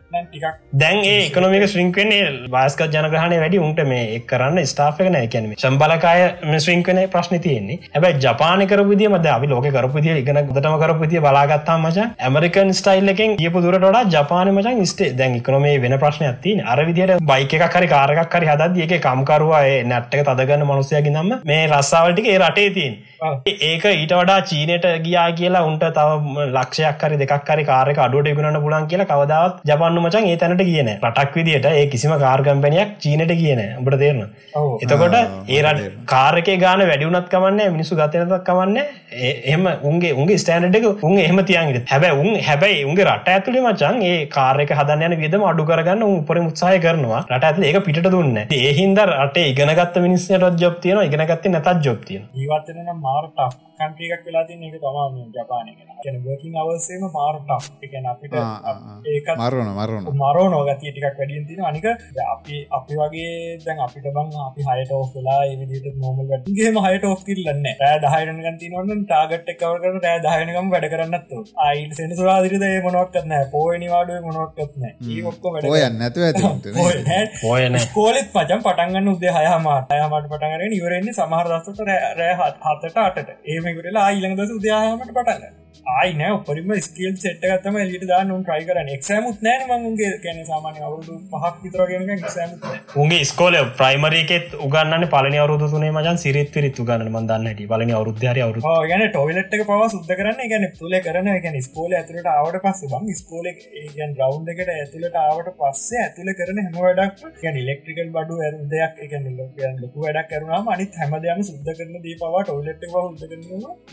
දැන් ඒ එකනොමික ශ්‍රිංකවනේ වාස්ක ජනගහන වැඩි උන්ට මේ කරන්න ස්ටාපක නෑ කැනීම සම්බලකාය ශ්‍රිංකන ප්‍රශ්න තියන්නේ. හැබයි ජපාන කරපුදිය මද අපි ලෝක කරපුදිය ඉගෙන ගතම කරපුතිය බලාගත්තා මච ඇමරිකන් ස්ටයිල්ලකින් කියපු දුරට ජපාන මචන් ස්ටේ දැන් ඉකනොමේ වෙන ප්‍රශ්නයක් තින අරවිදියට බයික එකක්හරි කාරකක් හරි හදද ඒක කම්කරවා නැට්ටක තදගන්න මනුසයගේ නම්ම මේ රස්සාාවටික ඒ රටේ තින් ඒක ඊට වඩා චීනයට ගියා කියලා උන්ට තව ලක්ෂයක් හරි දෙකක් හරි කාරක අඩුවට ඉගුණන්න පුලන් කියලා කවදාවත් ජපන්න මචන් ඒ තැනට කියන රටක් විදිට ඒ කිසිම කාර්ගම්පනයක් චීනට කියන උඹට තේරන එතකොට ඒ රට කාරකේ ගාන වැඩිවුනත් කමන්න මිනිසු ගතනතක් කමන්න. එහම උන්ගේ උන්ගේ ස්ටෑනටක උන් එහම තියන්ගට හැබැ උන් හැබැයි උන්ගේ රට ඇතුළි මචන් ඒ කාරක හදන්න යන විදම අඩු කරගන්න උපර උත්සාය කරනවා. රට ඇති ඒක පිට දුන්න ඒහින්ද රට ඉගෙනගත් මිනිස්සට ජොබ් තියන ඉගෙනගත්ත නැතත් ජොබ් තියන ඒවත්න මාරට කන්ට්‍රියක් වෙලා තින් එක තම ජපානය ගැන. වර්කින් අවසේම මාරට එකන අපිට ඒක මරුණ මරුණ මරෝ නෝගතිය ටිකක් වැඩියෙන් තින අනික අපි අපි වගේ දැන් අපිට බං අපි හයට ඕ වෙලා විදිට නෝමල් වැටගේම හයට ඕ් කිල්ලන්න රෑ දහයනග තිනවන්න ටාගට් එකවර කර රෑ දහයනකම් වැඩ කරන්නත්තු අයිට සෙන සුරාදිරිද මොනොත්කත්න පෝනි වාඩුව මොනොත්කත්න ඔක්කො ඔයන්න නැතු ඇ ස්කෝලෙත් [laughs] පචම් පටන්ගන්න උදේ හයමාට අයමට පටන්ගරෙන ඉවරෙන්නේ සමහරදස්සට රෑ හතට අටට ඒමකරලා ඊළඟ දස උදයාමට පටන්න ආයින උපරිම ස්කල් සෙට් ගත්තම එලිට දාන්න ට්‍රයි කරන එක්ෂමුත් නෑන මගේ කැන සාමානය අවුදු පහක් විතරගෙන උගේ ස්කෝල ප්‍රයිමරේකෙත් උගන්න පලනි අවරුදු තුනේ මජන් සිරිත් පිරිත් උගන්න මන්දන්නට පලනි අවරුද්ධාර අවරු ගැන ටොයිලට් එක පව සුද්ද කරන්න ගැන තුල කරන ගැන ස්කෝල ඇතුලට ආවට පස්ස බං ස්කෝල ගන් රවන්් එකට ඇතුලට ආවට පස්සේ ඇතුල කරන හැම වැඩක් ගැන ඉලෙක්ට්‍රිකල් බඩු ඇ දෙයක් එක ලොකු වැඩක් කරුණාම අනිත් හැමදයම සුද්ද කරන දී පවා ටොයිලට් හුද කරන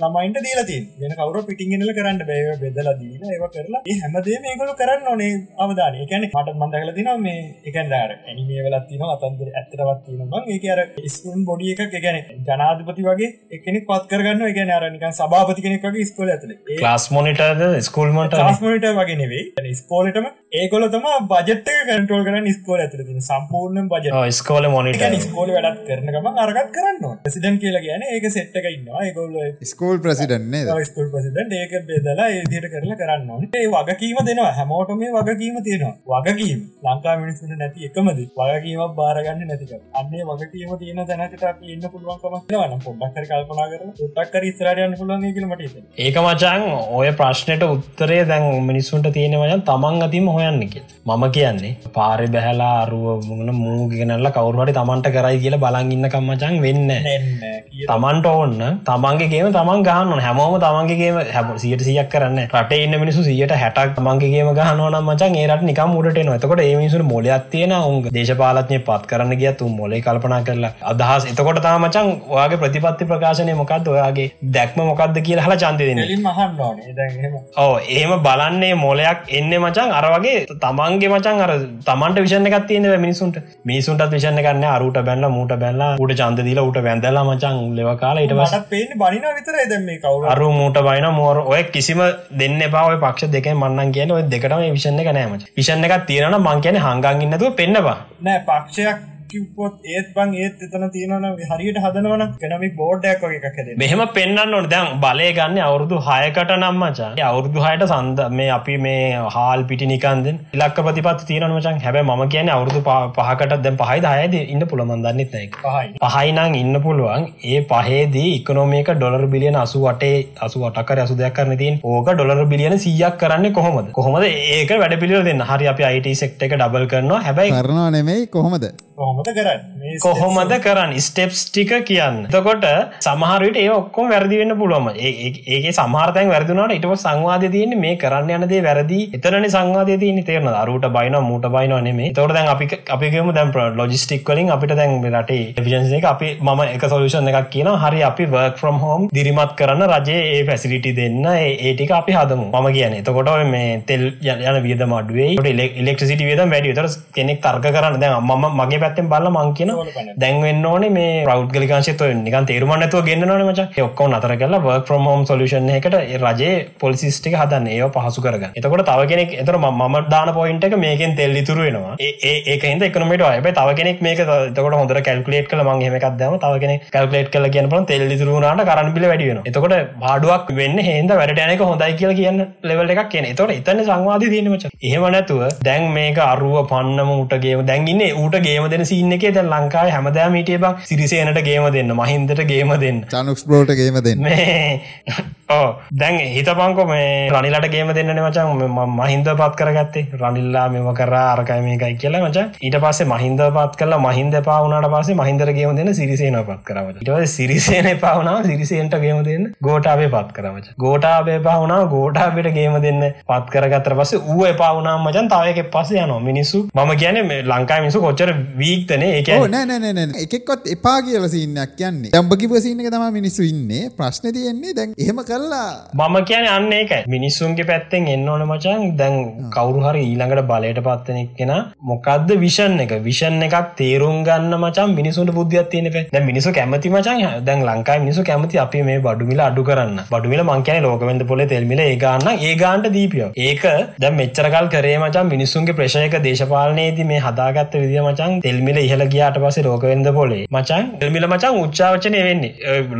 ළමයින්ට දීලතින් වෙන කවර පිටිගෙන ගෙනල කරන්න බෑ. බෙදලා දීන ඒව කරලා. ඒ හැමදේ මේකලු කරන්න ඕනේ අවධානය. කැන මට මන්දකල තින මේ එකන්දාර ඇනිමේ වෙලත් තින අතන්දර ඇත්තටවත් තිනම ඒක අර ස්කුන් බොඩි එකක් ගැන ජනාධපති වගේ එකනෙ පත් කරගන්න එක අරනිකන් සභාපති කෙනෙක්ගේ ස්කොල ඇතුල. ලාස් මොනිටද ස්කූල්මට ලාස්මනිට වගේ නෙවෙයි. ස්කෝලටම ඒකොල තම බජට කටෝල් කරන්න ස්කෝල ඇතුල තින සම්පූර්ණ බජ ස්කෝල මොනිට ස්කෝල වැඩත් කරනකම අරගත් කරන්න ප්‍රසිඩන් කියලා කියන ඒක සෙට්ක ඉන්නවා. ඒකොල්ල ස්කෝල් ප්‍රසිඩන්නේ ස්කල් ප්‍රසිඩන්ට ඒක බෙදලා ඒදිට කරලා කරන්න ඕන. ඒ වගකීම දෙනවා. හැමෝට මේ වගකීම තියෙනවා. වගකීම. ලංකා මිනිස්සුන නැති එකමද? වගකීමක් බාරගන්න නැතික අන්නේ වගකීම තියෙන තැනකට අපි ඉන්න පුළුවන්කමක්වන පොඩ්ඩක්කර කල්පනා කර ොටක්කර ඉස්රායන් පුලන් කියලමට ඒක මචන් ඔය ප්‍රශ්නයට උත්තරේ දැන් මිනිස්සුන්ට තියෙනවය තමන් අතිම හොයන්න කිය මම කියන්නේ පාරි බැහලා අරුව මුණ මූගෙනල්ල කවරුහට තමන්ට කරයි කියලා බලංගන්න කම්මචන් වෙන්න තමන්ට ඕන්න තමන්ගේගේම තමන් ගහන්න හැමෝම තමන්ගේගේම හැම සියට සියක් කරන්න රට ඉන්න මිනිසු සියට හැටක් තමන්ගේම ගහනවන මචන් ඒරට නිකම් මුට නොතකොට ඒ මිනිසු මොලයක් තියෙන උන් දේශපාලත්ය පත් කරන්න ගිය තුම් මොලේ කල්පනා කරලා. අදහස්. එතකොට තාමචන් ඔයාගේ ප්‍රතිපත්ති ප්‍රකාශනය මොකක්ද ඔයාගේ දැක්ම මොකක්ද කියලා හලා චන්තය දෙන්න. ඕ ඒම බලන්නේ මොලයක් එන්න මචන් අර වගේ තමන්ගේ මචන් අර තමන්ට විෂණ එකක් තියෙන මිනිසුන්ට මිනිසුන්ට විෂණ කරන්න අරුට බැල්ල මූට බැල්ලා උට චන්දදිල උට වැඳලා මචන් ලෙව කාලා ඉට වස පේන බනින විතර දැම කවු අරු මූට බයින මෝර ඔය කිසිම දෙන්න බව පක්ෂ දෙක මන්නන් කියන ඔය දෙකටම විෂණ එක නෑම විෂණ එකක් තියෙන මං කියන හංගන් ඉන්නතුව පෙන්නවා නෑ පක්ෂයක් කිව්පොත් ඒත් බං ඒත් එතන තියෙනවන හරියට හදනවන කෙනමි බෝඩ්ඩයක් වගේ එකක් මෙහෙම පෙන්න්න ඕට දැන් බලය ගන්න අවුරුදු හයකට නම්මචා අවුරුදු හයට සන්ද මේ අපි මේ හාල් පිටි නිකන්දෙන් ඉලක්ක ප්‍රතිපත් තියෙනමචන් හැබ ම කියන අවුරුදු පහකට දැන් පහයි දයද ඉන්න පුළමන්දන්නෙත් එක පහයිනං ඉන්න පුළුවන්. ඒ පහේදී ඉකනෝමේක ඩොලර් බිලියන අසු වටේ අසු වටකර අසු දෙයක් කරන තින් ඕක ඩොලර් බිලියන සියක් කරන්න කොහොමද? කොහොමද? ඒක වැඩ පිළිව දෙන්න. හරි අපි අයිට සෙක්ට එක ඩබල් කරනවා. හැබැයි කරනවා නෙමෙයි කොහොමද කොහොමද කරන්න? කොහොමද කරන්න? ස්ටෙප්ස් ටික කියන්න. තකොට සමහරට ඒ ඔක්කොම වැරදිවෙන්න පුළුවම ඒක සමාර්තයන් වැරදිනට ඉටව සංවාධ තියන්නේ මේ කරන්න යනදේ වැරදි. එතරන සංවාධය තියන තේරන අරුට බයින මූට බයින නෙමේ තොට දැන් අපි අපිගේම දැම් ලොජිස්ටික් වලින් අපිට දැන් රටේ එෆිජන්ස එක අපි මම එක සොලුෂන් එකක් කියන හරි අපි වර්ක් ෆ්‍රම් හෝම් දිරිමත් කරන්න රජයේ ඒ පැසිලිටි දෙන්න. ඒටික අපි හදමු. මම කියන එතකොට මේ තෙල් යන වියද මඩුවේ ඉලෙක්ටසිට වියද වැඩි. තර කෙනෙක් තර්ක කරන්න. දැන් මම මගේ පැත්තෙන් බල්ල මං කියන දැන්වෙන්න ඕනේ මේ රෞඩ් ගලිකාශත නිකන් තේරුමන්නතුව ගන්නන මච. ඔක්කෝ අතර කලා වර්ක් ්‍රම් හෝම් සොලුෂන් එකට රජේ පොලිසිස්ටික හදන්න. ඒ පහසු කරග එතකොට තව කෙනෙක් එතර ම දාන පොයින්ට එක මේකෙන් තෙල් ඉතුරුවෙනවා ඒක හිද එකනමට අය තව කෙනෙක් මේක තකට හොඳ කල්කලේට කල මගේ එකක් දම තව කෙනෙ කල්කලේට් කල කියන පන තෙල් ඉතුරුනාට කරන්න පිල වැඩියෙන එතකොට බාඩුවක් වෙන්න හෙන්ද වැඩටයනක හොඳයි කියල කියන්න ලෙවල් එකක් කියන එතොට එතන සංවාධ දීනමච එහෙම නැතුව දැන් මේක අරුව පන්නම උටගේ දැන්ගන්න ඌට ගේම දෙන සින්න එක දැන් ලංකාව හැමදෑම හිටිය බක් සිරිසේනට ගේම දෙන්න මහින්දට ගේම දෙන්න. චනුක්ස්පලෝට ගේම දෙන්න. ඕ [laughs] දැන් හිත පංකො මේ රනිලට ගේම දෙන්න මචන් මහින්ද පත් කරගත්තේ. රනිල්ලා මෙම කර අරකයි මේකයි කියලා මච. ඊට පස්සේ මහින්ද පත් කල මහින්ද පාවනට පස්සේ මහින්දර ගේම දෙන්න සිරිසේන පත් කරමට ඉටව සිරිසේන පාවනාව සිරිසේන්ට ගේම දෙන්න ගෝටාවේ පත් කරමච ගෝටාවේ පාවනාව ගෝටාපිට ගේම දෙන්න පත් කරගත්තර පස්සේ ඌ එපාවනාම් මචන් තාවයක පස්සේ යන මිනිස්සු මම කියන මේ ලංකායි මිසු කොච්චර වීක්තන ඒක නෑනෑන එකෙක්කොත් එපා කියල සින්නක් කියන්නේ යම්බකිව සින්න එක තම මිනිස්සු ඉන්නේ. ප්‍රශ්න තියෙන්නේ දැන් එහෙම කරලා මම කියන අන්න එක මිනිස්සුන්ගේ පැත්තෙන් එන්න ඕන මචන් දැන් කවරු හරි ඊළඟට බලයට පත්තනෙක් කෙන මොකක්ද විෂන් එක? විෂන් එකක් තේරුම් ගන්න මචන් මිනිසුන්ට බුද්ධියත් තියෙන දැ මිනිසු කැමති මචන් දැන් ලංකායි මිනිසු කැමති අපි මේ බඩුමිල අඩු කරන්න. බඩුමිල මංකන ලෝකවෙද පොල තෙල්මිල ඒ ගන්න ඒ ගාන්ට දීපියෝ. ඒක දැ මෙච්චරකල් කරේ මචන් මිනිසුන්ගේ ප්‍රශයක දේශපාලනයේති මේ හදාගත්ත විදිිය මචන් තෙල්මිල ඉහල ගියාට පසේ ලෝකවෙද පොලේ. මචන් එල්මිල මචන් උච්චාවචනය වෙන්නේ.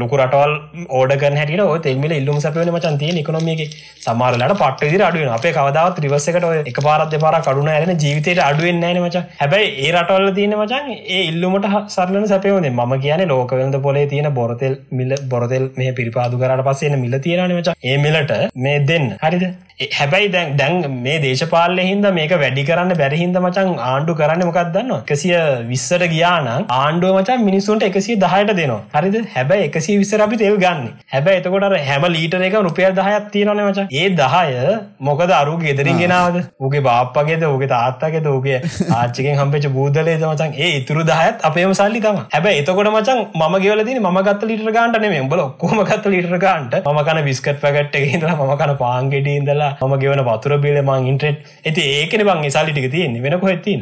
ලොකු රටවල් ඕඩගන් හැට ඔ තෙල්මිල ඉල්ලුම් සපයන මචන් තිය නිකනොමියගේ සමාරලට පට දි අඩුවෙන අපේ කවදාවත් ත්‍රිවසකට එක පාරත් පාර කඩුන ඇරන ජීවිතයට අඩුවෙන් න මචන් හැබැයි ඒ රටවල්ල තියෙන මචන් ඒ ඉල්ලුමට සරලන සැපයවන ම කියන ලෝකවෙද පොලේ තියෙන බොරතෙල් මිල බොරතෙල් මේ පිරිපාදු කරට පස්සේන මිල තියෙන මච. ඒ මිලට මේ දෙන්න. හරිද? හැබැයි දැන් දැන් මේ දේශපාලය හින්ද මේක වැඩි කරන්න බැරිහින්ද මචන් ආණ්ඩු කරන්න මොකක් දන්න එකසිය විස්සට ගියාන ආණ්ඩුව මචන් මිනිසුන්ට එකසිය දහයට දෙනවා. හරිද? හැබැයි එකසි විස්සර අපි තෙල් ගන්න. හැබැයි එතකොට හැම ලීටර එක රුපියල් දහයක් තියෙනන මචන් ඒ දහය මොකද අරු ගෙදරින් ගෙනාවද? උගේ බාප්පගේද? උගේ තාත්තගෙද? උගේ ආච්චකෙන් හම්පෙච බූදලේද මචන් ඒ ඉතුරු දහයත් අපේම සල්ලි තම. හැබැ එතකොට මචන් ම ගවලදි ම ගත්ත ලිටර ගාන්ට නෙම බල ඔක්කොම ගත්ත ලිටර ගාන්ට. ම කන විස්කට් පැකට් එකහිදලා ම කන පාන්ගෙට ඉදලා මම ගෙවන වතුර බිල මං ඉන්ට්‍රෙට් ඇති ඒකන බං සල්ලිටික තියෙන්නේ. වෙන කොහෙත්ති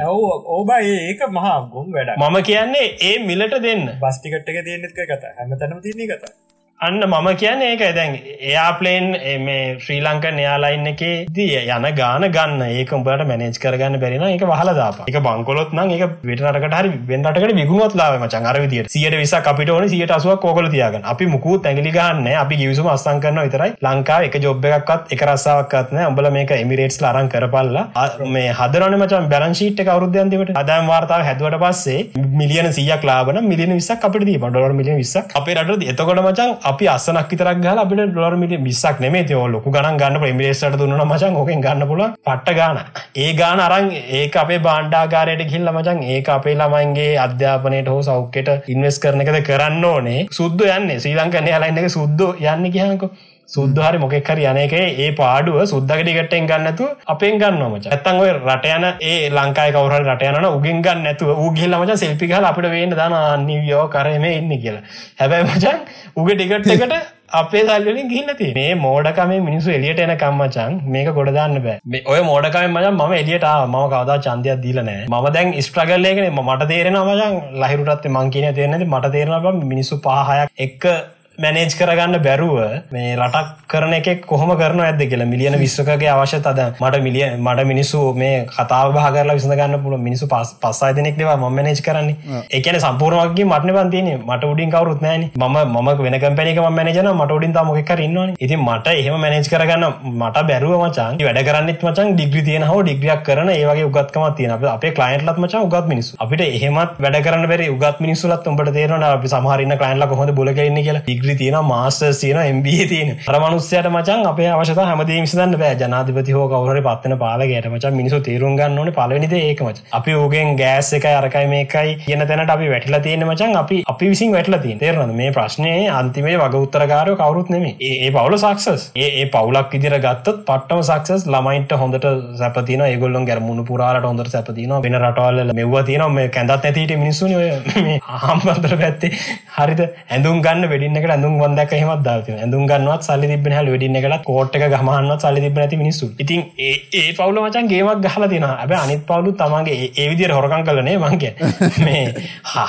ඕබ ඒක මහා ගොම් වැඩ මම කියන්නේ ඒ මිලට දෙන්න. බස්ටිකට් එක තියෙනෙත් කතා. හැමතනම තියන්නේ කතා අන්න මම කියන්න ඒක දැන් එයාපලේන් මේ ශ්‍රී ලංක නයාලයින්න එක දී යන ගාන ගන්න. ඒක උඹට මැනේජ් කරගන්න බැරින එක වහලදාප එක බංකොලොත් නම් එක විටනට හරි වෙන්ටකට විගුණොත් ලාව මචන් අර විදියට සියට විස අපිට ඕන සියට අසුවක් කෝකල තියාගන්න. අපි මුකුත් ඇගලි ගන්න අපි ගිවිසුම අස්සං කරන විතරයි. ලංකා එක ජොබ් එකක්ත් එක රස්සාාවක්ත්න උඹල මේක එමිරේටස් ලරන් කරපල්ලා. මේ හදරන මචන් බැලන්ශීට් එක අවරුද්ධයන්තිවට අදම් වාර්තාව හැදුවට පස්සේ මිලියන සියක් ලාබන මිලියන විසක් අපිට දී ඩොර මිලියන විසක් අපේ රට එතකොට මචන් අපි අසනක් විතරක් ගහලා අපිට ඩොලර් මිලියන 20ක් නෙමෙයි ඒ ලොකු ගණන් ගන්න පුළුවන්. එමිරේට්ස්ට දුන්නා නම් මචං ඕකෙන් ගන්න පුළුවන් පට්ට ගාන ඒ ගාන අරන් ඒක අපේ භාණ්ඩාගාරයට ගිහිල්ලා මචං ඒක අපේ ළමයින්ගේ අධ්‍යාපනයට හෝ සෞඛ්‍යයට ඉන්වෙස්ට් කරන එකද කරන්න ඕනේ. සුද්ධ යන්නේ. ශ්‍රී ලංකා එයාලයින් එක සුද්ධ යන්නේ කියහන්කෝ සුද්දහරි මොකෙක් හරි යන එක ඒ පාඩුව සුද්දකටිගටෙන් ගන්නතු අපෙන් ගන්නමච ඇත්තන් ඔය රටයන ඒ ලංකායි කවර රටයන උගෙන් ගන්න නැතුව ූගිල්ල මච සෙල්පිකල අපට වේන්න දන අනිවියෝ කරම ඉන්න කියලා. හැබැයි මචන් උග ටිකට් එකට අපේ සල්ලින් ගිල්ලති මේ මෝඩකම මිනිසු එලියට එන කම්මචන් මේක ගොඩදාන්න බෑ. ඔය මෝඩකම මචන් ම එලියට ම කවදා චන්දයක් දීලනෑ ම දැන් ස්ට්‍රගල්ලේගෙන මට තේරෙන මචන් ලහිරුටත් මංකින තේරෙන මට තේරෙන මිනිස්සු පහයක් එක්ක මැනේජ් කරගන්න බැරුව මේ රටක් කරන එක කොහොම කරන ඇද කියලා මිලියන විශ්වකගේ අවශ්‍ය තද මට මිලිය මට මිනිස්සු මේ කතාව භාගරලා විසඳගන්න පුල මිනිසු පස් පස්සයි දෙනෙක් වා ම මනේජ් කරන්නේ. එකන සම්පූර්ණවගේ මටන පන්තින මට උඩින් කවරුත් නෑන ම ම වෙන කම්පැනික මනජන මට උඩින් තම කරන්න ඉති මට එහෙම මනේජ් කරගන්න මට බැරුව මචන් වැඩ කරන්නෙත් මචන් ඩිග්‍රි තියෙන හෝ ඩිග්‍රියක් කරන ඒවගේ උගත්කම තියෙන. අපේ කලයින්ටලත් මචා උගත් මිනිස් අපිට එහෙමත් වැඩ කරන්න බැරි උගත් මිනිස්සුලත් උඹට තේරන අපි සමහරන්න කලයින්ල කොහොද බොලගන්න කියලා. ඩිග්‍රි තියෙන මාස්ටර් තියෙන MBA තියෙන. අර මනුස්සයට මචං අපේ අවශ්‍යතා හැමදේම විසඳන්න බෑ. ජනාධිපති හෝ කවුරු හරි පත් වෙන පාලකයට මචං මිනිස්සු තීරුම් ගන්න ඕනේ පළවෙනි දේ ඒක මචං. අපි ඌගෙන් ගෑස් එකයි අරකයි මේකයි කියන තැනට අපි වැටිලා තියෙන මචං. අපි අපි විසින් වැටිලා තියෙන තේරෙනවද මේ ප්‍රශ්නේ අන්තිමේ වග උත්තරකාරයෝ කවුරුත් නෙමෙයි. ඒ ඒ පවුල සක්සස් ඒ ඒ පවුලක් විදිහට ගත්තොත් පට්ටම සක්සස් ළමයින්ට හොඳට සැප තියෙනවා. ඒගොල්ලොන් ගැරමුණු පුරාලට හොඳට සැප තියෙනවා. වෙන රටවල් වල මෙව්වා තියෙනවා. මේ කැඳත් නැති හිටිය මිනිස්සුනේ ඔය මේ ආම්බන්තර පැත්තේ. හරිද? ඇඳුම් ගන්න වෙඩින් එකට ඇඳුම් වන්දක් එහෙමත් දාලා තියෙනවා. ඇඳුම් ගන්නවත් සල්ලි තිබෙන හැල වෙඩින් එකට කෝට් එක ගහමන්නවත් සල්ලි තිබෙන්නේ නැති මිනිස්සු. ඉතින් ඒ ඒ පවුල මචං ගේමක් ගහලා තියෙනවා. හැබැයි අනිත් පවුලු තමන්ගේ ඒ විදිහට හොරකම් කළා නේ මං කියන්නේ. මේ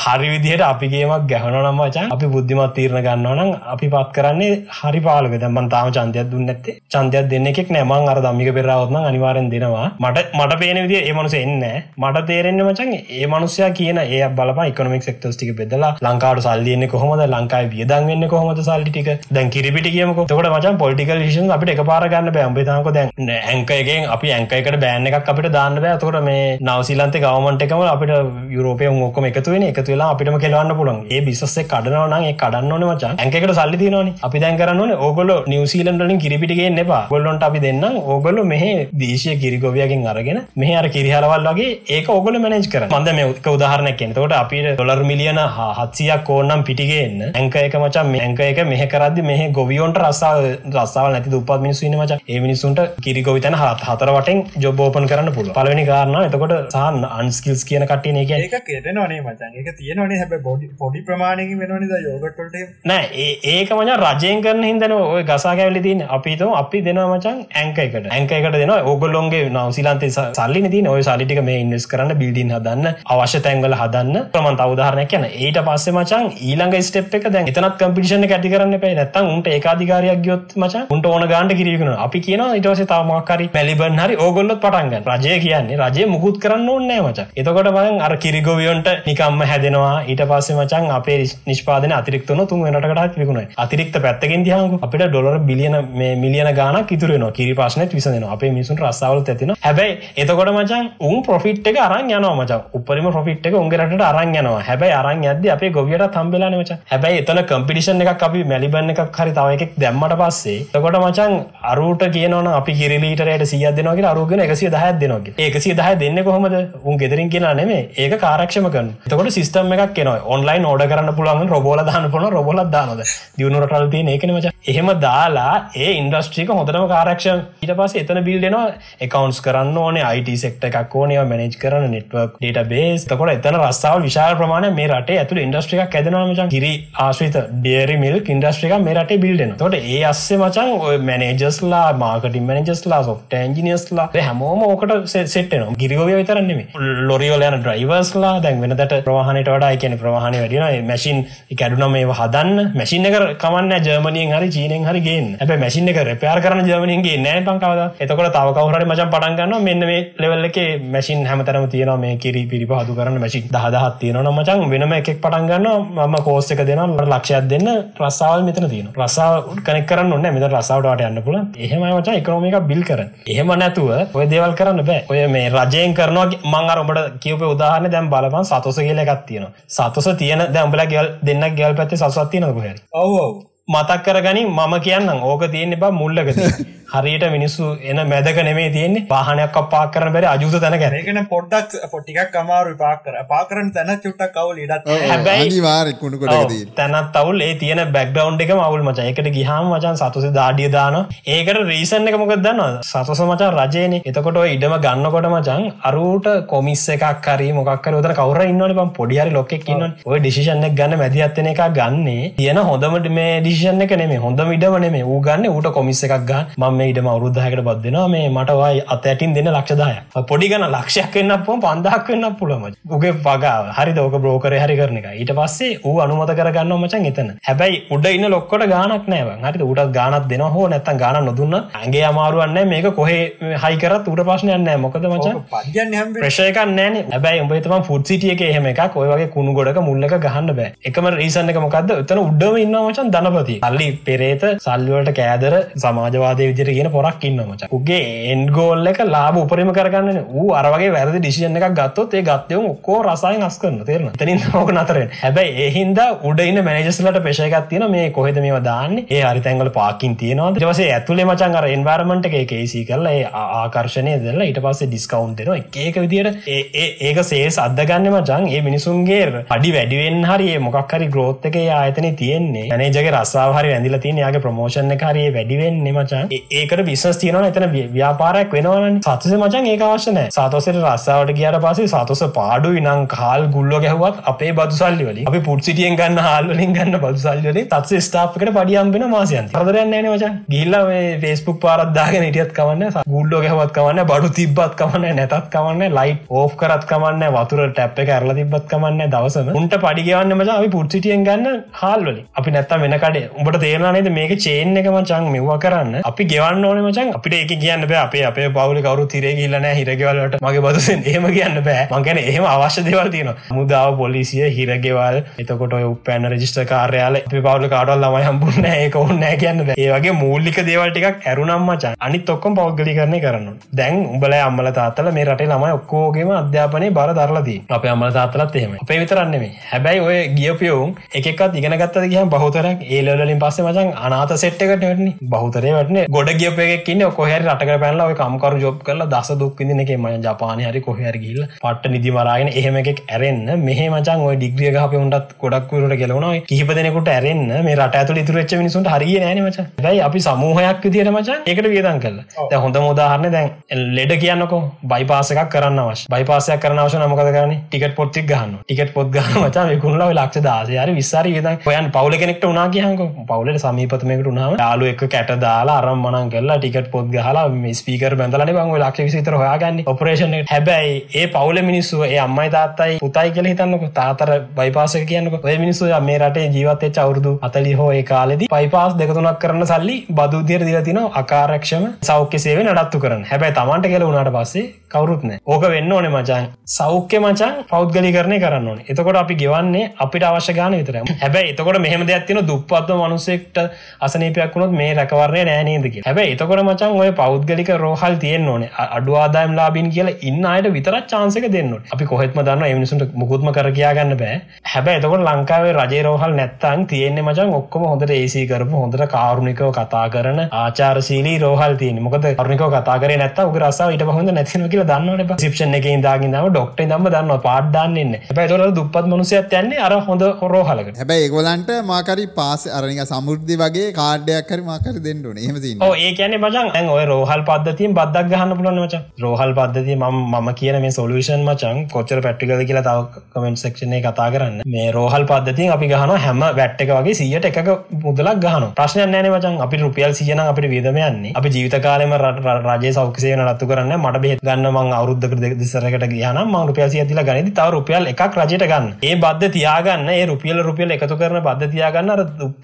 හරි විදිහට අපි ගේමක් ගහනවා නම් මචං අපි බුද්ධිමත් තීරණ ගන්නවා නම් අපි පත් කරන්නේ හරි පාලක. දැන් මං තාම ඡන්දයක් දුන්නේ නැත්තේ. ඡන්දයක් දෙන්න එකෙක් නෑ. මං අර ධම්මික පෙරාවොත් නම් අනිවාර්යෙන් දෙනවා. මට මට පේන විදිහ ඒ මනුස්සයා එන්නේ මට තේරෙන්නේ මචං ඒ මනුස්සයා කියන ඒ බලපන් ඉකොනොමික් සෙක්ටර්ස් ටික බෙදලා ලංකාවට සල්ලි එන්නේ කොහොමද? ලංකාවේ වියදම් වෙන්නේ කොහොමද සල්ලි ටික? දැන් කිරිපිටි කියමුකෝ. එතකොට මචං පොලිටිකල් ඉෂුස් අපිට එකපාර ගන්න බෑ. උඹේ තාමකෝ දැන් ඇංක එකෙන් අපි ඇංක එකට බෑන් එකක් අපිට දාන්න බෑ. එතකොට මේ නවසීලන්තේ ගවර්න්මන්ට් එකම අපිට යුරෝපයේ උන් ඔක්කොම එකතු වෙන්නේ. එකතු වෙලා අපිටම කෙලවන්න පුළුවන්. ඒ බිස්නස් එක කඩනවා නම් ඒ කඩන්න ඕනේ මචං. ඇංක එකට සල්ලි තියෙනවනේ. අපි දැන් කරන්න ඕනේ ඕගොල්ලෝ නිව්සීලන්ත වලින් කිරිපිටි ගේන්න එපා. ඕගොල්ලොන්ට අපි දෙන්නම්. ඕගොල්ලෝ මෙහෙ දේශීය කිරිගොවියකින් අරගෙන මෙහෙ අර කිරිහලවල් වගේ ඒක ඕගොල්ලෝ මැනේජ් කරන්න. මන්ද මේ එක උදාහරණයක් කියන්නේ. එතකොට අපිට ඩොලර් මිලියන 700ක් ඕනනම් පිටි ගේන්න ඇංක එක මචං මේ ඇංක එක මෙහෙ කරද්දි මෙහෙ ගොවියොන්ට රස්සාව රස්සාවල් නැති දුප්පත් මිනිස්සු ඉන්න මචං ඒ මිනිස්සුන්ට කිරිගොවි තැන හතර වටෙන් ජොබ් ඕපන් කරන්න පුළුවන්. පළවෙනි කාරණා එතකොට සහන් අන්ස්කිල්ස් කියන කට්ටිය නේ කියන්නේ. ඒක කෙරෙනවනේ මචං ඒක තියෙනවනේ හැබැයි පොඩි පොඩි ප්‍රමාණයකින් වෙනවනේ දා යෝගට් වලට. එහෙම. නෑ ඒක මචං රජයෙන් කරන හින්දානේ ඔය ගසා කැවිලි තියෙන්නේ. අපි හිතමු අපි දෙනවා මචං ඇංක එකට. ඇංක එකට දෙනවා. ඕගොල්ලොන්ගේ නවසීලන්තේ සල්ලිනේ තියෙන්නේ. ඔය සල්ලි ටික මේ ඉන්වෙස්ට් කරන්න බිල්ඩින් හදන්න අවශ්‍ය තැන්වල හදන්න. තව උදාහරණයක් කියන්න. ඊට පස්සේ මචං ඊළඟ ස්ටෙප් එක දැන් එතනත් කම්පිටිෂන් එක ඇති කරන්න එපා. නැත්තම් උන්ට ඒකාධිකාරියක් ගියොත් මචං උන්ට ඕන ගානට කිරි විකුණනවා අපි කියනවා ඊට පස්සේ තව මොකක් හරි මෙලිබන් හරි ඕගොල්ලොත් පටන් ගන්න. රජය කියන්නේ රජය මුකුත් කරන්න ඕනේ නෑ මචං. එතකොට මම අර කිරිගොවියොන්ට නිකම්ම හැදෙනවා. ඊට පස්සේ මචං අපේ නිෂ්පාදන අතිරික්ත වුණොත් තුන් වෙනටකටත් විකුණයි අතිරික්ත පැත්තකින් දිහාම අපිට ඩොලර් බිලියන මේ මිලියන ගාණක් ඉතුරු වෙනවා. කිරි ප්‍රශ්නෙත් විසඳෙනවා. අපේ මිනිසුන්ට රස්සාවලත් ඇතිනවා හැබැයි එතකොට මචං උන් ප්‍රොෆිට් එක අරන් යනවා මචං. උපරිම ප්‍රොෆිට් එක උන්ගේ රටට අරන් යනවා. හැබැයි අරන් යද්දි අපේ ගොවියට හම්බෙලානේ මචං. හැබැයි එතන කම්පිටිෂන් එකක් අපි මැලිබන් එකක් හරි තව එකෙක් දැම්මට පස්සේ එතකොට මචං අරුට කියනවනම් අපි කිරි ලීටරයට 100ක් දෙනවා කියලා අරු කියන 110ක් දෙනවා කියලා. ඒ 110 දෙන්නේ කොහොමද? උන් ගෙදරින් කියනා නෙමෙයි. ඒක කාර්යක්ෂම කරනවා. එතකොට සිස්ටම් එකක් එනවා. ඔන්ලයින් ඕඩර් කරන්න පුළුවන් රොබෝලා දාන්න පුළුවන් රොබෝලා දානවද? දියුණු රටවල් තියෙන ඒකනේ මචං. එහෙම දාලා ඒ ඉන්ඩස්ට්‍රි එක හොඳටම කාර්යක්ෂම ඊට පස්සේ එතන බිල්ඩ් එනවා accounts කරන්න ඕනේ IT සෙක්ටර් එකක් ඕනේ ඒවා මැනේජ් කරන්න network database එතකොට එතන රස්සාවල් විශාල ප්‍රමාණයක් මේ රටේ ඇතුළේ ඉන්ඩස්ට්‍රි එකක් හැදෙනවා මචං. කිරි ආශ්‍රිත dairy milk ඉන්ඩස්ට්‍රි එකක් මේ රටේ බිල්ඩ් වෙනවා. එතකොට ඒ අස්සේ මචං ඔය මැනේජර්ස්ලා මාර්කටින් මැනේජර්ස්ලා software engineersලා ඒ හැමෝම ඕකට සෙට් වෙනවා. ගිරිගොවිය විතරක් නෙමෙයි. ලොරි වල යන ඩ්‍රයිවර්ස්ලා දැන් වෙනදට ප්‍රවාහනයට වඩා ඒ කියන්නේ ප්‍රවාහනය වැඩි වෙනවා. මැෂින් කැඩුනම ඒව හදන්න මැෂින් එක කමන්නේ ජර්මනියෙන් හරි චීනෙන් හරි ගේන්න. හැබැයි මැෂින් එක රිපෙයාර් කරන්න ජර්මනියෙන් ගේන්නේ නැහැ බං කවදා. එතකොට තව කවුරු හරි මචං පටන් ගන්නවා මෙන්න මේ ලෙවල් එකේ මැෂින් හැමතැනම තියෙනවා මේ කිරි පිරිපහදු කරන්න මැෂින් 10 10ක් තියෙනවා නම් මචං වෙනම එකෙක් පටන් ගන්නවා මම කෝස් එක දෙනවා මට ලක්ෂයක් දෙන්න රස්සාවල් මෙතන තියෙනවා. රස්සාව කනෙක් කරන්න ඕනේ මෙතන රස්සාවට වට යන්න පුළුවන්. එහෙමයි මචං ඉකොනොමි එක බිල් කරන්න. එහෙම නැතුව ඔය දේවල් කරන්න බෑ. ඔය මේ රජයෙන් කරනවා මං අර ඔබට කියපු උදාහරණේ දැන් බලපන් සතොස කියලා එකක් තියෙනවා. සතොස තියෙන දැන් උඹලා ගෙවල් දෙන්නක් ගෙවල් පැත්තේ සතොසක් තියෙනවද කොහේ හරි? ඔව් ඔව් මතක් කරගනි මම කියන්න ඕක තියෙන බා මුල්ලකද [laughs] හරියට මිනිස්සු එන මැදක නෙමේ තියෙන්නේ. වාහනයක් අපා කරන බැරි අජුත තැන ගැන. ඒකන පොඩ්ඩක් පොටිකක් කමාරු පාක් කර පාකරන තැන චුට්ටක් කවුල ඉඩත් හැබැයි වාරෙක්කුණු කොටදී තැනත් අවුල්. ඒ තියෙන බැක්ඩවන්් එක මවුල් මච. එකට ගිහාම මචන් සතුස දාඩිය දාන ඒකට රීසන් එක මොකක් දන්න සතුස මචා රජයන එතකොට ඉඩම ගන්නකොට මචන් අරුට කොමිස් එකක් කරි මොක්කර උතර කවර ඉන්නවන පම් පොඩිහරි ලොක්ෙක් ඉන්න ඔය ඩිසිෂන්ක් ගන්න මැදිහත්තන එක ගන්නේ. තියෙන හොඳමට මේ ඩිෂන් එක නෙමේ හොඳ ඉඩම නෙමේ ඌ ගන්න ඌට කොමිස් එකක් ගන්න. මම මේ ඉඩම අවුරුද්ධහකට බදදිනවා මේ මටවයි අත ඇටින් දෙන්න ලක්ෂදාය පොඩි ගන ලක්ෂයක් වෙන්න පොම පන්දක් වෙන්න පුළම උගේ පගාව හරි දෝක බ්‍රෝකර හරි කරන එක. ඊට පස්සේ ඌ අනුමත කරගන්න මචන් එතන. හැබැයි උඩ ඉන්න ලොක්කොට ගානක් නෑව හරි උටත් ගානත් දෙන හෝ නැත්තන් ගාන නොදුන්න. ඇගේ අමාරුවන්න මේක කොහේ හයිකරත් උට ප්‍රශ්නයන්න මොකද මචන් පජන් ප්‍රශයක නෑන හැබයි උඹතම ෆුඩ් සිටියක එහෙම එකක්. ඔය වගේ කුණු ගොඩක මුල්ලක ගහන්න බෑ. එකම රීසන්න එක මොකක්ද එතන උඩම ඉන්න මචන් ධනපති අල්ලි පෙරේත සල්ලුවට කෑදර සමාජවාදය විදිර කියන පොරක් ඉන්න මච. උගේ එන්ගෝල් එක ලාබ උපරම කරගන්න ඌ අරවගේ වැරදි ඩිසිෂන එකක් ගත්තොත් ඒ ගත්තයම ඔක්කෝ රසායන් අස් කරන තේරන තනින් ඕක නතරෙන් හැබැයි එහින්ද උඩයින්න මැනජස්ලට පේශයකක් තියෙන මේ කොහෙද මේ දාන්න? ඒ හරි තැන්ගල පාකින් තියෙනවා දවසේ ඇතුලේ මචන් අර එන්වර්මට එක කේසි කරලා ඒ ආකර්ශණය දෙලා ඊට පස්සේ ඩිස්කවන්් දෙෙන ඒක විදියට ඒක සේ සද්ධගන්න මචන් ඒ මිනිසුන්ගේ අඩි වැඩිවෙන් හරි මොකක් හරි ග්‍රෝත්තක ආයතන තියෙන්නේ. අනේජගේ රස්සාාව හරි ඇඳල තියන යාගේ ප්‍රමෝෂණ කාරය වැඩිවෙන්නේ මචන් ඒකට බිස්නස් තියනවා එතන ව්‍යාපාරයක් වෙනවන. සතුස මචන් ඒක අවශ්‍යනෑ සතසට රස්සාාවට කියට පසේ සතුස පාඩු ඉනං කාල් ගුල්ල ගැහවත් අපේ බදුසල්ලි වලින් අපි පුට්සිටියෙන් ගන්න හල්ලින් ගන්න බදුසල්ලි තත්ස ස්ථාපකට පඩියම් වෙන මාසයන් හදරන්න න මචන් ගිල්ල ෆේස්බුක් පාරත්දාගෙන ඉටියත් කවන්න ගුල්ලෝ ගැහවත් කවන්න බඩු තිබ්බත් කවන්න නැතත් කවන්න ලයිට් ඕෆ් කරත් කමන්න වතුර ටැප් එක ඇරල තිබත් කමන්න දවසම. උන්ට පඩිගවන්න මච. අපි පුට්සිටියෙන් ගන්න හල්වලි අපි නැත්ත වෙනකඩේ උඹට තේරනේද මේක චේන් එක මචන් මෙවා කරන්න. අපි ගෙවන්න ඕන මචන් අපිට ඒක කියන්න බෑ. අපේ අපේ පවුල කවරු තිරේ කියලන හිරගෙවලට මගේ බදුසෙන් ඒම කියන්න බෑ. මංගැන ඒම අවශ්‍ය දෙවල් තියන මුදාව පොලිසිය හිරගෙවල් එතකොට උපෑන්න රජිස්ට කාරයාල අපි පවුල කාටල් ළමයි හම්බුන්න ඒක ඔන්නෑ කියන්න ඒ වගේ මූල්ලික දේවල්ටිකක් ඇරුනම් මචන් අනි තොක්කොම් පෞද්ගලි කරන කරන්න දැන් උඹල අම්මල තාත්තල මේ රටේ ළමයි ඔක්කෝගේම අධ්‍යාපනය බර දරලදී අප අම්මල තාත්තලත් එහෙම අපේ විතරන්නෙමේ හැබැයි ඔය ගියපියවුම් එකක් ඉගෙන ගත්තද කිය බහතරක් ඒලලින් පස්සේ මචන් අනාත සෙට්ටකට වැටනි. බහතරේ වටන. ගොඩ ගියපයකින්න කොහරි රටක පැල්ල කම්කරු ජොබ් කරල දස දුක්විදින එක මය ජපානය හරි කොහර ගිල්ල පට්ට නිදි මරාගෙන එහෙම එකක් ඇරෙන්න්න මෙහ මචන් ඔය ඩිග්‍රිය හප උන්ටත් ගොඩක්වරට කෙලවන කිහිප දෙනෙකුට ඇරෙන්න්න මේ රට ඇතුල ඉතුරච්ච මිනිසුන්ට හරිය නෑන මච. දැයි අපි සමූහයක් විදියට මච එකට වියදන් කල හොඳ මුදාහරන්න දැන් ලෙඩ කියන්නකෝ. බයිපාසකක් කරන්න වශ බයිපාසයක් කරන වශ නමකද කරන ටිකට පොත්තික් ගන්න ටිකට පොත් ගන්න මචා විකුණලා ලක්ෂ දාසයාර විස්සාර විදන් ඔයන් පවල කෙනෙක්ට උනා කියහක පවලට සමීපතමකට උනාව යාලු එක කැට දාලා අරම් මනන් කරලා ටිකට පොත් ගහලා ස්පීකර බැඳලන බං ලක්ෂ විසිතර හොයාගන්න. ඔපරේෂන හැබැයි ඒ පවුල මිනිස්සුව ඒ අම්මයි තාත්තයි පුතයි කියල හිතන්නක. තාතර බයිපාසක කියන්නක. ඔය මිනිස්සු මේ රටේ ජීවතය චවුරුදු අතලි හෝ ඒ කාලෙදි පයිපාස් දෙකතුනක් කරන සල්ලි බදුදිර දිල තින අකාරක්ෂම සෞඛ්‍ය සේව නඩත්තු කරන හැබැයි තමන්ට කියල උනාට පස්සේ කවරුත්න ඕක වෙන්න ඕනේ මචන් සෞඛ්‍ය මචන් පෞද්ගලි කරණය කරන්න ඕන. එතකොට අපි ගෙවන්නේ අපිට අවශ්‍ය ගාන විතර හැබැයි එතකොට මෙහම දෙයක්තින දුප්පත්ව මනුසෙක්ට අසනීපයක් වුණොත් මේ රැකවරණය නෑනේදක හැබැයි එතකොට මචන් ඔය පෞද්ගලික රෝහල් තියෙන් ඕන. අඩු ආදායම් ලාබින් කියලා ඉන්න අයට විතරත් චාන්සක දෙන්න අපි කොහෙත්ම දන්න එමිනිසුන්ට මුකුත්ම කර කියයාගන්න බෑ. හැබැයි එතකොට ලංකාවේ රජේ රෝහල් නැත්තන් තියෙන්නේ මචන් ඔක්කොම හොඳට ඒසි කරපු හොඳට කාරුණිකව කතා කරන ආචාරශීලී රෝහල් තියන මොකද කරුණිකව කතා කර නැත්ත උක රසා ඊට හොඳ නැතින කියලා දන්නවන සිප්ෂන් එක දාගන්නම ඩොක්ට දම දන්න පාඩ්ඩන්නන්න පැතොල දුපත් මනුසයත් යන්නේ අර හොඳ හොරෝහලක හැබැයි ඒගොලන්ට මාකරි පාස අරනික සමුෘද්ධි වගේ කාඩ්ඩයක් හරි මාකර දෙන්නඩුන එහමසි ඒ කියන මචන් ඇන් ඔය රෝහල් පද්ධතියෙන් බද්දක් ගහන්න පුලන මච. රෝහල් පද්ධතිය ම මම කියන මේ සොලූෂන් මචන් කොච්චර පැට්ටිකද කියලා තව කමෙන්ට් සක්ෂණය කතා කරන්න. මේ රෝහල් පද්ධතිය අපි ගහන හැම වැට් එක වගේ සියට එක මුදලක් ගහන ප්‍රශ්නය නෑන මචන් අපි රුපියල් සියන අපිට විදමයන්නේ අපි ජීවිත කාලම රජ සෞක්ෂය නත්තු කරන්න මට බෙත් ගන්න මං අවුද්ධක දෙසරකට ගයන ම රුපියසිය තිල ගනති තව රුපියල් එකක් රජයට ගන්න. ඒ බද්ධ තියාගන්න ඒ රුපියල රුපියල එකතු කරන බද්ධ තියාගන්න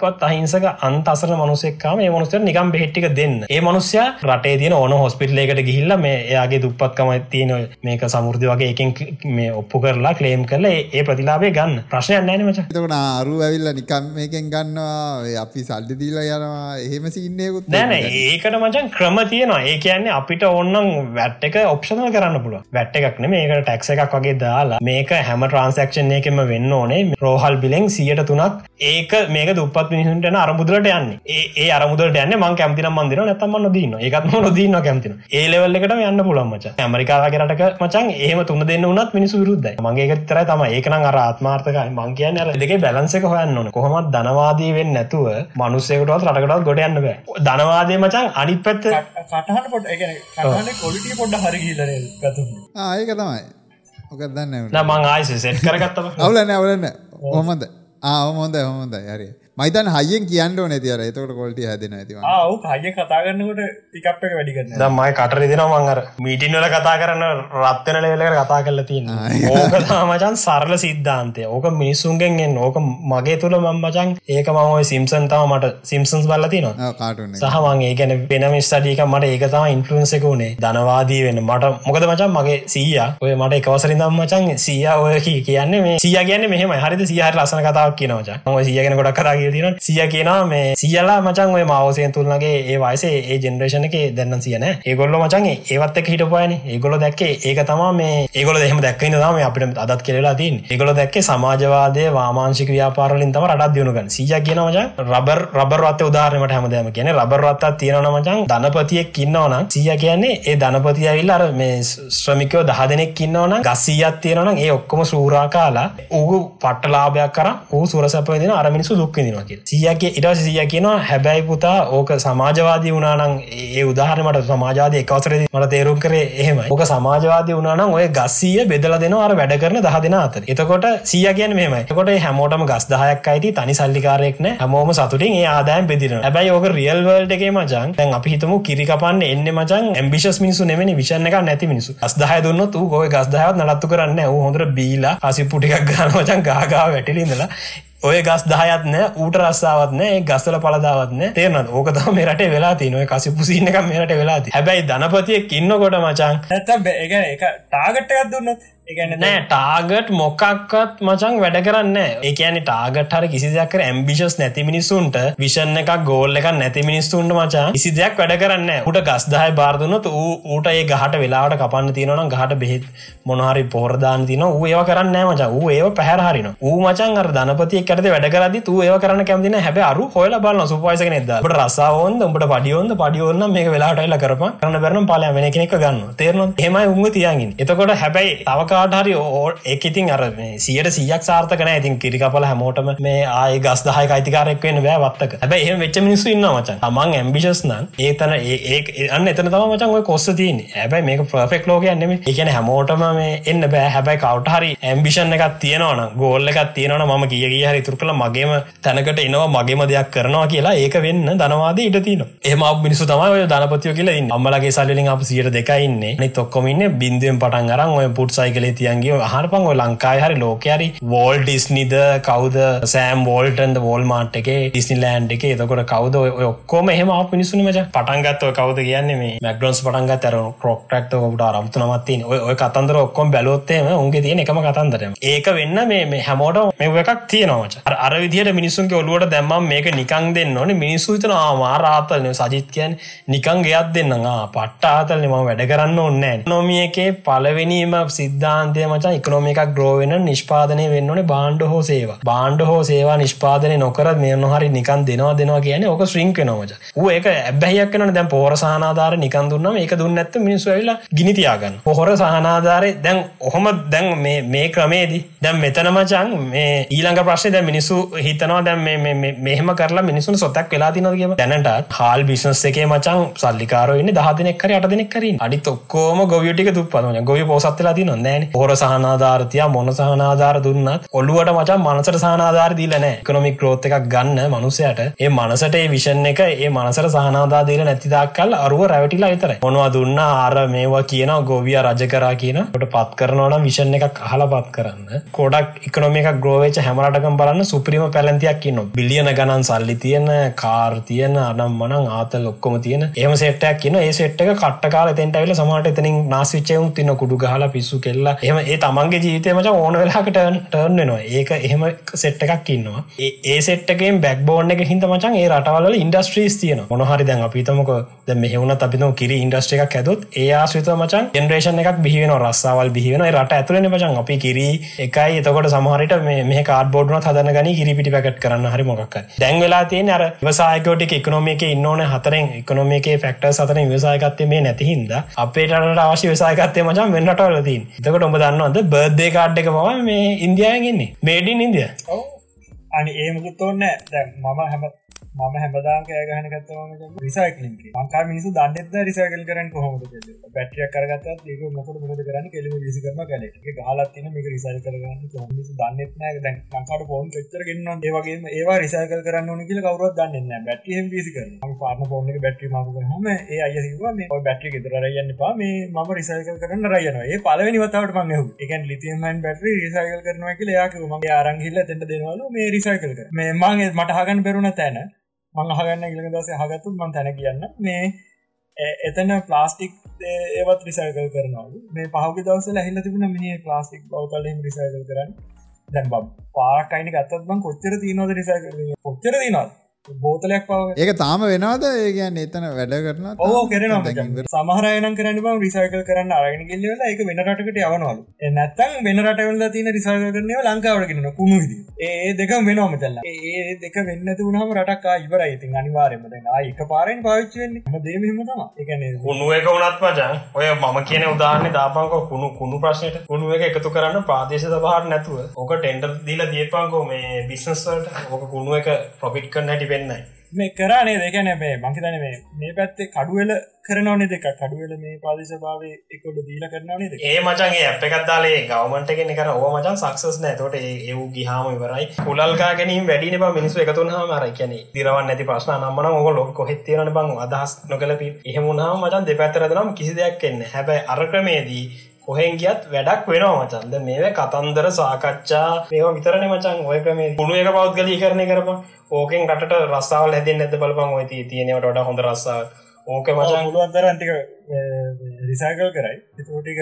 උපත් අහිංසක අන්තසර මනුසෙක්කාම ඒ මනුසර නිකම් බෙට්ටික දෙන්න. ඒ මනුස්්‍යයා රටේ තියන ඕන හොස්පිටලේකට ගිහිල්ල මේ එයාගේ දුප්පත්කම තියෙන මේක සමුෘධ වගේ එකින් මේ ඔප්පු කරලා කලේම් කරලා ඒ ප්‍රතිලාබේ ගන්න. ප්‍රශ්නයක් නෑන මච. එතකට අරු ඇවිල්ල නිකම් මේකෙන් ගන්නවා. අපි සල්ලි දීලා යනවා. එහෙම සින්නයකුත් නෑන ඒකට මචන් ක්‍රම තියෙනවා. ඒ කියන්නේ අපිට ඔන්නම් වැට් එක ඔප්ෂනල් කරන්න පුළුව වැට් එකක් නෙම ඒකට ටැක්ස එකක් වගේ දාලා මේක හැම ට්‍රන්සක්ෂන් එකම වෙන්න ඕනේ. රෝහල් බිලෙන් සියට තුනක්. ඒක මේක දුපත් මිනිසුන්ටන අරමුදලට යන්නේ. ඒ අරමුදලට යන්න මං කැමතින මන්දිර නැතම නොදන්න එකත්ම නොදන්න කැමතින ඒලෙවල්ලකට යන්න පුළන්මච ඇමරිකාගේරටක මචන් ඒම තුන දෙන්න වනත් මිනිසු විරුද්ධ මගේ තර තම ඒකන අර ආත්මාර්ථකයි මං කියන්න අර දෙක බැලන්සක හොයන්න ඕන. කොහොමත් ධනවාදී වෙන්න නැතුව මනුස්සයකටත් රටකටත් ගොඩ යන්න බෑ. ධනවාදය මචන් අනිත් පැත්ත කටහට පොට කොලිටි පොඩ්ඩ හරිගිලන ඒක තමයි. ඕක දන්න මං ආයිස සෙට් කරගත්තම. අවුලන්න අවුලන්න හොමද ආහොමොද හොමොද හරි මයිතන් හයියෙන් කියන්න ඕන තිර එතකට කොල්ට හැදෙන ඇති ආව හය කතාගන්නකොට පිකප් එක වැඩිගන්න දම්මයි කටර දෙෙන මංගර මීටින් වල කතා කරන්න රත්වන ලෙවලක කතා කරල තින්න ඕක මචන් සරල සිද්ධාන්තය. ඕක මිනිස්සුන්ගෙන් එන්න. ඕක මගේ තුළ මම් මචන් ඒක මම සිම්සන් තම මට සිම්සන්ස් බලති න කාටුන සහමන් ඒකැන වෙනම ස්ටඩික මට ඒක තම ඉන්ෆලන්සක වුණේ ධනවාදී වෙන්න. මට මොකද මචන් මගේ සීය? ඔය මට එකවසරින් දම් මචන් සීය ඔය කියන්නේ මේ සිය කියන්න මෙහම හරි සියහට ලසන කතාවක් කියනවච ම සියගෙන ගොඩක් කරගේ තින සිය කියනවා මේ සියලා මචන් ඔය මවසයෙන් තුල්න්නගේ ඒ වයිසේ ඒ ජෙනරේෂණ එක දෙන්න සියන ඒගොල්ල මචන් ඒවත් එක හිටපයන ඒගොල දැක්කේ ඒක තමා මේ ඒගොල දෙහම දැක්කන්න තම අපිට අදත් කෙරලා තින් ඒගොල දැක්කේ සමාජවාදය වාමාංශික ව්‍යාපාරලින් තම රටත් දියුණුගන් සිය කියන මචන් රබර් රබරවත් උදාහරණයට හැමදම කියන රබරවත්තා තියෙනවන මචන් ධනපතියෙක් කින්නවනම් සිය කියන්නේ ඒ ධනපතිය ඇවිල් අර මේ ශ්‍රමිකයෝ දහ දෙනෙක් කින්නවන ගස්සීයක් තියෙනවන ඒ ඔක්කොම සූරා කාලා ඌ පට්ටලාභයක් කර. ඌ සුරසපයදින අරමිනිසු දුක්කිදිනවා කිය සියගේ ඉට සිය කියනවා හැබැයි පුතා ඕක සමාජවාදී වනානං ඒ උදාහරමට සමාජාද එකවසරද මට තේරුම් කරේ එහෙම ඕක සමාජවාදී වනානම් ඔය ගස්සීය බෙදල දෙන අර වැඩ කරන දහ දෙෙන අතර. එතකොට සිය කියෙන් මෙම එකොට හැමෝටම ගස් දහයක් අයිති තනි සල්ලිකාරයෙක්න හැමෝම සතුටින් ඒ ආදායම් බෙදින හැබැයි ඕක රියල් වල්ඩ එකේ මචන් තැන් අපි හිතමු කිරිකපන්න එන්න මචන් ඇම්බිශස් මිනිසු නෙමනි විශණ එක නැති මිනිසු අස්දාහ දුන්න තු ගොය ගස්දාහත් නලත්තු කරන්න හ හොඳර බීලා අසි පුටිකක් ගන මචන් ගාගා වැටිලිඳලා ඔය ගස් දහයත් නෑ ඌට රස්සාාවත් නෑ ගස්සල පලදාවත් නෑ. තේරන ඕකතම මේරට වෙලා තිනොය කසි පුසින්න එක මේරට වෙලාති හැබැයි ධනපතිය ඉන්නකොට මචන් ඇත එක එක ටාගට්ටයක් දුන්නත් නෑ ටාගට් මොකක්කත් මචන් වැඩ කරන්න ඒකන ටාගට හර කිසි දෙයක් කර ඇම්බිෂස් නැති මිනිසුන්ට විෂණ එකක් ගෝල්ල එක නැති මිනිස්සුන්ට මචා කිසි දෙයක් වැඩ කරන්න උට ගස්දාය බාර්දුනොත් ඌට ඒ ගහට වෙලාට කපන්න තියෙනවන ගහට බෙහෙත් මොනහරි පොරදාන තින ඒව කරන්න මච. ඒව පැහරහරින මචන් අර ධනපතිය කරද වැඩ කරදි තු ඒව කරන්න කැමතින හැබ අරු හොල බලන්න සුපයිසක නෙද ට රසාවන්ද උඹට පඩියෝන්ද පඩියෝන්න මේ වෙලාටයිල කරප කරන බැරන පාලය වෙන කෙනෙක් ගන්න තේරන හෙමයි උම තියන්ගින් එතකොට හැබැයි තවක කාටහරි ඕ එක ඉතින් අර සියට සියක් සාර්ථකන ඉතින් කිරිකපල හැමෝටම මේ ආය ගස් දහය අයිතිකාරෙක් වෙන බෑ වත්තක. හැබ එහ වෙච්ච මිනිස්සු ඉන්න මචන් තමන් ඇම්බිශස් නන් ඒතන ඒ අන්න එතන තම මචන් ඔය කොස්ස තියන හැබයි මේක ප්‍රෆෙක් ලෝක න්නම එකන හැමෝටම මේ එන්න බෑ. හැබයි කවට හරි ඇම්බිෂන් එකක් තියෙනවන ගෝල්ල එකක් තියෙනවන ම කිය කිය හරි තුරකල මගේම තැනකට එනවා මගේම දෙයක් කරනවා කියලා ඒක වෙන්න ධනවාද ඉට තින එම මිනිසු තමයි ධනපතිය කියලා අම්මලගේ සල්ලින් අප සියට දෙකයින්නේ නි තොක්කොමන්න බින්දුවෙන් පටන් අරන් ඔය පුට් සයිකලේ තියන්ගේ වගේ අහරපං ඔය ලංකායි හරි ලෝකයාරි වෝල් ඩිස්නිද කවද? සෑම් වෝල්ටන්ද වෝල් මාට් එක ඩිස්නි ලෑන්් එක. එතකොට කවද ඔක්කෝම එහම පිනිසුන මච. පටන්ගත්ව කවද කියන්නේ මේ මැක්ඩොන්ස් පටන්ගත් ඇර ප්‍රොක්ටක්ට ඔකට අරම්තු නමත්තින ඔය කතන්දර ඔක්කොම් බැලොත්තේම උන්ගේ තියෙන එකම කතන්දර ඒක වෙන්න මේ හැමෝට මෙ එකක් තියෙනවච අර විදිහට මිනිසුන්ගේ ඔලුවට දැම්ම මේක නිකං දෙන්න ඕන. මිනිස්සුතන ආමාරාතලන සජිත් කියන් නිකං ගයක් දෙන්න පට්ට ආතල්න. ම වැඩ කරන්න ඔන්නෑ නොමිය එකේ පලවෙනීම සිද්ධාන්තය මචන් ඉකනොම එකක් ග්‍රෝවෙන නිෂ්පාදනය වෙන්න ඕනේ බාණ්ඩ හෝ සේවා. බාණ්ඩ හෝ සේවා නිෂ්පාදනය නොකර මේ නොහරි නිකන් දෙනවා දෙනවා කියන ඕක ශ්‍රිංක නොමච ඌ ඒක ඇබැහයක් වන දැන් පෝර සහනාධාර නිකන් දුන්නම ඒක දුන්න ඇත්ත මිනිස්සු ඇවිලා ගිනිතියාගන්න පොහොර සහනාධාරය දැන් ඔහොම දැන් මේ මේ ක්‍රමේදී දැන් මෙතන මචන් මේ ඊළඟ ප්‍රශ්නය දැන් මිනිස්සු හිතනවා දැන් මෙහෙම කරලා මිනිසුන් සොතක් වෙලා තිනද කියම දැනට හාල් බිස්නස් එකේ මචන් සල්ලිකාරෝ ඉන්න දහ දෙනෙක් හරි අට දෙනෙක් කරින් අනිත් ඔක්කොම ගොවියටික තුප්පන ගොවි පෝසත්ලා තින නෑන තියෙන හොර සහනාධාරතිය මොන සහනාධාර දුන්නත් ඔල්ලුවට මචන් මනසට සහනාධාර දීලනෑ එකනොමික් රෝත් එකක් ගන්න මනුසයට ඒ මනසට ඒ විෂන් එක ඒ මනසර සහනාධා දීල නැතිදක්කල් අරුව රැවටිලා විතර මොනවා දුන්න ආර මේවා කියන ගෝවිය රජ කරා කියන ට පත් කරනවනම් විෂන් එකක් අහල පත් කරන්න. කොඩක් එකනොමික ග්‍රෝවේච හැමටකම් බලන්න සුප්‍රීම පැලන්තියක් කියන්න බිලියන ගණන් සල්ලි තියෙන කාර් තියන අනම් මනං ආතල් ඔක්කොම තියෙන. එම සෙට්ටයක් කියන ඒ සෙට් එක කට්ට කාල තෙන්ට වෙල සමට එතනින් නාසිච්චයවුම් තින්න කුඩු ගහලා පිස්සු කෙල්ලා එම ඒ තමන්ගේ ජීතයමච ඕන වෙලාකට ටර්න් වෙනවා. ඒක එහෙම සෙට් එකක් ඉන්නවා. ඒ සෙට්ගේ බැක් බෝන් එක හිද මචන් ඒ රටවල ඉන්ඩස්ට්‍රීස් තියන මොනහරි දැන් අපිතමක ද මෙහවුණ අපිතම කිරි ඉන්ඩස්ට්‍රිය එකක් ඇතුත් ඒ ආශ්‍රිත මචන් ජෙනරේෂන් එකක් බිහිවෙන රස්සාවල් බිහිවෙන රට ඇතුලන මචන් අපි කිරි එකයි. එතකොට සමහරට මේ කාඩබෝඩ්න හදන ගනි කිරිපිටි පැකට් කරන්න හරි මොකක් දැන් වෙලා තියෙන අර වසායකෝටික එකනොමික ඉන්නවන හතරෙන්. එකනොමිකේ ෆෙක්ටර් සතර විසායකත්තේ මේ නැතිහින්ද අපේට අවශ්‍ය විසායකත්තේ මචන් වෙන්නටවලතින් එතකොට ඔබ දන්නවද බර්ධය කාඩ් එක පවා මේ ඉන්දයාගන්නේ මේඩින් ඉන්දිය අනි ඒමකුත් ඔන්න දැ මම හැම මම හැමදාම් කෑගහන කත්තවම රිසයිකලින් මංකා මිනිසු දන්නෙත් රිසයිකල් කරන කොහොමද බැටිය කරගත් ඒක මොකට මොද කරන්න? කෙලම විසි කරම කල. හලත්තින මේක රිසයිල් කරගන්න මිසු දන්නෙත් නෑ දැන් ලංකාට පොන් චර ගන්න ඒවගේ ඒවා රිසයිකල් කරන්න ඕන කියල කවරත් දන්න බැටියම් විසි කරන පාර්ම පෝන බැටි මක හම ඒ අයසිවා මේ බැටි ගෙතර රයන්න පා මේ මම රිසයිකල් කරන්න රයන ඒ පලවනි වතාවට මං එක ලිතියමන් බැටි රිසයිකල් කරනවා කියල යාක මගේ ආරංහිල්ල තෙන්ට දෙනවලු. මේ රිසයිකල් කර. මේ මගේ මට හගන් පෙරුණ තැන මං අහගන්න ඉළඟ දස හගත්තු මන් තැන කියන්න. මේ එතන ප්ලාස්ටික් ඒවත් රිසයිකල් කරනවලු මේ පහග දවසල හිල්ල තිබුණ මේ ප්ලාස්ටික් බවතලින් රිසයිකල් කරන්න. දැන් බම් පාකයිනි ගත්තත් බං කොච්චර තියනවද රිසයිකර කොච්චර තිනවද බෝතලයක් පව. ඒක තාම වෙනවාද? ඒගැන් එතන වැඩ කරන ඕ කරන සමහරයන කරන බ රිසයිකල් කරන්න අරගෙන ගෙල්ලල එක වෙන රටකට යවනවලු. නැත්තන් වෙන රටවල තින රිසයිකල් කරනව ලංකාවටගෙන කුණු විදි ඒ දෙක වෙනවාම චල්ල ඒ දෙක වෙන්න තුනහම රටක්කා ඉවර ඉතින් අනිවාරයම එක පාරෙන් පාවිච්චවෙන්නේ දේමම තම එකන කුණුව එක වනත් මචන් ඔය මම කියන උදාහරන්න දාපංක කුණු කුණු ප්‍රශ්නයට කුණුව එක එකතු කරන්න ප්‍රාදේශ පහට නැතුව. ඕක ටෙන්ඩර් දීලා දීපංකෝ මේ බිස්නස්වලට ඕක කුණුව එක ප්‍රොපිට් කරන්න හැටි වෙන්නයි. මේ කරනේ දෙකැන මේ මංහිතන මේ මේ පැත්තේ කඩුවල කරනවනේ දෙක කඩුවල මේ පාදිශ භාව එකොට දීල කරනවනේ ඒ මචන්ගේ අප එකත්දාලේ ගවමන්ටගෙන කර ඕ මචන් සක්සස් නෑතොට ඒ ගිහාම ඉවරයි. කුලල්කා ගැනීම වැඩින බ මිනිස්සු එකතුන් හම රයි කියන දිරවන් නැති ප්‍රශ්න නම්මන ඔග ලොක් කොහෙත්තියන බං. අදහස් නොකලපි එහෙමුණහම මචන් දෙපැත්තරදනම් කිසි දෙයක් එන්න හැබැයි අරක්‍රමේදී කොහෙන් ගියත් වැඩක් වෙනවා මචන්ද මේ කතන්දර සාකච්ඡා මේවා විතරන මචන් ඔය ක්‍රමේ. ගුණු එක පෞද්ගලී කරණය කරප ඕකෙන් රට රස්සාාවල් හැදෙන් ඇත බලපං ඔය තියෙනවට හොඳ රස්සාාව ඕක මචන් පුළුවන්තර අන්ටික රිසාකල් කරයි. එතෝටික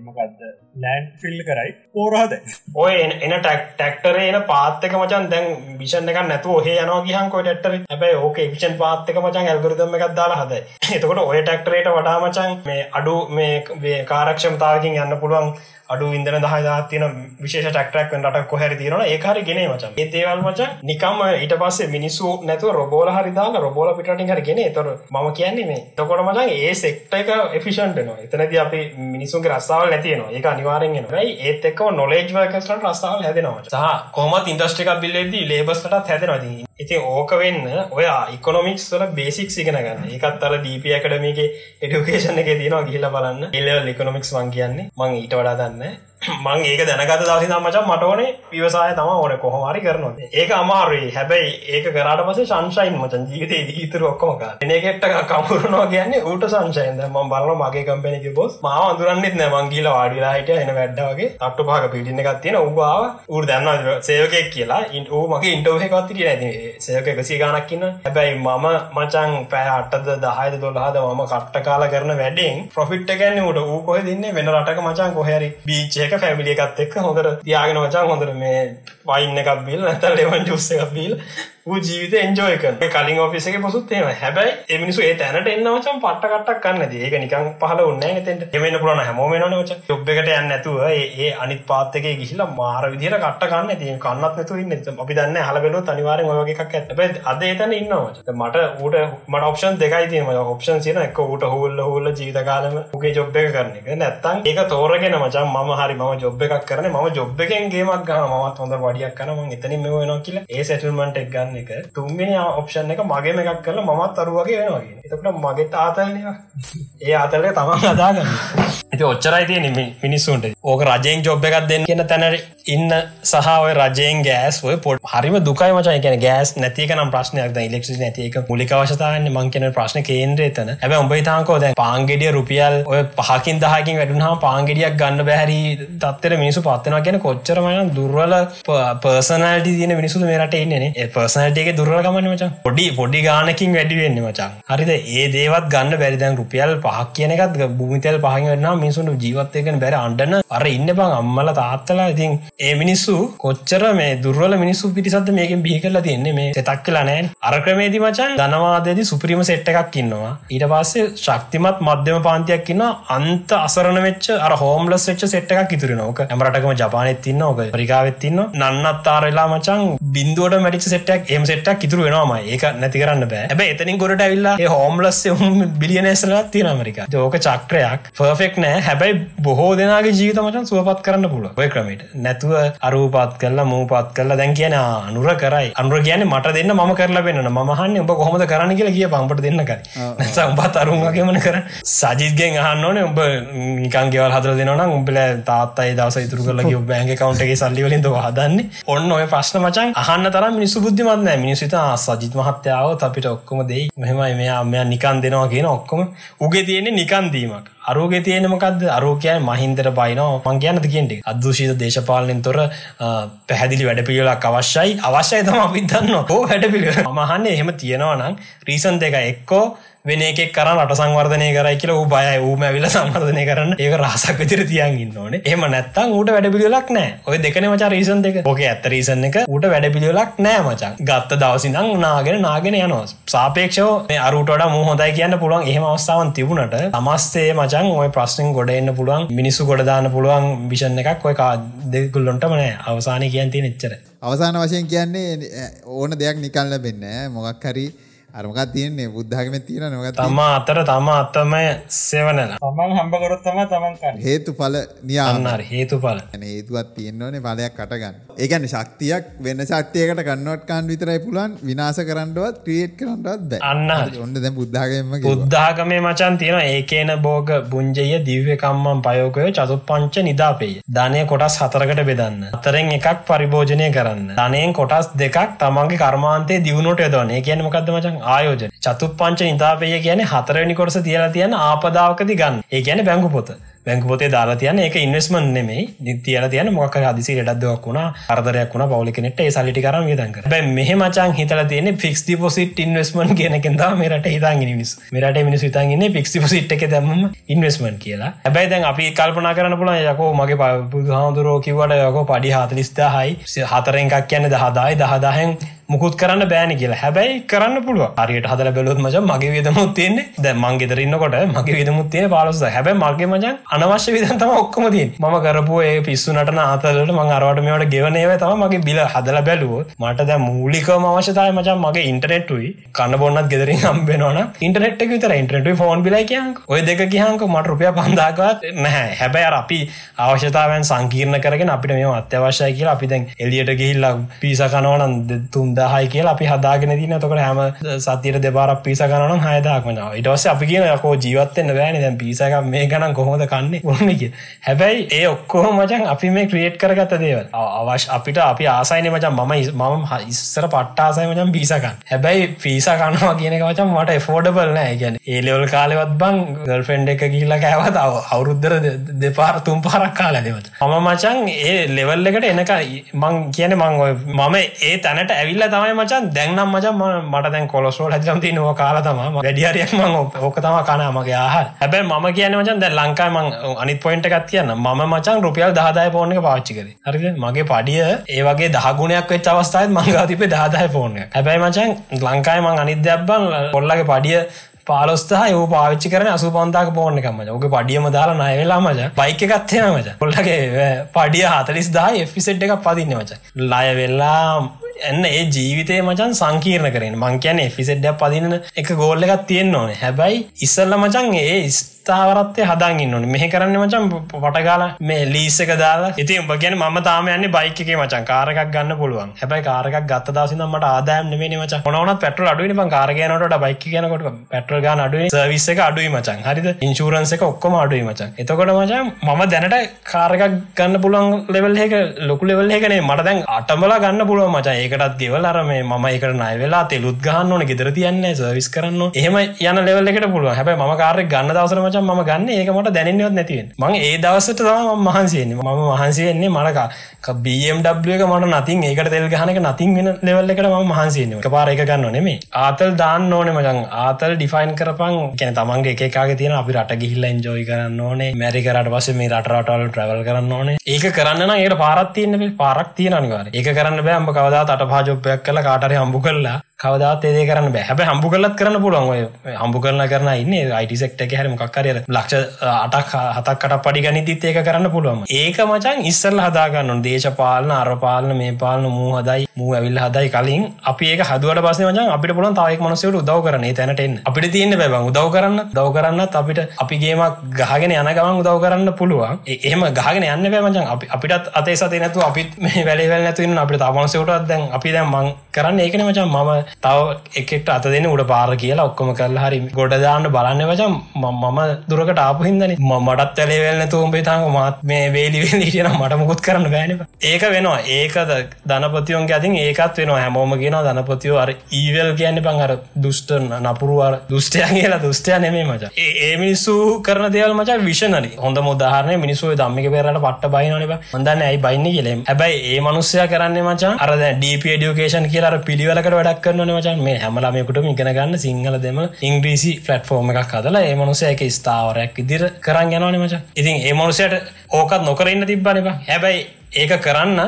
මොකක්ද ලෑන්් ෆිල් කරයි. පෝරහද ඔය එන ටක් ටක්ටර එන පාත්තක මචන් දැන් විෂන් එක නැතු ඔහ යනවා ගහන්කොයි ටක්ටර? හැබයි ඕක විෂන් පාත්තක මචන් ඇල්ගරදම එකක් දාලා හද [laughs] එතකොට ඔය ටක්ටරේට වඩා මචන් මේ අඩු මේ කාරක්ෂමතාවකින් යන්න පුළුවන් අඩු ඉදන දහදා තියන විශේෂ ටක්ටරක් රට කොහැර තිරන ඒකාර ගෙන මචන් ඒතේවල් මචන් නිකම ඊට පස්සේ මිනිස්සු නැතුව රොබෝල හරිදාන්න රොබෝල පිටින් හර ගෙන. තොර ම කියන්නේ මේ තකොට මචන් ඒ සෙක්ට එක එෆිෂන්ටනවා එතනද අපි මිනිසුන්ගේ රස්සාාවල් නැතියනවා ඒ අනිවාරෙන් යි ඒත් එක්ක නොලේජ් වර්කස්ට රස්සාාවල් හැදෙනවා සහ කොමත් ඉන්ඩස්ට්‍රික බිල්ලෙදී ලේබස්ලට හැදෙනවාදී ඉති ඕක වෙන්න ඔයා ඉකොනොමික්ස් වල බේසික් සිගෙන ගන්න. එකත් අල ඩීප එකඩමගේ එඩුකේෂන එක තියෙනවා ගිහිල බලන්න. එල්ල ඉකොනොමික්ස් වන් කියන්නේ. මං ඊට වඩා දන්න. මං ඒක දැනගත දවසි මචන් මටෝනේ විවසාය තම ඕන කොහොමරි කරනවා ඒක අමාරුයි. හැබැයි ඒක කරට පස සංශයින් මචන් ජීවිත ඉතුර ඔක්කෝක එනගෙට කමුරනවා කියන්නේ ඌට සංශයන්ද ම බලන මගේ කම්පැනික බොස් මාව අඳුරන්නෙත් නෑමංගීල වාඩිලා හිට එන වැඩ්ඩවගේ අට්ටු පාක පිටින්න එකක් තියෙන. උබාව ඌ දන්න සේවකෙක් කියලා. ඉන් ඌ මගේ ඉන්ටෝහකත්තිරිය ඇති සේවක එකසි ගනක්කින්න හැබැයි මම මචන් පෑ අටද දහයද දොල්හද මම කට්ට කාලා කරන වැඩෙන් ප්‍රොෆිට් ගැන්න ට ඌ කොහ දින්න වෙන රටක මචන් කොහැරි බීච්චක එක ෆැමිලි එකත් එක්ක හොඳට තියාගෙන මචන් හොඳට මේ වයින්න එකක් බිල් නැතල් ලෙවන් ජුස්ස එකක් බිල්. වූ ජීවිත එන්ජෝය කරන. කලින් ඔෆිස එක පොසුත් ඒම හැබැයි එමිනිසු ඒ තැනට එන්නවචන් පට්ට කටක් කන්න ඒක නිකන් පහල උන්න තෙන්ට එමන්න පුරන හැමෝම නවච ඔබ් එකට යන්න ඇතුව ඒ අනිත් පාත්තක ගිහිලා මාර විදිර කට්ට කන්න ති කන්නත් නතු ඉන්න. අපි දන්න හලබෙලු අනිවාරෙන් ඔයගේ එකක් ඇත අද එතන ඉන්නවච මට ඌට මට ඔප්ෂන් දෙකයි තියම ඔප්ෂන් සින එක ඌට හුල්ල හුල්ල ජීවිතකාලම උගේ ජොබ් එක කරන එක. නැත්තන් ඒක තෝරගෙන මචන් ම හරි ම ජොබ් එකක් කරන ම ජොබ් එකෙන් ගේමක් ගහ මත් හොඳ වඩියක් කනම එතනින් මෙ වෙනවා කියලා. ඒ සැටල්මට එක් ගන්න එක. තුන්ගෙන ඔප්ෂන් එක මගේ එකක් කරලා මත් අරුවගේ වෙනවාගේ එතකට මගේ තාතල්නවා [laughs] ඒ අතරක තමන් අදාගන්න. ඇති ඔච්චරයි තියෙන මිනිස්සුන්ට. ඕක රජයෙන් ජොබ් එකක් දෙන්න කියන තැන ඉන්න සහ ඔය රජයෙන් ගෑස් ඔය පොට් හරිම දුකයි මචා. කියන ගෑස් නැතික නම් ප්‍රශ්නයක්. ඉලෙක්ට්‍රි නැතික මුලිකවශතාවන්න මං කියන ප්‍රශ්න කේන්ද්‍රය තන ඇබ උඹ තාකෝ දැ පාංගෙඩිය රුපියල් ඔය පහකින් දහකින් වැඩුනා පාංගෙඩියක් ගන්න බැහරි තත්තර මිනිසු පත්වෙන කියන කොච්චරමයන් දුර්වල පර්සනල්ට තියන මිනිසු මේරට එන්නේ පර්සනටේ දුරලගමන්න මචා. පොඩි පොඩි ගානකින් වැඩිවෙන්න මචා. හරිද? ඒ දේවත් ගන්න බැරිදැන් රුපියල් පහක් කියනකත් භූමිතල් පහන් වෙන්න මිනිසුන්ට ජීවත්තයකන බැර අන්ඩන්න අර ඉන්න බං අම්මල තාත්තලා. ඉතින් ඒ මිනිස්සු කොච්චර මේ දුර්වල මිනිස්සු පිටිසත්ද මේකෙන් බිහි කරලා තියන්නේ? මේ තෙතක් කියලා නෑ අර ක්‍රමේදි මචන් ධනවාදයේදී සුපිරිම සෙට් එකක් ඉන්නවා. ඊට පස්සේ ශක්තිමත් මධ්‍යම පාන්තියක් ඉන්න අන්ත අසරණ වෙච්ච අර හෝම්ලස් වෙච්ච සෙට් එකක් ඉතුරු නෝක ඇමරටකම ජපානෙත් ඉන්න ඕක පරිකාවෙත් ඉන්න නන්නත්තාරලා මචන් බින්දුවට මැටිච සෙට්ටක් එම සෙට්ටක් ඉතුරු වෙනවාම ඒක නැති කරන්න බෑ. හැබ එතනින් ගොඩට ඇවිල්ලා හෝම්ලස් බිලියනේසලත් තියෙන අමරිකා ඕක චක්‍රයක්. ෆර්ෆෙක් නෑ. හැබැයි බොහෝ දෙනාගේ ජීවිත මචන් සුවපත් කරන්න පුල ඔය ක්‍රමට නැතුව අරූපත් කරලා මූපත් කරලා දැන් කියන අනුර කරයි. අනුර කියන මට දෙන්න ම කරලා වෙන්න මහන්න ඔබ කොහොමද කරන්න? කියලා කිය පම්පට දෙන්න කර උඹත් අරුන්ගේමන කර සජිත්ගෙන් අහන්න ඕනේ. උඹ නිකන්ගේවල් හදර දෙනවන උඹල තාත්තයි දවස ඉතුරු කරලගේ බෑන්ග කවන්ටගේ සල්ලිවලින්ද හදන්නේ? ඔන්න ඔය ප්‍රශ්න මචන් අහන්න තරම් මිනිසු බුද්ධිමත්න මිනිසිත සජිත් මහත්‍යාව අපිට ඔක්කොම දෙයි. මෙහමයි මෙයා මෙයා නිකන් දෙනවා කියන ඔක්කොම උගේ තියෙන්නේ නිකන්දීමක් අරෝග තියෙන මොකක්ද අරෝකයන් මහින්දර බයිනෝ මං කියන්නද කියන්ට අදෘෂීත දේශපාලනෙන් තොර පැහැදිලි වැඩ පිළිලක් අවශ්‍යයි අවශ්‍යයි තම අපිතන්න හෝ වැඩ පිළිව මහන්න එහෙම තියෙනවා නම් රීසන් දෙක එක්කෝ වෙන එකක් කරන්න අට සංවර්ධනය කරයි කියලා ඌ බයයි ඌම ඇවිල්ලා සංවර්ධනය කරන්න ඒක රහසක් විදිහට තියන් ඉන්න ඕනේ. එහෙම නැත්තම් ඌට වැඩ පිළිවෙලක් නැහැ. ඔය දෙකනේ මචං රීසන් දෙක. ඕකේ ඇත්ත රීසන් එක ඌට වැඩ පිළිවෙලක් නැහැ මචං. ගත්ත දවස් ඉඳන් නාගෙන නාගෙන යනවා. සාපේක්ෂව මේ අරුට වඩා මූ හොඳයි කියන්න පුළුවන් එහෙම අවස්ථාවන් තිබුණට සමස්තයේ මචං ওই ප්‍රශ්නෙන් ගොඩ එන්න පුළුවන් මිනිස්සු ගොඩ දාන්න පුළුවන් විෂන් එකක් ඔය දෙගුල්ලොන්ටම නෑ අවසානය කියන් තියෙන එච්චර. අවසාන වශයෙන් කියන්නේ ඕන දෙයක් නිකල් ලැබෙන්නේ මොකක් හරි අරමකක් තියන්නේ? බුද්ධාගම තියෙන නොක තම අතර තම අත්තමය සෙවනලා තමන් හම්බකොරොත් තම තමන් හේතු පල නියාන්නර හේතු පල හේතුවත් තියෙන්න්නවනේ බලයක් කටගන්න ඒගැන ශක්තියක් වෙන්න ශක්තියකට කන්නොට්කාන් විතරයි පුලන් විනාස කරන්නවත් ක්‍රියට් කරන්නවත් බ. අන්න ඔන්න දැ බුද්ධාගම බුද්ධාගමේ මචන් තියෙන ඒකේන බෝග බුංජය දිව්‍යකම්මන් පයෝකය චතු පංච නිදාපේ ධනය කොටස් හතරකට බෙදන්න. අතරෙන් එකක් පරිභෝජනය කරන්න. ධනයෙන් කොටස් දෙකක් තමන්ගේ කර්මාන්තේ දියුණුට යදවන ඒ කියන මොකක්ද මචන් ආයෝජන චතු පංච නිතාපය කියන හතරනි කොරස තියලා තියෙන ආපදාවකති ගන්න ඒ කියන බැංගු පොත. බැංකු පොතේ දාලා තියන එක ඉන්වස්මන් නෙමේ නිතියල තියන මොක හදිසි ඩක්දවක් වුණ අරදරයක් වුණ පවලිකනෙට ඒ සලිටි කරම විදක බැ මෙහ මචන් හිතල තියෙන ෆික්ස් ඩිපොසිට් ඉන්වස්මන් කියනකෙද මේරට හිතන් මිනිස් මෙරට මිනිස් හිතන්ගන්න ෆික්ස් ඩිපොසිට් එක දැම ඉන්වස්මන් කියලා. හැබයි දැන් අපි කල්පනා කරන පුළ යකෝ මගේ පහදුරෝ කිවට යකෝ පඩි හතලිස්ථහයි හතරෙන්කක් කියන්න දහදායි දහදාහෙන් මුකුත් කරන්න බෑන කියලා. හැබැයි කරන්න පුළුව අරියට හදල බැලොත් මච මගේ විදමුත් තියන්නේ. ද මංගෙතරන්නකොට මගේ විදමුත් තියෙන පාලොස හැබැ මගේ මචන් අනවශ්‍ය විදන්තම ඔක්කොමතින් ම කරපු ඒ පිස්සුනට අතලට මං අරවට මේට ගෙවනේව තම මගේ බිල හදල බැලුව මට දැ මූලිකම අවශ්‍යතාය මචන් මගේ ඉන්ටනෙට්ටුයි කන්න බොන්නත් ගෙදරින් හම්බෙනවන ඉන්ටනෙට් එක විතර ඉන්ටනෙට් ෆෝන් බිල කියන්ක ඔය දෙක කියහංක මට රුපිය පන්දාකත් නැහැ. හැබැයි අපි අවශ්‍යතාවයන් සංකීර්ණ කරගෙන අපිට මේ අත්‍යවශ්‍යය කියලා අපි දැන් එලියට ගිහිල්ලා පිස කනවනන් තුන්දාහයි කියලා අපි හදාගෙන තින තකට හැම සතියට දෙබාරක් පිස ගනන හයදාක්මන ඉටවස අපි කියන යකෝ ජීවත්තෙන්න්න බෑන. දැන් පිසක මේ ගණන් කොහොද කන්නේ? ඔන්නක හැබැයි ඒ ඔක්කෝ මචන් අපි මේ ක්‍රියට් කරගත්ත දේවල්. අවශ අපිට අපි ආසයින මචන් මම මම ඉස්සර පට්ටාසය මචන් පිසකන් හැබැයි පිස කනවා කියන මචන් මට ෆෝඩබල් නෑ. ගැන ඒලෙවල් කාලෙවත් බං ගල්ෆෙන්ඩ් එක ගිල්ල කෑවත් අවුරුද්ධර දෙපාර තුම් පාරක් කාල දෙවත. මම මචන් ඒ ලෙවල් එකට එනක මං කියන මං මම ඒ තැනට ඇවිල්ල තමයි මචන්. දැන්නම් මචන් මට දැන් කොලොස්ෝල් හැදම්ති නොව කාල තම වැඩියරයක් මං ඕක තම කනමගේ ආහ හැබැ ම කියන මචන් දැ ලංකායි මං අනිත් පොයින්ට එකත් කියන්න ම මචන් රුපියල් දහදාය පෝන එක පාච්චිකර හරි මගේ පඩිය ඒවගේ දහගුණයක් වෙච් අවස්ථාවත් මංගාතිපේ දහදාය පෝන හැබැයි මචන් ලංකායි මං අනිද්‍යබ්බන් කොල්ලගේ පඩිය පාලොස්ථහ යෝ පාච්චි කරන අසු පන්තාක පෝර්න එකම ඕක පඩියම දාලා නයවෙලා මච බයික එකත්තය මච කොල්ලගේ පඩිය eh, හතලිස් දා එෆිසෙට් එකක් පදින්න මච ලයවෙල්ලා එන්න ඒ ජීවිතය මචන් සංකීර්ණ කරන මං කියන ෆිසෙඩ්ඩ පදින එක ගෝල්ල එකක් තියෙන් ඕනේ. හැබැයි ඉස්සල්ල මචන් ඒ ස්ථාවරත්වය හදාගන්න ඕන. මෙහ කරන්න මචන් පටගාල මේ ලීස්සක දාලා. ඉති උඹ කියන ම තාමයන්න බයික මචන් කාරක් ගන්න පුළුවන්. හැබයි කාරක් ගත්ත දසින මට ආදායම් නෙමේ මච. හොනත් පෙටල් අඩුවනි පන් කාරගනට බයික කියනකොට පෙටල් ගාන අඩුව සවිස්ස එක අඩුයි මචන් හරිද? ඉන්ශූරන්ස එක ඔක්කොම අඩුයි මචන් එතකොට මචන් මම දැනට කාරකක් ගන්න පුළුවන් ලෙවල් එක ලොකු ලෙවල් එකනේ මට දැන් අටම්බල ගන්න පුළුව මචා. ඒකටත් ගෙවල් අරම මම එකට නය වෙලා තෙලුත් ගහන්න ඕන ගෙදර තියන්නේ සවිස් කරන්න එහෙම යන ලෙවල් එකට පුළුව හැබයි ම කාරය ගන්න දවසර මචන් ම ගන්න ඒකමට දැනවත් නැතිවෙන් මං ඒ දවසට තම මහන්සේන්නේ මම මහන්සේන්නේ මලකා BMW එක මට නතින් ඒකට තෙල් ගහනක නතින් වෙන ලෙවල් එකට ම මහන්සේන්නේ එක පාර එක ගන්න නෙමේ ආතල් දාන්න ඕනේ මචන් ආතල් ඩිෆයින් කරපන්. කියන තමන්ගේ එකකාගේ තියෙන අපි රට ගිහිල්ල එන්ජෝයි කරන්න ඕනේ. මැරිකරට පස මේ රටරටවල් ට්‍රවල් කරන්න ඕනේ. ඒක කරන්න ඒට පාරත් තියන්න පාරක් තියෙන අනිවාර ඒක කරන්න බෑ. අම්ඹ කවදා අට පාජොප්පයක් කල කාටරය හම්බු කරලා කවදාත් ඒදේ කරන්න බෑ. හැබ හම්බු කරලත් කරන්න පුළුවන් ඔය හම්බු කරන කරන ඉන්න අයිට සෙක්ට හැරම කක්කරය ලක්ෂ අටක් හතක්කට පඩි ගනිතිත් ඒක කරන්න පුළුවන්. ඒක මචන් ඉස්සල් හදාගන්න දේශපාලන අරපාලන මේ පාලන මූ හදයි මූ ඇවිල් හදයි කලින් අපි ඒක හදුවට පස මචන් අපිට පුලන් තාවක් මනසට උදව කරන තැනටෙන් අපිට තියන්න බැබ උදව කරන්න. දව කරන්නත් අපිට අපිගේමක් ගහගෙන යන ගමන් උදව කරන්න පුළුවන්. එහම ගහගෙන යන්න බෑමචන් අපිටත් අතේ සතේ නැතු අපිත් මේ වැලවල් නැතුවන්න අපිට තමන්සයටත් දැන් අපි දැන් මං කරන්න ඒකන මචන් මම තව එකට අත දෙන්න උඩ පාර කියලා ඔක්කොම කරලා හරි ගොඩදාන්න බලන්න වචම් මම දුරකට ආපු හිදන මටත් ඇලේවෙල්න තුම්බේ තාම මාත් මේ වේලිවෙල් හිටියන මට මුකුත් කරන්න බෑන ඒක වෙනවා. ඒකද ධනපතියෝන්ගේ අතින් ඒකත් වෙනවා. හැමෝම කියෙන ධනපතියෝ අර ඊවල් කියන්න පං අර දුෂ්ටන් නපුරුවර දුෂ්ටය කියලා. දුෂ්ටය නෙමේ මච. ඒ මිනිස්සු කරන දේවල් මච විෂනරි හොඳ මුදාහරන මිනිස්සුව දම්මික පෙරට පට්ට බයිනන හොඳන්න ඇයි බයින්න කියලෙම් හැබයි ඒ මනුස්සය කරන්න මචා අර ඩප ඩියුකේෂන් කියලාර පිළිවලකට වැඩක් කරන මචන් මේ හැමලාමයකුට ඉගෙන ගන්න සිංහල දෙම ඉංග්‍රීසි ෆලට්ෆෝර්ම එකක් කදලා ඒ මනුසයක ස්ථාවරයක් ඉදිර කරන්න යනවන මච. ඉතින් ඒ මනුසයට ඕකත් නොකරන්න තිබ්බනවා හැබැයි ඒක කරන්න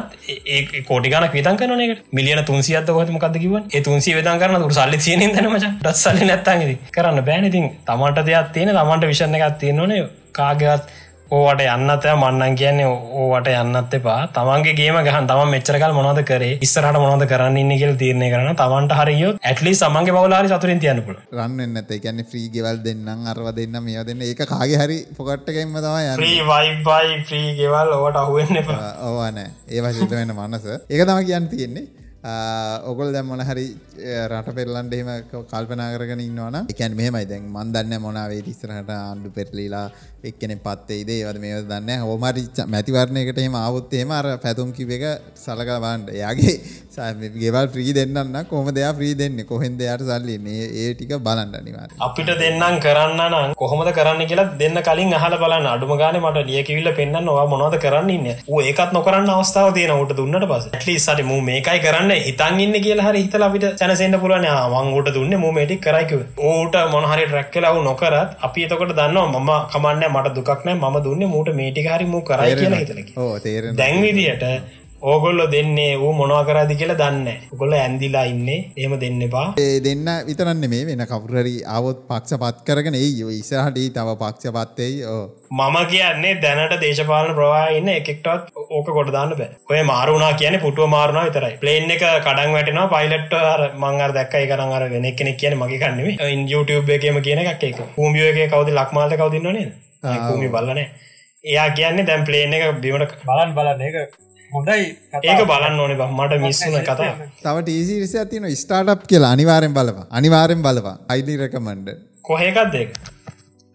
ඒ කෝටිගන විතන් කනනක මිලියන තුන්සියත් හොත මොකද කිව ඒ තුන්සි වෙදන් කරන තුර සල්ලි තියන දනමච ටත් සල්ලි නැත්තන්ගෙද කරන්න බෑනඉතින් තමන්ට දෙයක් තියෙන තමන්ට විෂණ එකක් තියෙනවනේ කාගවත් ඕවට යන්නත මන්නන් කියන්නේ ඕවට යන්නත් එපා. තමන්ගේ ගේම ගහන් තම මෙච්චරකල් මොනද කරේ? ඉස්සරට මොනද කරන්න ඉන්න කියල තීරණය කරන තමන්ට හරියෝ ඇටලි සමන්ගේ බවලාරි සතුරින් තියන්නපුල රන්න ඇත ගැන ්‍රී ගෙවල් දෙන්නම් අරව දෙන්න මේ දෙන්න ඒ කාගේ හරි පොකට්ටකෙන්ම තම වයිබයි ්‍රී ගෙවල් ඕට අහුවෙන්න ඕවනෑ ඒවා සිත වෙන මනස. ඒක තම කියන්න තියෙන්නේ. ඔගොල් දැම් මොන හරි රට පෙරලන්ට එහෙම කල්පනා කරගෙන ඉන්නවන එකැන් මෙහමයි. දැන් මන්දන්න මොනාවේ ඉස්සරහට ආණ්ඩු පෙරලීලා එක්කෙන පත්තේද ඒවද මේ දන්න හෝමරි මැතිවරණයකට එම අවුත්තේම අර පැතුම් කිව එක සලකවාන්ට යාගේ ගෙවල් ්‍රී දෙන්නන්න කොම දෙයා ්‍රී දෙන්න? කොහෙන් දෙයාට සල්ලින්නේ ඒ ටික බලන්න අනිවාර අපිට දෙන්නම් කරන්න නම් කොහොමද කරන්න කියලා දෙන්න කලින් අහල බලන්න. අඩුම ගාන මට ලියකිවිල්ල පෙන්න්න වා මොනවද කරන්නන්න ඒකත් නොකරන්න අවස්ථාව තියෙන උට දුන්නට පස ඇලි සට මූ මේකයි කරන්න. හිතන් ඉන්න කියලා හරි හිතල අපිට සැනසෙන්න්න පුලන මංගුට දුන්න මූමටික් කරයිකව ඕට මොනහරි ට්‍රැක්කලාව නොකරත් අපි එතකොට දන්නවා මම කමන්න මට දුක්නෑ ම දුන්න මූට මේටික හරි මූ කරයි කියලා හිතලකි දැන්විදියට ඕගොල්ලො දෙන්නේ වූ මොනවා කරදි කියලා දන්න ගොල ඇන්දිලා ඉන්නේ එහම දෙන්න පා ඒ දෙන්න විතරන්න මේ වෙන කවුරරි අවොත් පක්ෂ පත් කරගෙන ඒ ඉස්සරහට තව පක්ෂ පත්තෙයි ඕ මම කියන්නේ දැනට දේශපාලන ප්‍රවාන්න එකෙක්ටත් ඕක කොටදාන්න බෑ. ඔය මාරුණා කියන පුටුව මාරුණා විතරයි. ප්ලේන් එක කඩන් වැටෙනවා පයිලට් මංගර දැක්කයි කරන් අර වෙන කෙනෙක් කියන මගේ කන්නෙේ ඉන් YouTube එකම කියන එකක් එක පූමියෝගේ කවද ලක්මාලට කවදින්නනේ කූමි බලනේ එයා කියන්නේ දැම් ප්ලේන් එක බිමට බලන් බලන්න එක හොඳයි ඒක බලන්න ඕනේ මට මිස්සුන කතා තව ටීසි රිස තින ස්ටාටප් කියලා අනිවාරෙන් බලවා අනිවාරෙන් බලවා අයිඩි රකමන්ඩ කොහේකත් දෙක්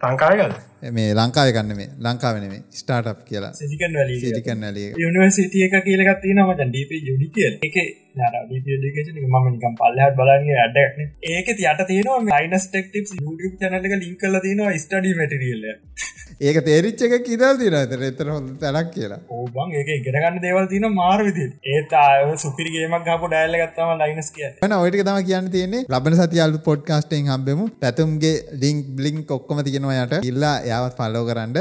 ලංකායකද මේ ලංකාව ගන්න මේ ලංකාවනේ ස්ටාටප් කියලා. සිටිකන් වැලි සිටිකන් ඇලිය යනිවර්සිටිය එක. කියලගත් තිනම ඩීප යුඩි කියල. එක ම නිකම් පල්ලහත් බලන්නේ අඩක්න ඒක යට තියෙනවා මයිනස් ටෙක්ටිප් YouTube චනලක ලින්ක් කල තියෙනවා ස්ටඩි මටරියල්ල ඒක තේරිච්ච එක කිදල් තින ඇතර එතර හොඳ තැනක් කියලා. ඕබන් ඒක ඉගෙනගන්න දේවල් තින මාර්විදි ඒත් අය සුපිරිගේමක් ගපු ඩයිල්ල ගත්තම ලයිනස් කිය න ඔයිට තම කියන්න. තියෙන්නේ. ලබන සතියල්ු පොඩ්කාස්ටෙන් හම්බෙමු. පැතුම්ගේ ලිින්ක් බ්ලිින්ක් ඔක්කොම තියෙනවා යට. ඉල්ලා යාවත් පල්ලෝ කරන්න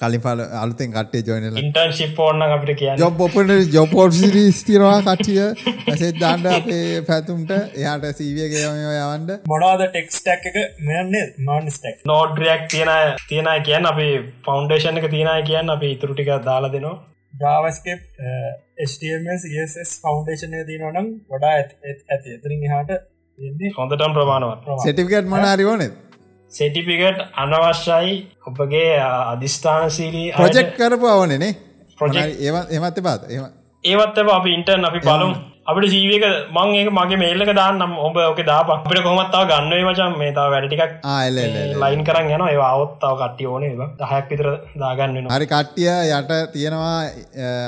කලින් පල අලුතෙන් කට්ටේ ජොයිනල ඉන්ටර්න්ශිප් ඕන්න අපිට කිය ජොබ් ඔපට ජොපෝට් ස්තිරවා කටිය ඇසෙත් දාන්ඩ අපේ පැතුම්ට. එයාට සීවිය කියමෝ යවන්ඩ මොනාද ටෙක්ස්ටක් එක? මෙන්නේ නොන්ස්ටක් නෝඩ්රියක් තියෙන තියෙන කියන්න අපි ෆෞන්ඩේෂන් එක තියෙනයි කියන්න අපි ඉතුරටික දාලා දෙනවා. ජාවස්කප් HTMS ෆෞන්ඩේෂනය තියනනම් වඩා ඇති. එතරින් හාට හොඳටම් ප්‍රමාණවත්. සටිකට් මනාරි ඕනෙත් සෙටිපිකට් අනවශ්‍යයි. ඔබගේ අධිස්ථානශීලී ප්‍රොජෙක්් කරපු අවනනේ Project- ඒවත් එමත් පාත එම ඒවත් අපි ඉන්ටර්න් අපි බලමු අපට ජීවක මං ඒක මගේ මේල්ලක දාන්නම්. ඔබ ඕක දාප අපට කොමත්තාව ගන්නව මචන් මේ තාව වැඩටිකක් ලයින් කරන්න යන ඒ අවත්තාව කට්ටිය ඕනේ. දහයක් විතර දාගන්න හරි කට්ටිය යට තියෙනවා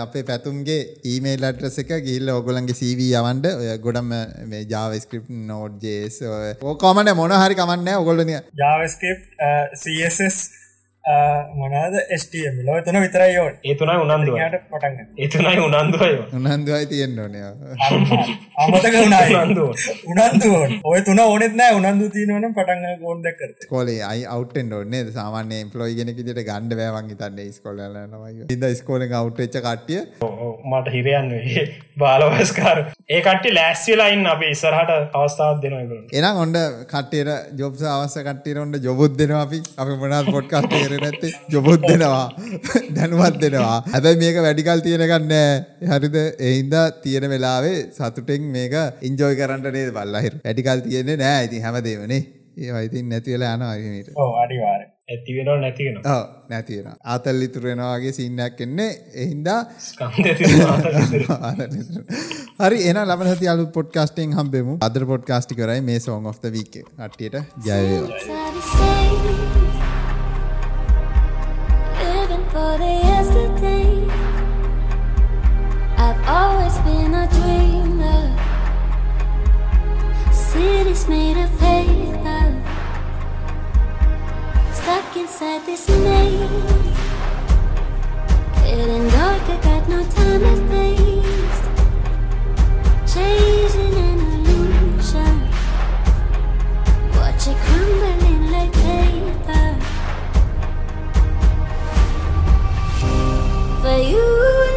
අපේ පැතුන්ගේ ඊමේල් අඩ්‍රස එක. ගිල්ල ඔගොලන්ගේ සීව යවන්ඩ ඔය ගොඩම මේ ජාවස්ක්‍රප් නෝඩ් ජේස් ඕකමන මොන හරි කමන්න ඔගොලන ජාවස්කප් CSS මොනාද ස්ටම් ලෝ තුන විතරයි ඕන්. ඒ තුනයි උනන්දුව යට පටන්න ඒ තුනයි උනන්දුවය. උනන්දුවයි තියෙන්න්න ඕනය අමතක වුණයි උනන්දුව. ඔය තුන ඕනෙත් නෑ උනන්දු තියනවන පටන් ගොන්ද කර ස්කෝලේ අයි අවටෙන් ඔන්නේ සාමාන්‍ය එම්පලෝයි ගෙනෙකට ගණ්ඩ බෑවන් තන්න ස්කොලනමයි ඉද ස්කෝල අවට්ච්ච කට්ටිය? මට හිරයන්න [laughs] බාලවස්කාර ඒ කට්ටි ලෑස්සිලයින් අප ඉස්සරහට අවස්ථාවත් දෙනවා එනම් ඔොන්ඩ කට්ටේට ජොබ්ස අවස කට්ටේ ඔොන්ට ජොබුද් දෙෙනවා අපි. අපි මොනත් පොඩ්කස් තේර නැත්තේ? ජොබොත් දෙනවා. දැනුවත් දෙනවා. ඇැබයි මේක වැඩිකල් තියෙනගන්න හරිද? එහින්ද තියෙන වෙලාවේ සතුටෙන් මේක ඉන්ජෝයි කරන්නට නේද බල්ලහිර? වැඩිකල් තියෙන්නේ නෑ ඉතින් හැමදේවනේ ඒ අයිතින් නැතිවෙලා යන අගමීට ඕ අඩිවාර ඇතිවෙන නැතිවෙන ඕ නැතිවෙන ආතල් ඉතුරෙනවාගේ සින්නක් එන්නේ. එහින්දා හරි එන ලබන අලු පොඩ්කාස්ටෙන් හම්බෙමු. අදර පොඩ්කාස්ටි කරයි මේ සෝන් of the වීක අට්ටියට ජයවේවා for the yesterday. I've always been a dreamer. Cities made of paper. Stuck inside this maze. Getting dark, I got no time to waste. Chasing an illusion. Watch it crumbling For you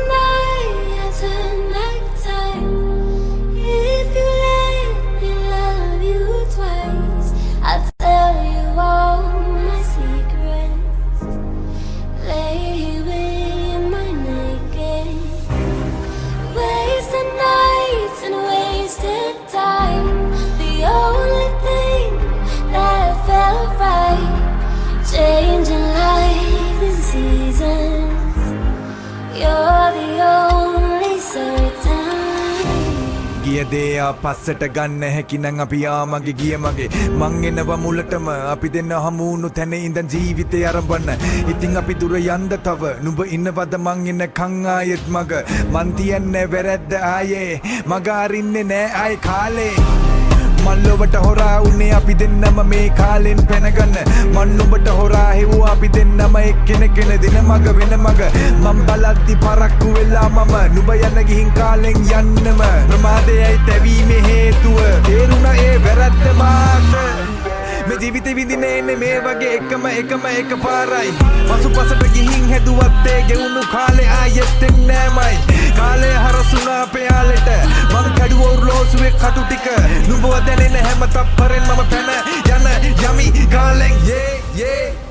ගියදේ පස්සට ගන්න හැකිනං අපි ආමගේ ගිය මගේ. මං එනව මුලටම. අපි දෙන්න හමුණු තැන ඉඳන් ජීවිතය අරඹන්න ඉතිං අපි දුර යන්ද තව. නුඹ ඉන්නවද? මං එන්න කංආයෙත් මග. මන්තියන්න වැරැද්ද ආයේ. මගාරින්නේ නෑ අයි කාලේ. මල්ලොවට හොරා උන්නේ අපි දෙන්නම මේ කාලෙන් පැනගන්න. මන්නුඹට හොරා හෙවූ අපි දෙන්නම එක්කෙන කෙන දෙන මග වෙන මග. මම් බලද්දි පරක්කු වෙලා මම නුබ යන්න ගිහින් කාලෙන් යන්නම. ප්‍රමාදයයි තැවීමේ හේතුව? තේරුණ ඒ වැරැද්ද මාස? මේ ජීවිත විඳින එන්නේ මේ වගේ එකම එකම එක පාරයි පසු පසට ගිහින් හැදුවත්තේ ගෙවුණු කාලේ ආයෙත් එන්නෑමයි කාලේ හරසුනා පයාලෙට මං කැඩුවවුරු ලෝසුවේ කටු ටික. නුඹව දැනෙන හැම තප්පරෙන් මම පැන යන යමි කාලෙන් ඒ ඒ